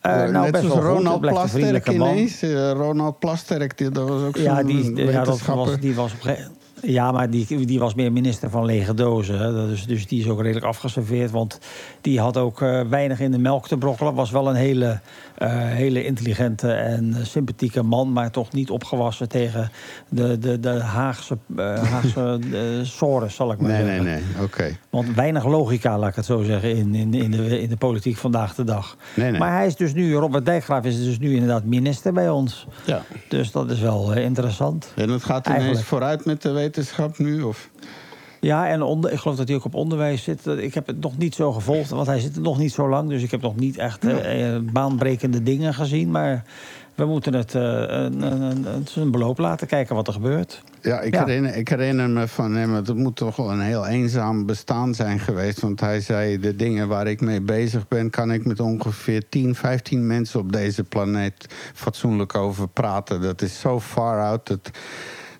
Eh, nou, Net best zoals wel goed. Ronald een Plasterk ineens. Eh, Ronald Plasterk, die, dat was ook zo'n Ja, die, ja, dat was, die was op een gege- ja, maar die, die was meer minister van lege dozen. Is, dus die is ook redelijk afgeserveerd. Want die had ook eh, weinig in de melk te brokkelen. Was wel een hele, eh, hele intelligente en sympathieke man. Maar toch niet opgewassen tegen de, de, de Haagse, eh Haagse sores, zal ik maar Nee, zeggen. nee, nee. Oké. Want weinig logica, laat ik het zo zeggen, in, in, in, de, in de politiek vandaag de dag. Nee, nee. Maar hij is dus nu, Robert Dijkgraaf is dus nu inderdaad minister bij ons. Ja. Dus dat is wel interessant. En het gaat ineens Eigenlijk. vooruit met de wetenschap nu? Of? Ja, en onder, ik geloof dat hij ook op onderwijs zit. Ik heb het nog niet zo gevolgd, want hij zit er nog niet zo lang. Dus ik heb nog niet echt eh, eh, baanbrekende dingen gezien. Maar we moeten het eh, een, een, een, beloop laten kijken wat er gebeurt. Ja, ik, Ja. Herinner, ik herinner me van hem, het moet toch wel een heel eenzaam bestaan zijn geweest. Want hij zei, de dingen waar ik mee bezig ben... kan ik met ongeveer 10, 15 mensen op deze planeet fatsoenlijk over praten. Dat is zo far out. Dat,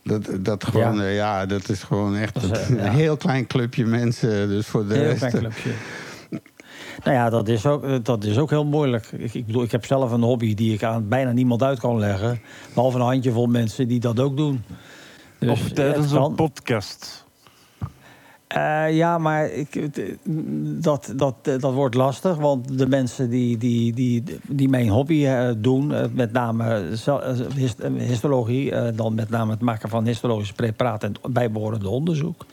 dat, dat, gewoon, Ja. ja. dat is gewoon echt Dat is, een eh, ja. heel klein clubje mensen. Dus voor de Heel rest... klein clubje. Nou ja, dat is ook, dat is ook heel moeilijk. Ik, ik bedoel, ik heb zelf een hobby die ik aan bijna niemand uit kan leggen. Behalve een handjevol mensen die dat ook doen. Dus of tijdens een podcast. Eh, ja, maar ik, het, dat, dat, dat wordt lastig. Want de mensen die, die, die, die mijn hobby eh, doen, eh, met name eh, eh, histologie, eh, dan met name het maken van histologische preparaten en het bijbehorende onderzoek.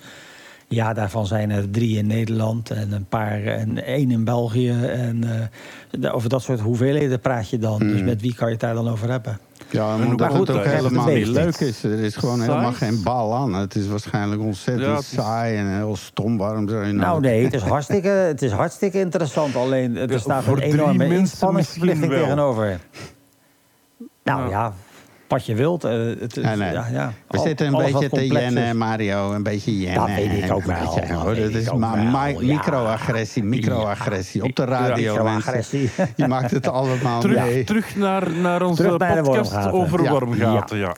Ja, daarvan zijn er drie in Nederland en een paar en één in België. En eh, over dat soort hoeveelheden praat je dan. Dus met wie kan je het daar dan over hebben? Ja, hoe omdat goed het ook dat het helemaal niet leuk is. Er is gewoon Saai? helemaal geen bal aan. Het is waarschijnlijk ontzettend Ja, het is- saai en heel stom. Waarom zou je nou... Nou nee, het is hartstikke, het is hartstikke interessant. Alleen er staat voor een enorme inspanningsverplichting tegenover. Nou Ja. ja, wat je wilt. eh, het, Nee, nee. Ja, ja. We Al- zitten een beetje te jennen, Mario. Een beetje jennen. Dat weet ik ook wel, beetje, dat is maar ja. microagressie, microagressie. Op de radio, Microagressie. Je maakt het allemaal Terug, mee. terug naar, naar onze Terug naar de podcast wormgaten. over Ja. wormgaten. Ja.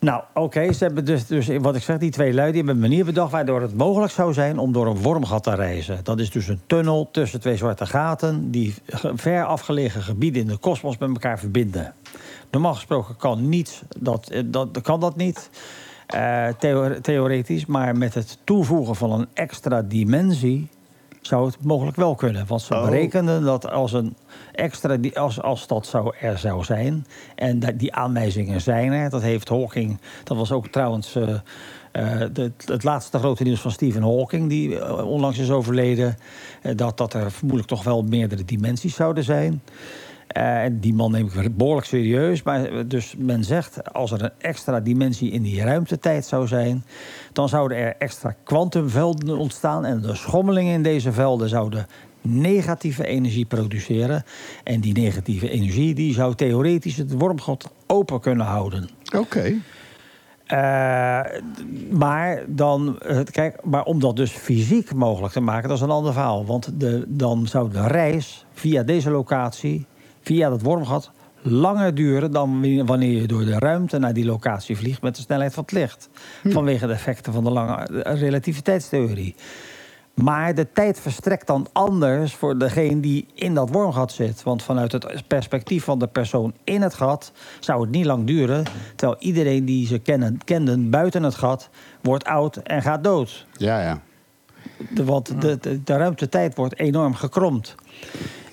Nou, oké, ze hebben dus, dus wat ik zeg, die twee lui die hebben een manier bedacht waardoor het mogelijk zou zijn om door een wormgat te reizen. Dat is dus een tunnel tussen twee zwarte gaten die ver afgelegen gebieden in de kosmos met elkaar verbinden. Normaal gesproken kan, niets, dat, eh, dat, kan dat niet, eh, theo- theoretisch, maar met het toevoegen van een extra dimensie zou het mogelijk wel kunnen. Want ze Oh. berekenden dat als een extra, als, als dat zou, er zou zijn, en dat die aanwijzingen zijn er, dat heeft Hawking, dat was ook trouwens eh, de- het laatste grote nieuws van Stephen Hawking, die onlangs is overleden, dat, dat er vermoedelijk toch wel meerdere dimensies zouden zijn. Eh, en die man neem ik behoorlijk serieus. Maar eh, dus men zegt, als er een extra dimensie in die ruimtetijd zou zijn... dan zouden er extra kwantumvelden ontstaan... en de schommelingen in deze velden zouden negatieve energie produceren. En die negatieve energie die zou theoretisch het wormgat open kunnen houden. Oké. Eh, maar, dan, kijk, maar om dat dus fysiek mogelijk te maken, dat is een ander verhaal. Want de, dan zou de reis via deze locatie, via dat wormgat, langer duren dan wanneer- je door de ruimte naar die locatie vliegt met de snelheid van het licht. Vanwege de effecten van de lange eh, relativiteitstheorie. Maar de tijd verstrekt dan anders voor degene die in dat wormgat zit. Want vanuit het perspectief van de persoon in het gat zou het niet lang duren. Terwijl iedereen die ze kennen, kenden buiten het gat wordt oud en gaat dood. Ja, ja. De, want de, de, de ruimtetijd wordt enorm gekromd.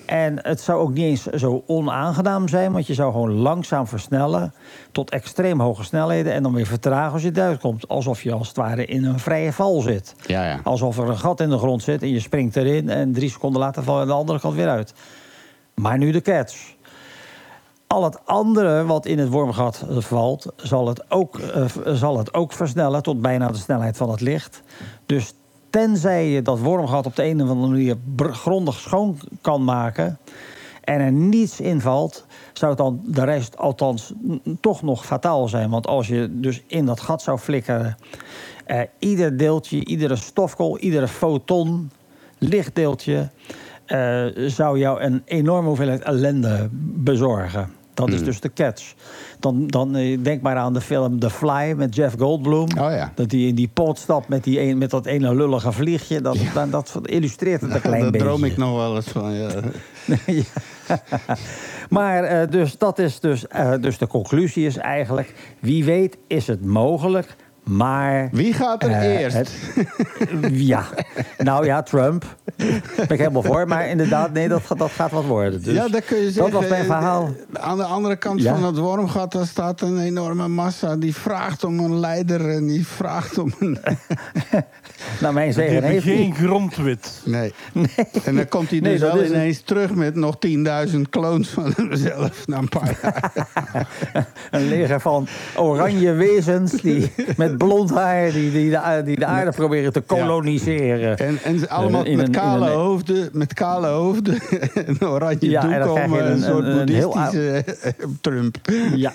En het zou ook niet eens zo onaangenaam zijn, want je zou gewoon langzaam versnellen tot extreem hoge snelheden en dan weer vertragen als je eruit komt. Alsof je als het ware in een vrije val zit. Ja, ja. Alsof er een gat in de grond zit en je springt erin en drie seconden later val je aan de andere kant weer uit. Maar nu de catch. Al het andere wat in het wormgat valt, zal het, ook, eh, zal het ook versnellen tot bijna de snelheid van het licht. Dus tenzij je dat wormgat op de een of andere manier grondig schoon kan maken en er niets invalt, zou dan de rest althans toch nog fataal zijn. Want als je dus in dat gat zou flikkeren, eh, ieder deeltje, iedere stofkool, iedere foton, lichtdeeltje, eh, zou jou een enorme hoeveelheid ellende bezorgen. Dat is dus de catch. Dan, dan eh, denk maar aan de film The Fly met Jeff Goldblum. Oh ja. Dat hij in die pot stapt met, die een, met dat ene lullige vliegje. Dat, dat, dat illustreert het een klein Daar beetje. droom ik nog wel eens van. Ja. Ja. maar eh, dus dat is dus, eh, dus de conclusie is eigenlijk... wie weet is het mogelijk, maar... Wie gaat er eh, eerst? het- ja, nou ja, Trump. Daar ben ik helemaal voor. Maar inderdaad, nee, dat, gaat- dat gaat wat worden. Dus ja, dat kun je zeggen. Dat was mijn Eh, verhaal. de- Aan de andere kant Ja. van het wormgat daar staat een enorme massa. Die vraagt om een leider en die vraagt om een... Nou, mijn zegen heeft geen grondwet. Nee. En dan komt hij dus wel het. ineens terug met nog 10.000 clones van hemzelf na een paar jaar. Een leger van oranje wezens die, met blond haar... die, die, de, die de aarde proberen te koloniseren. En, en ze allemaal In met kale een- hoofden, met kale hoofden, een oranje Ja, en doek om, een, een- soort een- boeddhistische eh, Trump. Ja,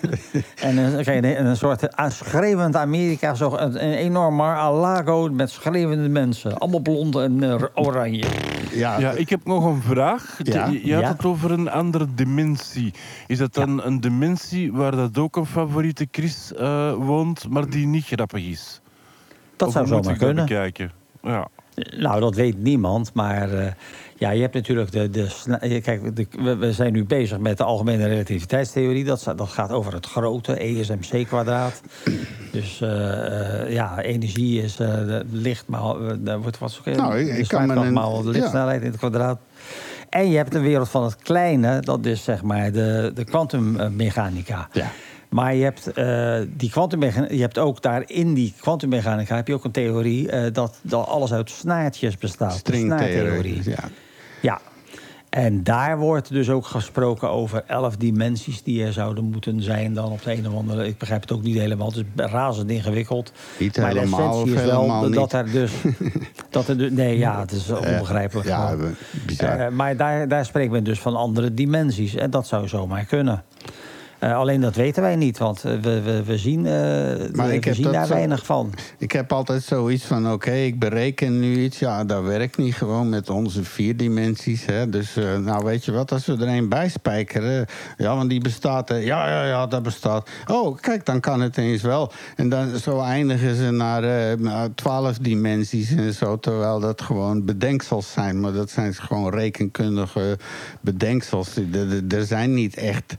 en dan krijg je een, een soort schreeuwend Amerika, zo een, een enorm Mar-a-Lago met schreeuwende mensen. Allemaal blond en eh, oranje. Ja, Ja, ik heb nog een vraag. Ja. Je, je had Ja. het over een andere dimensie. Is dat dan een dimensie waar dat ook een favoriete Chris eh, woont, maar die niet grappig is? Dat Of zou zomaar kunnen. bekijken? Ja. Nou, dat weet niemand, maar eh, ja, je hebt natuurlijk de... de je- kijk, de- we, we zijn nu bezig met de algemene relativiteitstheorie. Dat, dat gaat over het grote ESMC-kwadraat. Dus eh, eh, ja, energie is eh, de licht, maar eh, daar wordt wat Nou, ik- ik kan me een- maal de lichtsnelheid in het kwadraat. En je hebt de wereld van het kleine, dat is zeg maar de, de kwantummechanica. Ja. Maar je hebt, eh, die kwantummechanica, je hebt ook daar in die kwantummechanica heb je ook een theorie eh, dat, dat alles uit snaartjes bestaat. Stringtheorie. Ja. Ja. En daar wordt dus ook gesproken over elf dimensies die er zouden moeten zijn dan op de een of andere. Ik begrijp het ook niet helemaal. Het is razend ingewikkeld. Niet maar de helemaal essentie of is wel dat er dus. dat er dus nee, ja, het is onbegrijpelijk. Ja, bizar. Eh, maar daar, daar spreekt men dus van andere dimensies. En dat zou zomaar kunnen. Eh, alleen dat weten wij niet, want eh, we, we, we zien, eh, Maar we, zien daar zo- weinig van. Ik heb altijd zoiets van, oké, ik bereken nu iets. Ja, dat werkt niet gewoon met onze vier dimensies. Hè. Dus, nou, weet je wat, als we er een bij spijkeren... Ja, want die bestaat, hè. ja, ja, ja, dat bestaat. Oh, kijk, dan kan het eens wel. En dan zo eindigen ze naar twaalf dimensies en zo... terwijl dat gewoon bedenksels zijn. Maar dat zijn gewoon rekenkundige bedenksels. Er zijn niet echt...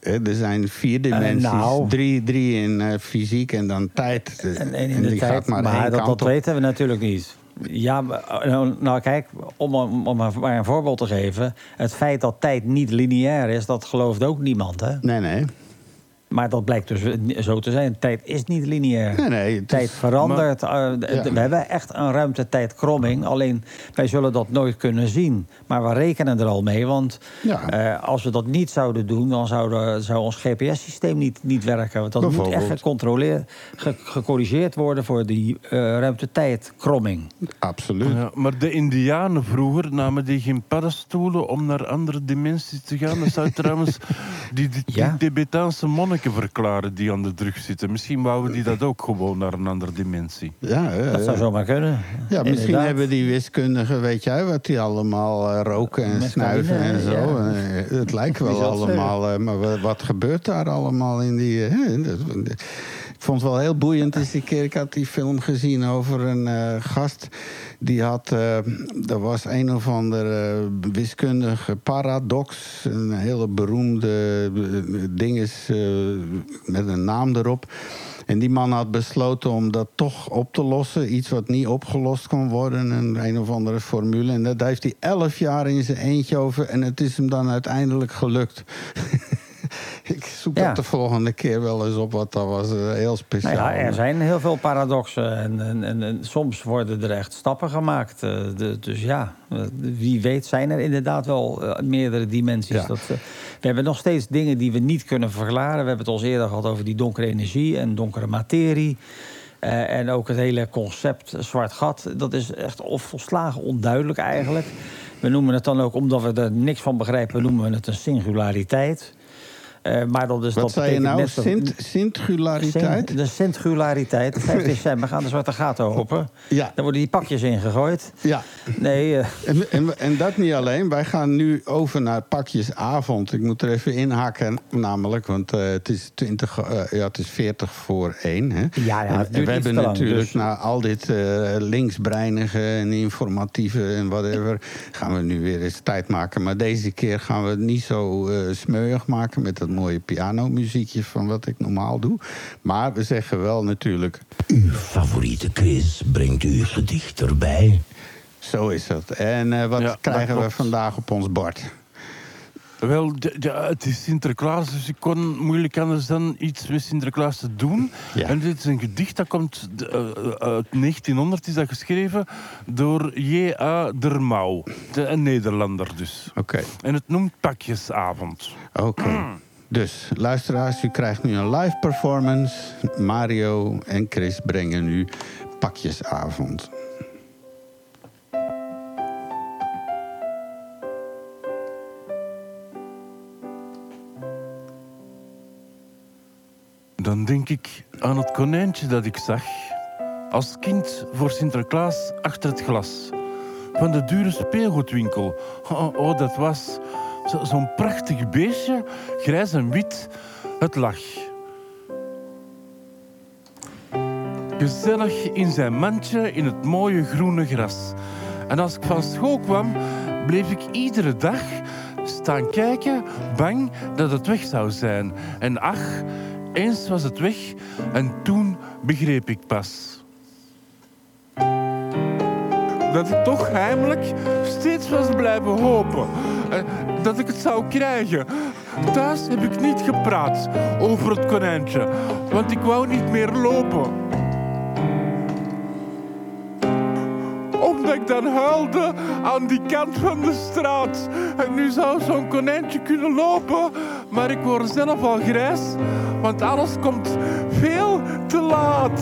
eh, Er zijn vier dimensies, nou. drie, drie in eh, fysiek en dan tijd. En, en in En de die tijd, gaat maar maar, dat, dat weten we natuurlijk niet. Ja, eh, nou, nou, kijk, om, om, om maar een voorbeeld te geven. Het feit dat tijd niet lineair is, dat gelooft ook niemand. Hè? Nee, nee. Maar dat blijkt dus zo te zijn. Tijd is niet lineair. Nee, nee, Tijd is- verandert. eh, Ja. We hebben echt een ruimtetijdkromming. Alleen wij zullen dat nooit kunnen zien. Maar we rekenen er al mee. Want Ja. eh, als we dat niet zouden doen, dan zou, de- zou ons GPS-systeem niet, niet werken. Want dat moet echt gecontroleerd, ge- gecorrigeerd worden voor die eh ruimtetijdkromming. Absoluut. Ja, maar de Indianen vroeger namen die geen paddenstoelen om naar andere dimensies te gaan. Dat zou trouwens die, die, die Ja. Tibetaanse monniken verklaren die aan de drug zitten. Misschien wouden die dat ook gewoon naar een andere dimensie. Ja, ja, Dat zou ja. zomaar kunnen. ja, misschien Inderdaad. hebben die wiskundigen, weet jij wat die allemaal eh, roken en Met snuiven en zo. ja. Eh, het lijkt wel allemaal, eh, maar wa- wat gebeurt daar allemaal in die... eh, ik vond het wel heel boeiend eens een keer. Ik had die film gezien over een eh, gast. Die had, eh er was een of andere wiskundige paradox. Een hele beroemde eh, ding is eh, met een naam erop. En die man had besloten om dat toch op te lossen. Iets wat niet opgelost kon worden. Een, een of andere formule. En daar heeft hij elf jaar in zijn eentje over. En het is hem dan uiteindelijk gelukt. Ik zoek Ja. dat de volgende keer wel eens op, wat dat was eh, heel speciaal. Nou ja, er zijn heel veel paradoxen en, en, en, en soms worden er echt stappen gemaakt. Eh, de- dus ja, eh, wie weet zijn er inderdaad wel meerdere dimensies. Ja. Dat, we hebben nog steeds dingen die we niet kunnen verklaren. We hebben het al eerder gehad over die donkere energie en donkere materie. En ook het hele concept zwart gat. Dat is echt of volslagen onduidelijk eigenlijk. We noemen het dan ook, omdat we er niks van begrijpen, noemen we het een singulariteit. Eh, maar dat is, Wat dat zei je nou? Sint, singulariteit? Sint- de singulariteit. 5 december gaan de zwarte gaten open. Ja. Dan worden die pakjes ingegooid. Ja. Nee, eh, En, en, en dat niet alleen. Wij gaan nu over naar pakjesavond. Ik moet er even inhaken, namelijk, want eh, het, is 20, eh, ja, het is 40 voor 1. Hè? Ja, ja, en, het we hebben lang, natuurlijk dus- na al dit linksbreinige en informatieve en whatever... gaan we nu weer eens tijd maken. Maar deze keer gaan we het niet zo smeuig maken... met dat mooie pianomuziekje van wat ik normaal doe. Maar we zeggen wel natuurlijk... Uw favoriete quiz brengt u gedicht erbij. Zo is het. En eh, wat Ja, dat krijgen we vandaag op ons bord? Wel, ja, ja, het is Sinterklaas, dus ik kon moeilijk anders dan iets met Sinterklaas te doen. Ja. En dit is een gedicht dat komt eh, eh, uit 1900, is dat geschreven door J.A. Dermau, de, een Nederlander dus. Oké. En het noemt Pakjesavond. Oké. Dus, luisteraars, u krijgt nu een live performance. Mario en Chris brengen nu pakjesavond. Dan denk ik aan het konijntje dat ik zag als kind voor Sinterklaas achter het glas van de dure speelgoedwinkel. Oh, oh, dat was zo- zo'n prachtig beestje, grijs en wit. Het lag. Gezellig in zijn mandje in het mooie groene gras. En als ik van school kwam, bleef ik iedere dag staan kijken, bang dat het weg zou zijn. En ach, eens was het weg en toen begreep ik pas. Dat ik toch heimelijk steeds was blijven hopen. Dat ik het zou krijgen. Thuis heb ik niet gepraat over het konijntje, want ik wou niet meer lopen. Omdat ik dan huilde aan die kant van de straat. En nu zou zo'n konijntje kunnen lopen, maar ik word zelf al grijs, want alles komt veel te laat.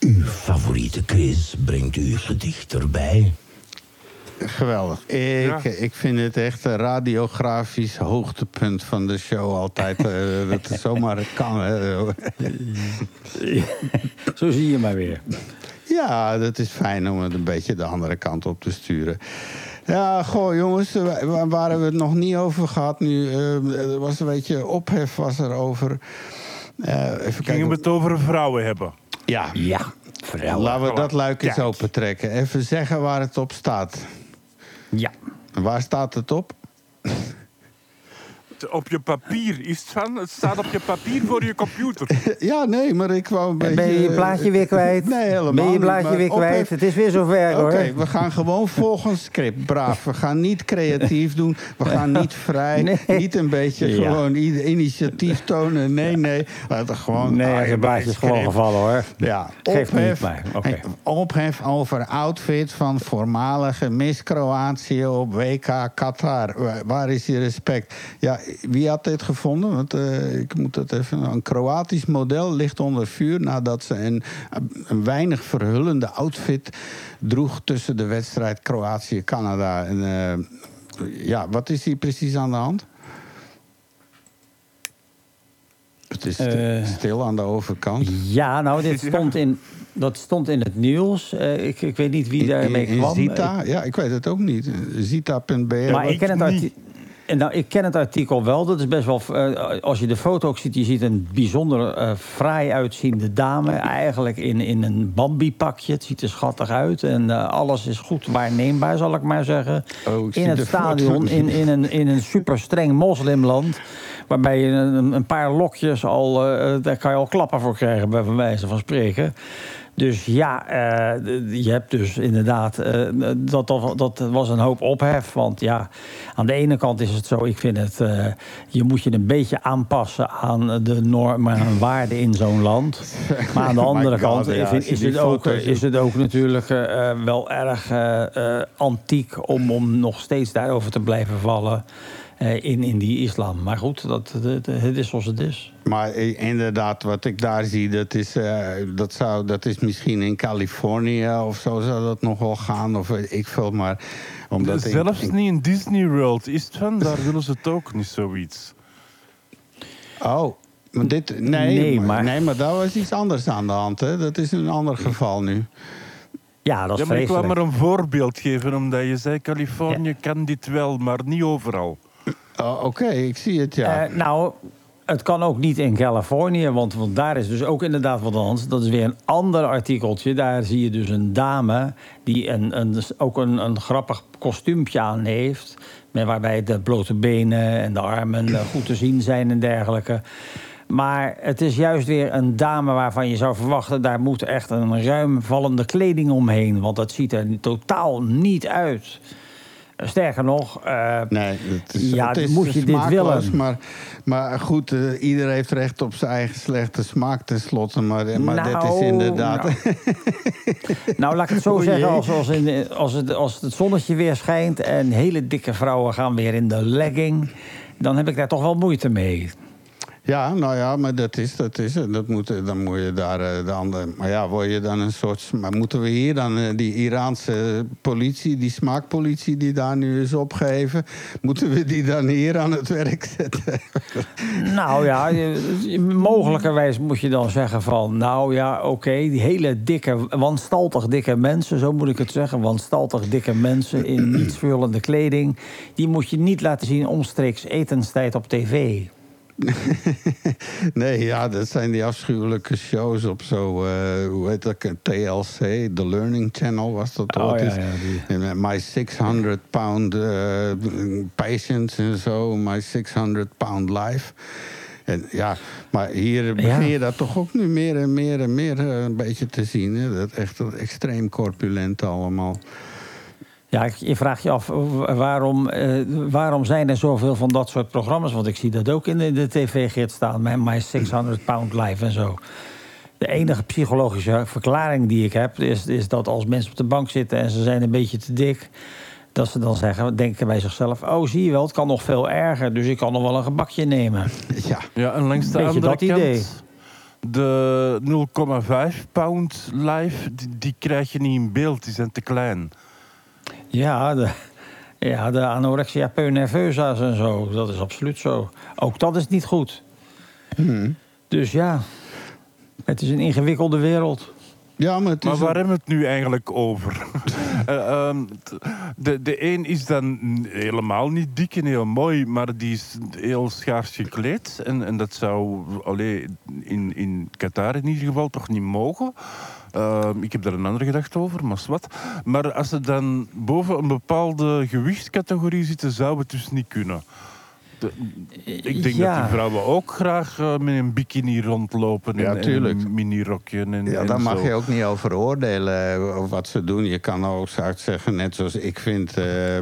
Uw favoriete quiz brengt u gedicht erbij. Geweldig. Ik, Ja. ik vind het echt een radiografisch hoogtepunt van de show altijd. eh, dat het zomaar kan. Hè. zo zie je maar weer. Ja, dat is fijn om het een beetje de andere kant op te sturen. Ja, goh, jongens, waar, waar hebben we het nog niet over gehad nu? eh, er was een beetje ophef was er over. Eh, even Gingen kijken. we het over vrouwen hebben? Ja, Ja, laten we dat luik eens Kijk. open trekken. Even zeggen waar het op staat. Ja. Waar staat het op? Op je papier is het van. Het staat op je papier voor je computer. Ja, nee, maar ik wou een beetje... Ben je je plaatje weer kwijt? Nee, helemaal Ben je je maar weer kwijt? ophef- Het is weer zover, hoor. Oké, we gaan gewoon volgens script. Braaf. We gaan niet creatief doen. We gaan niet vrij. Nee. Niet een beetje Ja. gewoon initiatief tonen. Nee, nee. Laten gewoon... Nee, Ah, het blaadje is gewoon gevallen, hoor. Ja, Geeft me niet ophef, over outfit van voormalige Miss Kroatië op WK Qatar. Waar- Waar is je respect? Ja, wie had dit gevonden? Want eh, ik moet dat even. Een Kroatisch model ligt onder vuur nadat ze een, een weinig verhullende outfit droeg tussen de wedstrijd Kroatië-Canada. En eh, ja, wat is hier precies aan de hand? Het is Eh. stil aan de overkant. Ja, nou, dit stond in, dat stond in het nieuws. Eh, ik, ik weet niet wie daarmee kwam. Zita? Ja, ik weet het ook niet. Zita.br. Maar ik ken, het niet. En nou, ik ken het artikel wel. Dat is best wel. eh, als je de foto ook ziet, je ziet een bijzonder eh fraai uitziende dame. Eigenlijk in, in een Bambi-pakje. Het ziet er schattig uit. En eh, alles is goed waarneembaar, zal ik maar zeggen. Oh, ik in het foto. stadion, in, in, een, in een super streng moslimland. Waarbij je een, een paar lokjes al. daar kan je al klappen voor krijgen, bij van wijze van spreken. Dus ja, eh, je hebt dus inderdaad, eh, dat, dat, dat was een hoop ophef. Want ja, aan de ene kant is het zo, ik vind het, eh, je moet je een beetje aanpassen aan de normen en waarden in zo'n land. Maar aan de Oh andere God, kant ja, is, het ook, is het ook natuurlijk wel erg antiek om, om nog steeds daarover te blijven vallen. Eh, in, in die islam. Maar goed, dat, dat- het is zoals het is. Maar inderdaad, wat ik daar zie, dat is, eh, dat, zou, dat is misschien in Californië of zo zou dat nog wel gaan. Of ik veel, maar omdat Zelfs in- niet in Disney World is het van, daar willen ze het ook niet zoiets. Oh, maar dit, nee, Nee, maar, maar- nee, maar daar was iets anders aan de hand. Hè? Dat is een ander geval nu. Ja, dat is Ja, maar ik wou maar een voorbeeld geven, omdat je zei, Californië kan dit wel, maar niet overal. Oh, Oké, ik zie het, ja. Eh, nou, het kan ook niet in Californië, want, want daar is dus ook inderdaad wat anders. Dat is weer een ander artikeltje. Daar zie je dus een dame die een, een, ook een, een grappig kostuumpje aan heeft. Waarbij de blote benen en de armen eh, goed te zien zijn en dergelijke. Maar het is juist weer een dame waarvan je zou verwachten... daar moet echt een ruim vallende kleding omheen. Want dat ziet er totaal niet uit. Sterker nog, eh, Nee, het is, Ja, het is moet je dit willen? Maar, maar goed, ieder heeft recht op zijn eigen slechte smaak tenslotte. Maar, maar dit is Nou, inderdaad... nou. Nou, laat ik het zo O zeggen. Als, als, in, als, het, als het zonnetje weer schijnt en hele dikke vrouwen gaan weer in de legging, dan heb ik daar toch wel moeite mee. Ja, nou ja, maar dat is, dat is het. Dat moet, dan moet je daar eh, de andere. Maar ja, word je dan een soort. Maar moeten we hier dan eh, die Iraanse politie, die smaakpolitie die daar nu is opgeheven, moeten we die dan hier aan het werk zetten? Nou ja, mogelijkerwijs moet je dan zeggen van... nou ja, oké, die hele dikke, wanstaltig dikke mensen... zo moet ik het zeggen, wanstaltig dikke mensen... in nietsvullende kleding... die moet je niet laten zien omstreeks etenstijd op tv. nee, ja, dat zijn die afschuwelijke shows op zo. eh, hoe heet dat? TLC, The Learning Channel was dat Oh, ooit ja, die. Met My 600 pound eh, patients en zo, My 600 pound life. En ja, maar hier begin je dat toch ook nu meer en meer en meer eh, een beetje te zien. Hè? Dat echt extreem corpulent allemaal. Ja, ik- je vraagt je af waarom, eh, waarom zijn er zoveel van dat soort programma's? Want ik zie dat ook in de, de tv-gids staan, met My 600 Pound Life en zo. De enige psychologische verklaring die ik heb, is, is dat als mensen op de bank zitten en ze zijn een beetje te dik, dat ze dan zeggen, denken bij zichzelf: Oh, zie je wel, het kan nog veel erger, dus ik kan nog wel een gebakje nemen. Ja, Ja, en langs de andere dat kant, idee. de 0,5 pound live, die, die krijg je niet in beeld, die zijn te klein. Ja, de, ja, de anorexia en zo, dat is absoluut zo. Ook dat is niet goed. Dus ja, het is een ingewikkelde wereld. ja maar het is Maar waar hebben we het nu eigenlijk over? Eh, ehm, de, de een is dan helemaal niet dik en heel mooi, maar die is heel schaars gekleed. En, en dat zou allee, in, in Qatar in ieder geval toch niet mogen. Ehm, ik heb daar een andere gedachte over, maar wat. Maar als ze dan boven een bepaalde gewichtscategorie zitten, zou het dus niet kunnen. De- ik denk Ja. dat die vrouwen ook graag eh, met een bikini rondlopen Ja, en, en een minirokje. En, Ja, daar mag je ook niet over oordelen eh, wat ze doen. Je kan ook ik zeggen, net zoals ik vind, eh,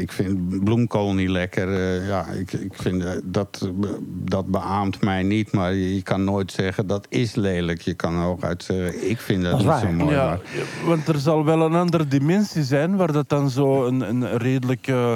ik vind bloemkool niet lekker. eh, ja, ik, ik vind eh, dat, dat beaamt mij niet. Maar je, je kan nooit zeggen dat is lelijk. Je kan ook uit zeggen, ik vind dat, niet zo mooi. Ja, maar- want er zal wel een andere dimensie zijn waar dat dan zo een, een redelijk eh,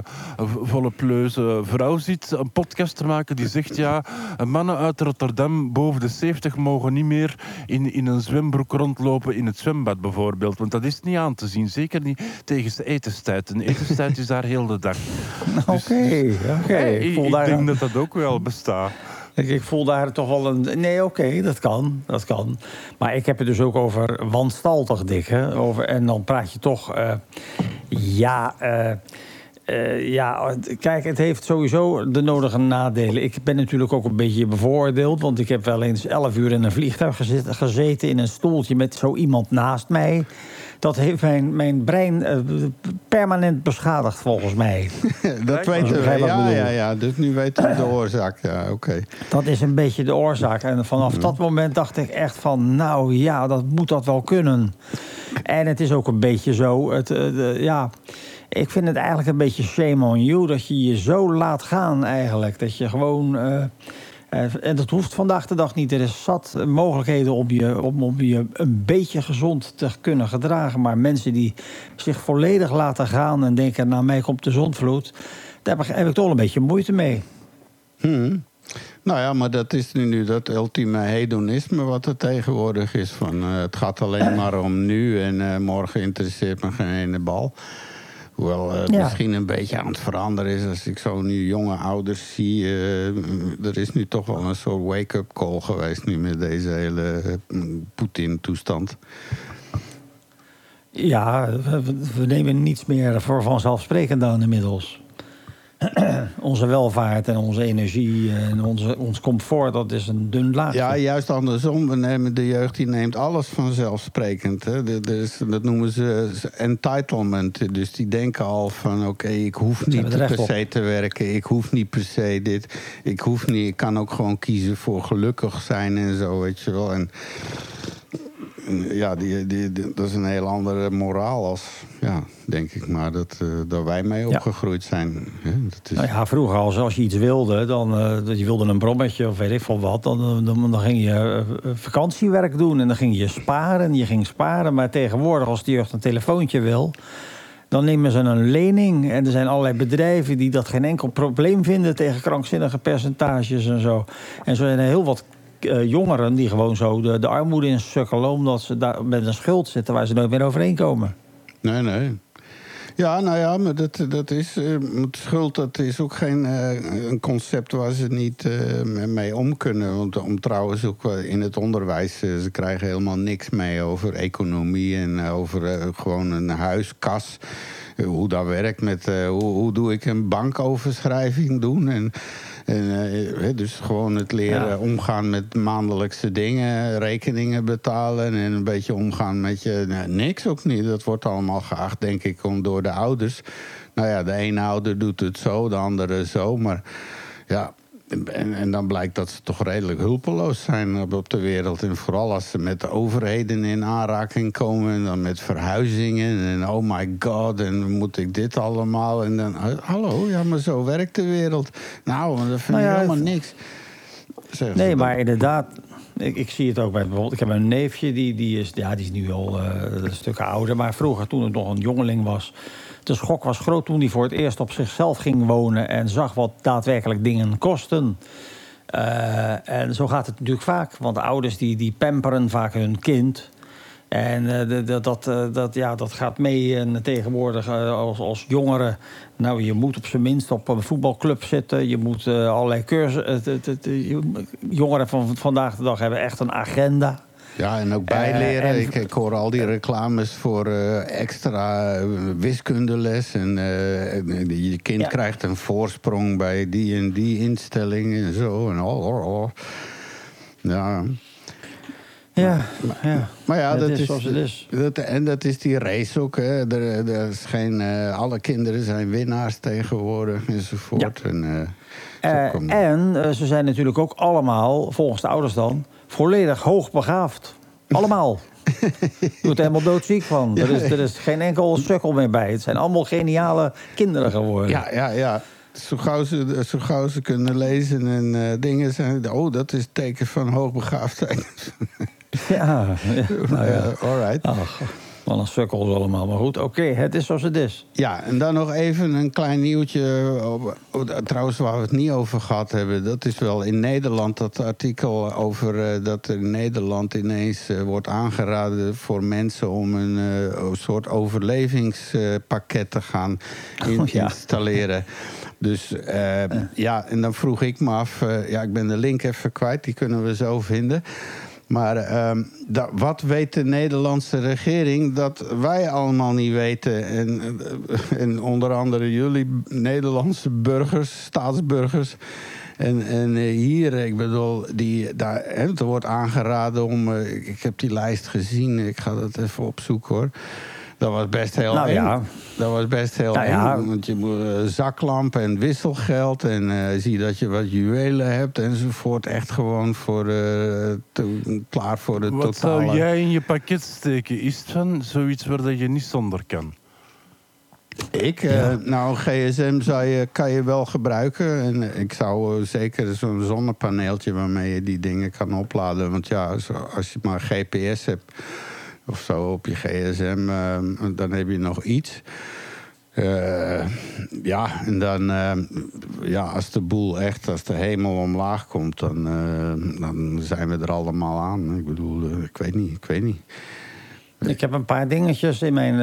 volle pleuze vrouw zit. Een podcast te maken die zegt ja, mannen uit Rotterdam boven de 70 mogen niet meer in, in een zwembroek rondlopen in het zwembad bijvoorbeeld. Want dat is niet aan te zien. Zeker niet tegen de etenstijd. En etenstijd is daar heel de dag. Oké, oké. Eh, Ik ik, voel ik daar denk dat dat ook wel bestaat. Ik, ik voel daar toch wel een. Nee, oké, dat kan. Dat kan. Maar ik heb het dus ook over wanstaltig dik. Hè? Over, en dan praat je toch. eh, ja. eh, eh, ja, kijk, het heeft sowieso de nodige nadelen. Ik ben natuurlijk ook een beetje bevoordeeld. Want ik heb wel eens elf uur in een vliegtuig gezet- gezeten. in een stoeltje met zo iemand naast mij. Dat heeft mijn, mijn brein eh, permanent beschadigd, volgens mij. dat weten we. begrijp wat ik Ja, ja, ja. Dus nu weten we de oorzaak. Ja, oké. Dat is een beetje de oorzaak. En vanaf dat moment dacht ik echt van... nou ja, dat moet dat wel kunnen. En het is ook een beetje zo... Het, eh, de- ja, ik vind het eigenlijk een beetje shame on you... dat je je zo laat gaan eigenlijk. Dat je gewoon... eh, eh, en dat hoeft vandaag de dag niet. Er is zat mogelijkheden om je, om, om je een beetje gezond te kunnen gedragen. Maar mensen die zich volledig laten gaan en denken... nou, mij komt de zondvloed... Daar heb ik- heb ik toch een beetje moeite mee. Hmm. Nou ja, maar dat is nu, nu dat ultieme hedonisme wat er tegenwoordig is. Van, eh, het gaat alleen maar om nu en morgen interesseert me geen ene bal. Hoewel het Ja. misschien een beetje aan het veranderen is als ik zo nu jonge ouders zie. eh, er is nu toch wel een soort wake-up call geweest nu met deze hele eh, Poetin-toestand. Ja, we, we nemen niets meer voor vanzelfsprekend aan inmiddels. onze welvaart en onze energie en onze, ons comfort, dat is een dun laagje. Ja, juist andersom. We nemen de jeugd die neemt alles vanzelfsprekend. Hè. Is- dat noemen ze entitlement. Dus die denken al van oké, ik hoef niet er per op. se te werken. Ik hoef niet per se dit. Ik hoef niet. Ik kan ook gewoon kiezen voor gelukkig zijn en zo, weet je wel. En ja, die, die, die- dat is een heel andere moraal als, ja, denk ik maar, dat, eh, dat wij mee Ja. opgegroeid zijn. Hè. Dat is, Nou ja, vroeger als, als je iets wilde, dan eh, je wilde een brommetje of weet ik veel wat, dan, dan, dan ging je eh, eh, vakantiewerk doen en dan ging je sparen. Je ging sparen, maar tegenwoordig als de jeugd een telefoontje wil, dan nemen ze een lening. En er zijn allerlei bedrijven die dat geen enkel probleem vinden tegen krankzinnige percentages en zo. En zo zijn er heel wat eh, jongeren die gewoon zo de, de armoede in sukkelen omdat ze daar met een schuld zitten waar ze nooit meer overheen komen. Nee, nee. Ja, nou ja, maar dat, dat is. eh, schuld, dat is ook geen eh, een concept waar ze niet eh, mee om kunnen. Want om trouwens ook in het onderwijs, eh, ze krijgen helemaal niks mee over economie en eh, over eh, gewoon een huiskas. Eh, hoe dat werkt met eh, hoe, hoe doe ik een bankoverschrijving doen. En, en, eh, dus gewoon het leren Ja. omgaan met maandelijkse dingen, rekeningen betalen en een beetje omgaan met je. Nou, niks ook niet. Dat wordt allemaal geacht, denk ik, om door de ouders. Nou ja, de ene ouder doet het zo, de andere zo. Maar ja. En, en dan blijkt dat ze toch redelijk hulpeloos zijn op, op de wereld. En vooral als ze met de overheden in aanraking komen. En dan met verhuizingen. En oh my god, en moet ik dit allemaal? En dan, hallo, ja, maar zo werkt de wereld. Nou, dat vind Nou ik ja, helemaal niks. zeggen Nee, maar inderdaad, ik, ik zie het ook bij bijvoorbeeld. Ik heb een neefje, die, die, is, ja, die is nu al eh, een stuk ouder. Maar vroeger, toen het nog een jongeling was. De schok was groot toen hij voor het eerst op zichzelf ging wonen. en zag wat daadwerkelijk dingen kosten. Eh, en zo gaat het natuurlijk vaak. Want de ouders die, die pamperen vaak hun kind. En eh, de- dat, eh, dat, ja, dat gaat mee. En tegenwoordig als, als jongere... Nou, je moet op zijn minst op een voetbalclub zitten. Je moet allerlei cursussen... jongeren van vandaag de dag hebben echt een agenda. Ja, en ook bijleren. Eh, en- ik, ik hoor al die reclames voor eh, extra eh, wiskundeles. En je kind Ja. krijgt een voorsprong bij die en die instelling en zo. En oh, oh, oh. Ja, Ja, ja. maar ja, dat is is, zoals het is. Dat, en dat is die race ook. Hè. Er, er is geen, alle kinderen zijn winnaars tegenwoordig enzovoort. En, en ze zijn natuurlijk ook allemaal, volgens de ouders dan, volledig hoogbegaafd. Allemaal. Je wordt er helemaal doodziek van. Er is, er is geen enkel sukkel meer bij. Het zijn allemaal geniale kinderen geworden. Ja, ja, ja. Zo gauw ze, zo gauw ze kunnen lezen en eh, dingen zijn... Oh, dat is teken van hoogbegaafdheid. ja. ja. Nou ja. Eh, all right. Ach, wat een sukkels allemaal. Maar goed, oké, het is zoals het is. Ja, en dan nog even een klein nieuwtje. Oh, trouwens, waar we het niet over gehad hebben. Dat is wel in Nederland dat artikel over eh, dat er in Nederland ineens eh, wordt aangeraden voor mensen om een eh, soort overlevingspakket te gaan in- Oh, ja. installeren. Dus ja, en dan vroeg ik me af. ja, ik ben de link even kwijt, die kunnen we zo vinden. Maar ehm, wat weet de Nederlandse regering dat wij allemaal niet weten? En, eh, en onder andere jullie Nederlandse burgers, staatsburgers. En, en eh, hier, ik bedoel, die, daar, er wordt aangeraden om... eh, ik heb die lijst gezien, ik ga dat even opzoeken hoor. Dat was best heel Nou eng. ja. Dat was best heel Nou eng, ja. want je moet eh, zaklamp en wisselgeld... en eh, zie dat je wat juwelen hebt enzovoort. Echt gewoon voor, eh, te- klaar voor de Wat totale... zou jij in je pakket steken? Is het van zoiets waar dat je niet zonder kan? Ik? eh, nou, een gsm zou je, kan je wel gebruiken. En ik zou zeker zo'n zonnepaneeltje waarmee je die dingen kan opladen. Want ja, als je maar GPS hebt of zo op je gsm, eh, dan heb je nog iets. Eh, ja, en dan, eh, ja, als de boel echt, als de hemel omlaag komt, dan, eh, dan zijn we er allemaal aan. Ik bedoel, eh, ik weet niet, ik weet niet. Ik heb een paar dingetjes in mijn...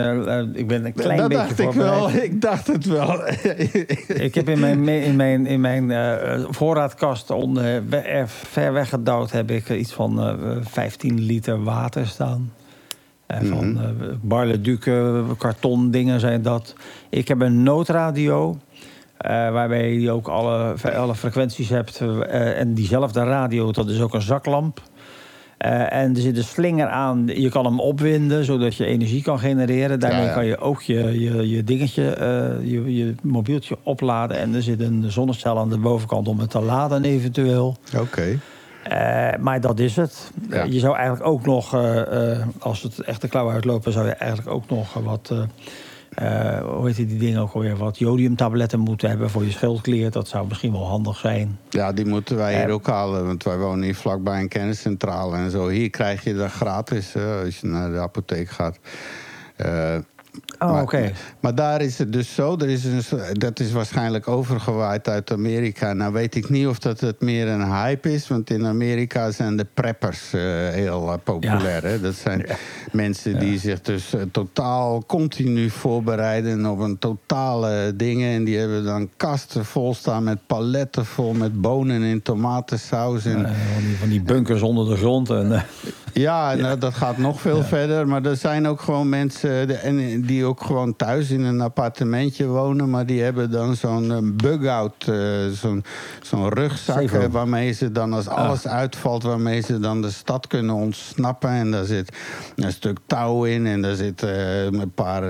ik ben een klein dat beetje dacht ik wel, ik dacht het wel. Ik heb in mijn, in mijn, in mijn voorraadkast onder, er ver weggedouwd... heb ik iets van eh, 15 liter water staan. Van barleduken, karton dingen zijn dat. Ik heb een noodradio... eh, waarbij je ook alle, alle frequenties hebt. eh, en diezelfde radio, dat is ook een zaklamp. En er zit een slinger aan. Je kan hem opwinden, zodat je energie kan genereren. Daarmee Ja, ja. kan je ook je, je, je dingetje, je, je mobieltje opladen. En er zit een zonnecel aan de bovenkant om het te laden eventueel. Oké. Eh, maar dat is het. Ja. Je zou eigenlijk ook nog, eh, eh, als het echt de klauw uitlopen... zou je eigenlijk ook nog wat... hoe heet die dingen ook alweer? Wat jodiumtabletten moeten hebben voor je schildklier. Dat zou misschien wel handig zijn. Ja, die moeten wij hier ook halen, want wij wonen hier vlakbij een kenniscentrale en zo. Hier krijg je dat gratis als je naar de apotheek gaat. Oh, maar, oké. maar daar is het dus zo, er is een, dat is waarschijnlijk overgewaaid uit Amerika. Nou weet ik niet of dat het meer een hype is, want in Amerika zijn de preppers eh, heel eh, populair. Hè? Dat zijn mensen die zich dus eh, totaal continu voorbereiden op een totale dingen. En die hebben dan kasten vol staan met paletten vol met bonen en tomatensaus. En, van, die, bunkers onder de grond. En, ja, nou, dat gaat nog veel verder. Maar er zijn ook gewoon mensen de- en die ook gewoon thuis in een appartementje wonen. Maar die hebben dan zo'n eh, bug-out, eh, zo'n zo'n rugzak... Eh, waarmee ze dan als alles uitvalt... waarmee ze dan de stad kunnen ontsnappen. En daar zit een stuk touw in. En daar zit een paar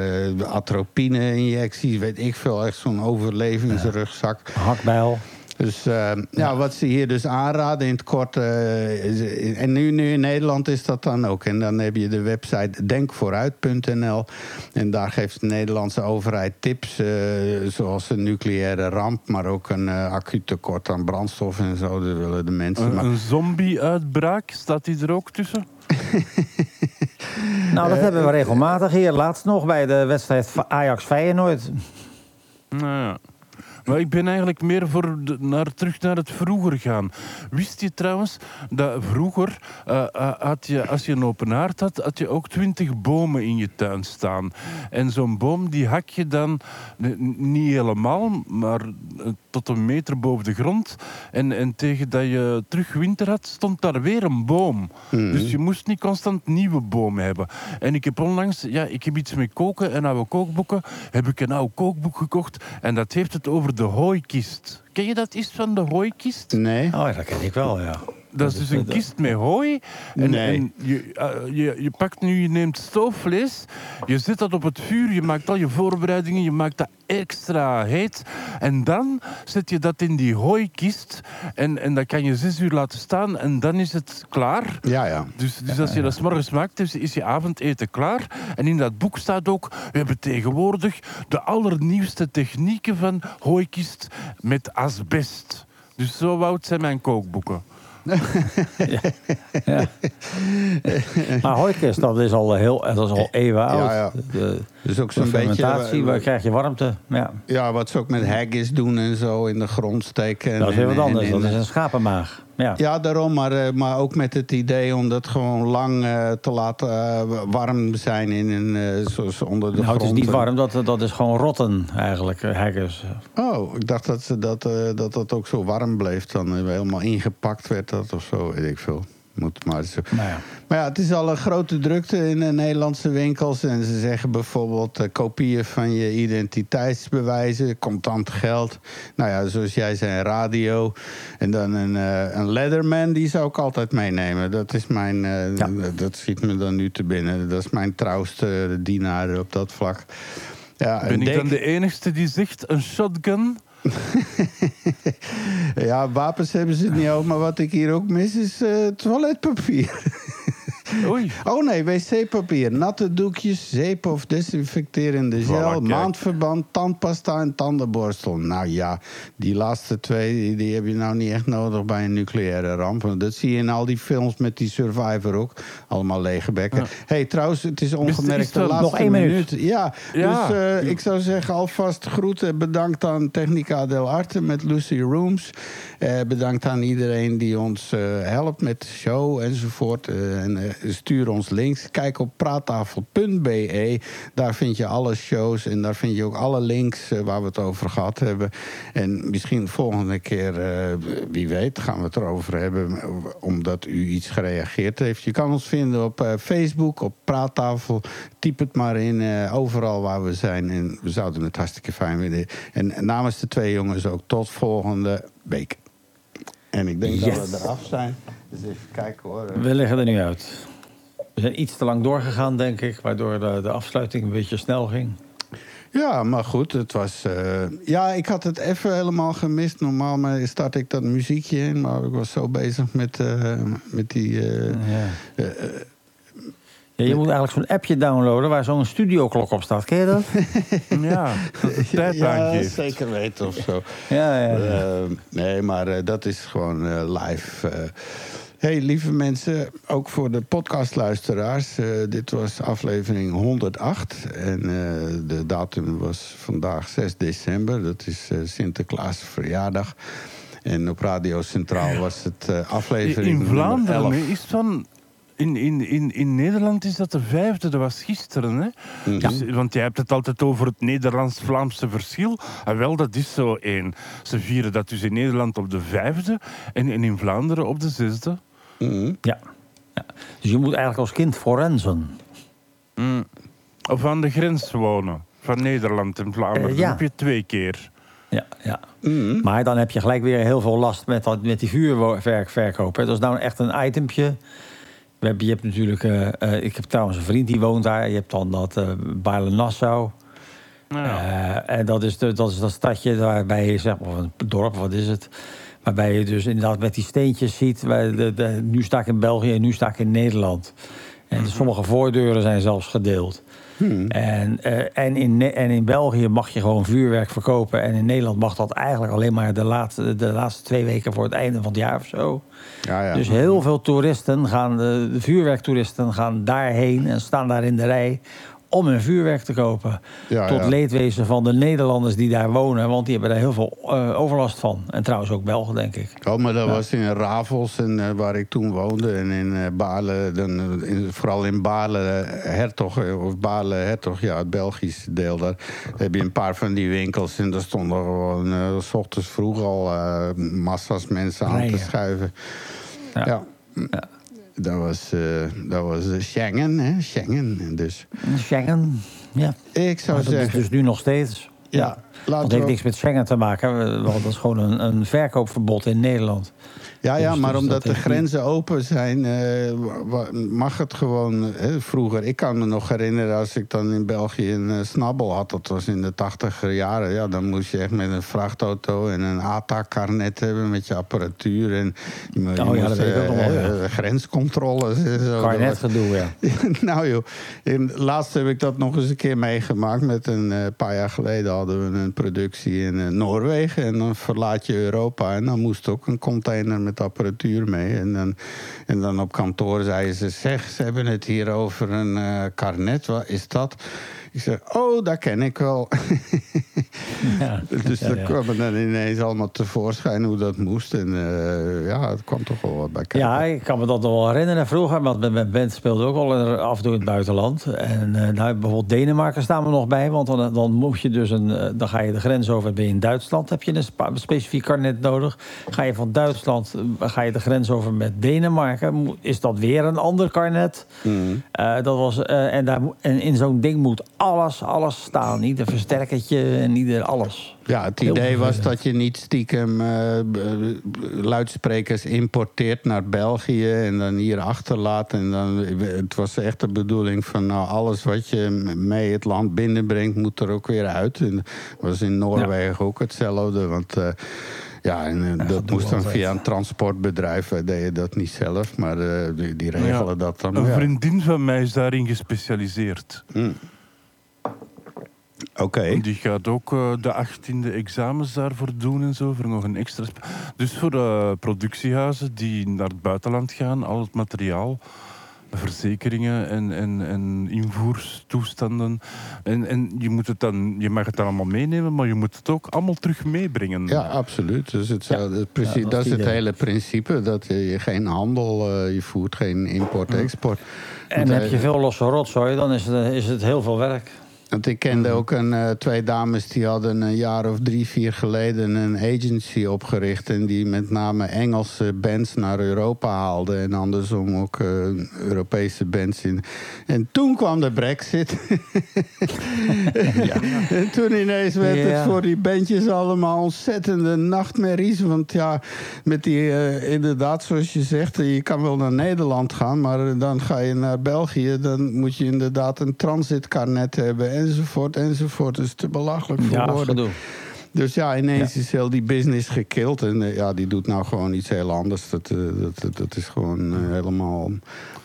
atropine-injecties. Weet ik veel, echt zo'n overlevingsrugzak. hakbijl. Dus eh, ja, wat ze hier dus aanraden in het kort. eh, is- en nu, nu in Nederland is dat dan ook. En dan heb je de website denkvooruit.nl. En daar geeft de Nederlandse overheid tips. eh, zoals een nucleaire ramp. Maar ook een eh acuut tekort aan brandstof en zo. Dat willen de mensen. Een, Maar, een zombie-uitbraak, staat die er ook tussen? Nou, dat hebben we regelmatig hier. Laatst nog bij de wedstrijd Ajax-Feyenoord. Nou ja. Maar ik ben eigenlijk meer voor de- naar, terug naar het vroeger gaan. Wist je trouwens dat vroeger, eh, eh, had je, als je een open haard had, had je ook twintig bomen in je tuin staan. En zo'n boom die hak je dan niet helemaal, maar eh, tot een meter boven de grond. En, en tegen dat je terug winter had, stond daar weer een boom. Dus je moest niet constant nieuwe bomen hebben. En ik heb onlangs, ja, ik heb iets met koken en oude kookboeken, heb ik een oud kookboek gekocht. En dat heeft het over de hooikist. Ken je dat iets van de hooikist? nee? Oh, ja, dat ken ik wel, ja. Dat is dus een kist met hooi. En, Nee. en je, eh, je, je pakt nu, je neemt stoofvlees, je zet dat op het vuur, je maakt al je voorbereidingen, je maakt dat extra heet. En dan zet je dat in die hooikist en, en dat kan je zes uur laten staan en dan is het klaar. Ja, ja. Dus, dus als je dat 's morgens maakt, is, is je avondeten klaar. En in dat boek staat ook, we hebben tegenwoordig de allernieuwste technieken van hooikist met asbest. Dus zo oud zijn mijn kookboeken. Ja. maar hooikist, dat is al, heel, dat is al eeuwen oud. ja. De, Dus ook zo'n beetje... fermentatie, waar krijg je warmte. Ja. Ja, wat ze ook met haggis doen en zo in de grond steken. Dat is weer En- wat en- anders. en- Dat is een schapenmaag. Ja. Ja, daarom, maar, eh, maar ook met het idee om dat gewoon lang eh, te laten eh, warm zijn in een, zoals onder de Nou, het is grond. niet warm, dat, dat is gewoon rotten eigenlijk, haggis. Oh, ik dacht dat ze dat, dat dat ook zo warm bleef. Dan helemaal ingepakt werd dat of zo, weet ik veel. Moet maar zo. Nou ja. Maar ja, het is al een grote drukte in de Nederlandse winkels. En ze zeggen bijvoorbeeld eh, kopieën van je identiteitsbewijzen, contant geld. Nou ja, zoals jij zei, radio. En dan een, eh, een Leatherman, die zou ik altijd meenemen. Dat is mijn, eh, Ja. dat schiet me dan nu te binnen. Dat is mijn trouwste dienaar op dat vlak. Ja, Ben ik dan de enigste die zegt een shotgun? Ja, wapens hebben ze niet over. Maar wat ik hier ook mis is eh, toiletpapier. Oei. Oh nee, wc-papier, natte doekjes, zeep of desinfecterende gel, maandverband, tandpasta en tandenborstel. Nou ja, die laatste twee die, heb je nou niet echt nodig bij een nucleaire ramp. Dat zie je in al die films met die Survivor ook. Allemaal lege bekken. hey, trouwens, het is ongemerkt is de laatste nog één minuut? Ja, Ja. dus eh, ik zou zeggen alvast groeten. Bedankt aan Technica del Arte met Lucy Rooms. Eh, bedankt aan iedereen die ons eh, helpt met de show enzovoort. En stuur ons links. Kijk op praattafel.be. Daar vind je alle shows en daar vind je ook alle links eh, waar we het over gehad hebben. En misschien volgende keer, eh, wie weet, gaan we het erover hebben. eh, Omdat u iets gereageerd heeft. Je kan ons vinden op eh, Facebook, op Praattafel. Typ het maar in, eh, overal waar we zijn. En we zouden het hartstikke fijn vinden. En namens de twee jongens ook tot volgende week. En ik denk Yes. dat we eraf zijn. Dus even kijken hoor. We liggen er nu uit. We zijn iets te lang doorgegaan, denk ik, waardoor de, de afsluiting een beetje snel ging. Ja, maar goed, het was... eh, ja, ik had het even helemaal gemist. Normaal maar start ik dat muziekje in. Maar ik was zo bezig met, eh, met die... eh, Ja. Ja, je moet eigenlijk zo'n appje downloaden waar zo'n studioklok op staat. Ken je dat? Ja, dat ja, zeker weten of zo. Ja, ja. ja. Eh, nee, maar eh, dat is gewoon eh, live. Hey, lieve mensen, ook voor de podcastluisteraars. eh, dit was aflevering 108. En eh, de datum was vandaag 6 december. Dat is eh, Sinterklaas verjaardag. En op Radio Centraal was het aflevering In Vlaanderen 11. hè, is van... In, in, in, in Nederland is dat de vijfde, dat was gisteren. Hè? Mhm. Dus, want jij hebt het altijd over het Nederlands-Vlaamse verschil. En wel, dat is zo één. Ze vieren dat dus in Nederland op de vijfde en, en in Vlaanderen op de zesde. Mhm. ja. ja. Dus je moet eigenlijk als kind forensen. Of aan de grens wonen van Nederland en Vlaanderen. Eh, ja. Dan heb je twee keer. Ja, ja. Mhm. Maar dan heb je gelijk weer heel veel last met, dat, met die vuurwerkverkoop. hè. Dat is nou echt een itempje. We hebben, je hebt natuurlijk... eh, eh, ik heb trouwens een vriend die woont daar. Je hebt dan dat eh Baarle-Nassau. Ja. Eh, en dat is, de, dat is dat stadje waarbij je, zeg maar, of een dorp, wat is het? Waarbij je dus inderdaad met die steentjes ziet. Waar de, de, nu sta ik in België en nu sta ik in Nederland. En sommige voordeuren zijn zelfs gedeeld. En, eh, en, in, en in België mag je gewoon vuurwerk verkopen. En in Nederland mag dat eigenlijk alleen maar de laatste, de laatste twee weken voor het einde van het jaar of zo. Ja, ja. Dus heel veel toeristen gaan, de, de vuurwerktoeristen gaan daarheen en staan daar in de rij om hun vuurwerk te kopen. Ja, Tot ja. leedwezen van de Nederlanders die daar wonen, want die hebben daar heel veel eh, overlast van. En trouwens ook Belgen, denk ik. Oh, maar dat was in Ravels, en, eh, waar ik toen woonde. En in eh Baarle, dan, in- vooral in Baarle eh, Hertog, of Baarle Hertog, ja, het Belgische deel. Daar heb je een paar van die winkels. En daar stonden gewoon s ochtends vroeg al massa's mensen aan te schuiven. Ja. Ja. Dat was, eh, dat was eh, Schengen, hè? Schengen. Dus Schengen, ja. ik zou dat is zeggen... dus nu nog steeds. Ja, Dat heeft niks met Schengen te maken, want dat is gewoon een, een verkoopverbod in Nederland. Ja, ja, Dus- maar dus omdat dat de grenzen open zijn, eh, mag het gewoon. Hè, vroeger, ik kan me nog herinneren als ik dan in België een eh, snabbel had, dat was in de tachtiger jaren. Ja, dan moest je echt met een vrachtauto en een ATA-karnet hebben met je apparatuur. En je, mo- je ja, moest, wel, grenscontroles en zo. Gedoe, ja. nou joh, laatst heb ik dat nog eens een keer meegemaakt. Met een eh, paar jaar geleden hadden we een productie in eh, Noorwegen. En dan verlaat je Europa. En dan moest ook een container met apparatuur mee. En dan, en dan op kantoor zeiden ze... zeg, ze hebben het hier over een eh karnet. Wat is dat? Ik zeg, oh, dat ken ik wel. Ja. dus Ja, dat ja. kwam dan ineens allemaal tevoorschijn hoe dat moest. En eh, ja, het kwam toch wel wat bij kijken. Ja, ik kan me dat nog wel herinneren vroeger. Want met mijn band speelde ook al af en toe in het buitenland. En eh, nou, bijvoorbeeld Denemarken staan we nog bij. Want dan, dan moet je dus een, eh, dan ga je de grens over. Ben je in Duitsland, heb je een specifiek karnet nodig. Ga je van Duitsland, ga je de grens over met Denemarken. Is dat weer een ander karnet. Eh, dat was, en, daar, en in zo'n ding moet alles, alles staan. Ieder versterkertje en ieder alles. Ja, het Heel idee was dat je niet stiekem eh, b- luidsprekers importeert naar België en dan hier achterlaat. En dan, het was echt de bedoeling van nou, alles wat je mee het land binnenbrengt, moet er ook weer uit. En dat was in Noorwegen ook hetzelfde. Want eh, Ja, en eh, dat moest dan via een transportbedrijf. Wij deden dat niet zelf, maar eh, die, die regelen Ja, dat dan. Een ja. vriendin van mij is daarin gespecialiseerd. Oké. Die gaat ook eh, de 18e examens daarvoor doen en zo. Voor nog een extra. Dus voor eh, productiehuizen die naar het buitenland gaan, al het materiaal, verzekeringen en, en, en invoerstoestanden. En, en je, moet het dan, je mag het dan allemaal meenemen, maar je moet het ook allemaal terug meebrengen. Ja, absoluut. Dus Ja, dat dat is het het idee. hele principe. Dat je, je geen handel, eh, je voert geen import-export. En Want, heb je veel losse rotzooi, dan is het, is het heel veel werk. Want ik kende ook een, eh, twee dames die hadden een jaar of drie, vier geleden een agency opgericht. En die met name Engelse bands naar Europa haalden. En andersom ook eh, Europese bands in. En toen kwam de brexit. En toen ineens werd Ja. het voor die bandjes allemaal ontzettende nachtmerries. Want ja, met die, eh, inderdaad, zoals je zegt, je kan wel naar Nederland gaan, maar dan ga je naar België. Dan moet je inderdaad een transitkarnet hebben, enzovoort, enzovoort. Dat is te belachelijk voor Ja, woorden. gedoe. Dus ja, ineens is heel die business gekild. En eh, ja, die doet nou gewoon iets heel anders. Dat, eh, dat, dat, dat is gewoon eh, helemaal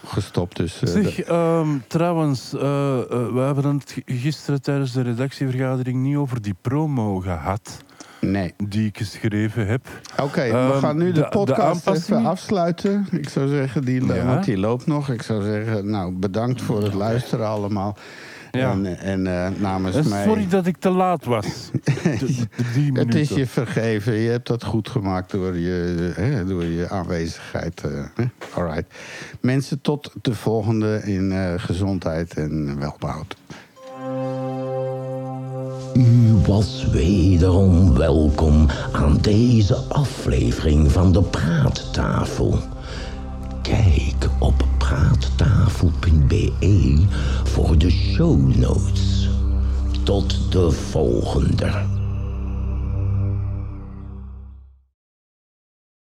gestopt. Dus, eh, Zeg, ehm, trouwens, we hebben het gisteren tijdens de redactievergadering niet over die promo gehad nee. die ik geschreven heb. Oké, we Ehm, gaan nu de, podcast even afsluiten. Ik zou zeggen, die, Ja. want die loopt nog. Ik zou zeggen, nou, bedankt voor het luisteren allemaal. Ja. En, en eh, namens En mij... sorry dat ik te laat was. De- de drie Het minuten. is je vergeven. Je hebt dat goed gemaakt door je, hè, door je aanwezigheid. eh, hè. All right. Mensen, tot de volgende in eh, gezondheid en welbehoud. U was wederom welkom aan deze aflevering van de Praattafel. Kijk op praattafel.be voor de show notes. Tot de volgende.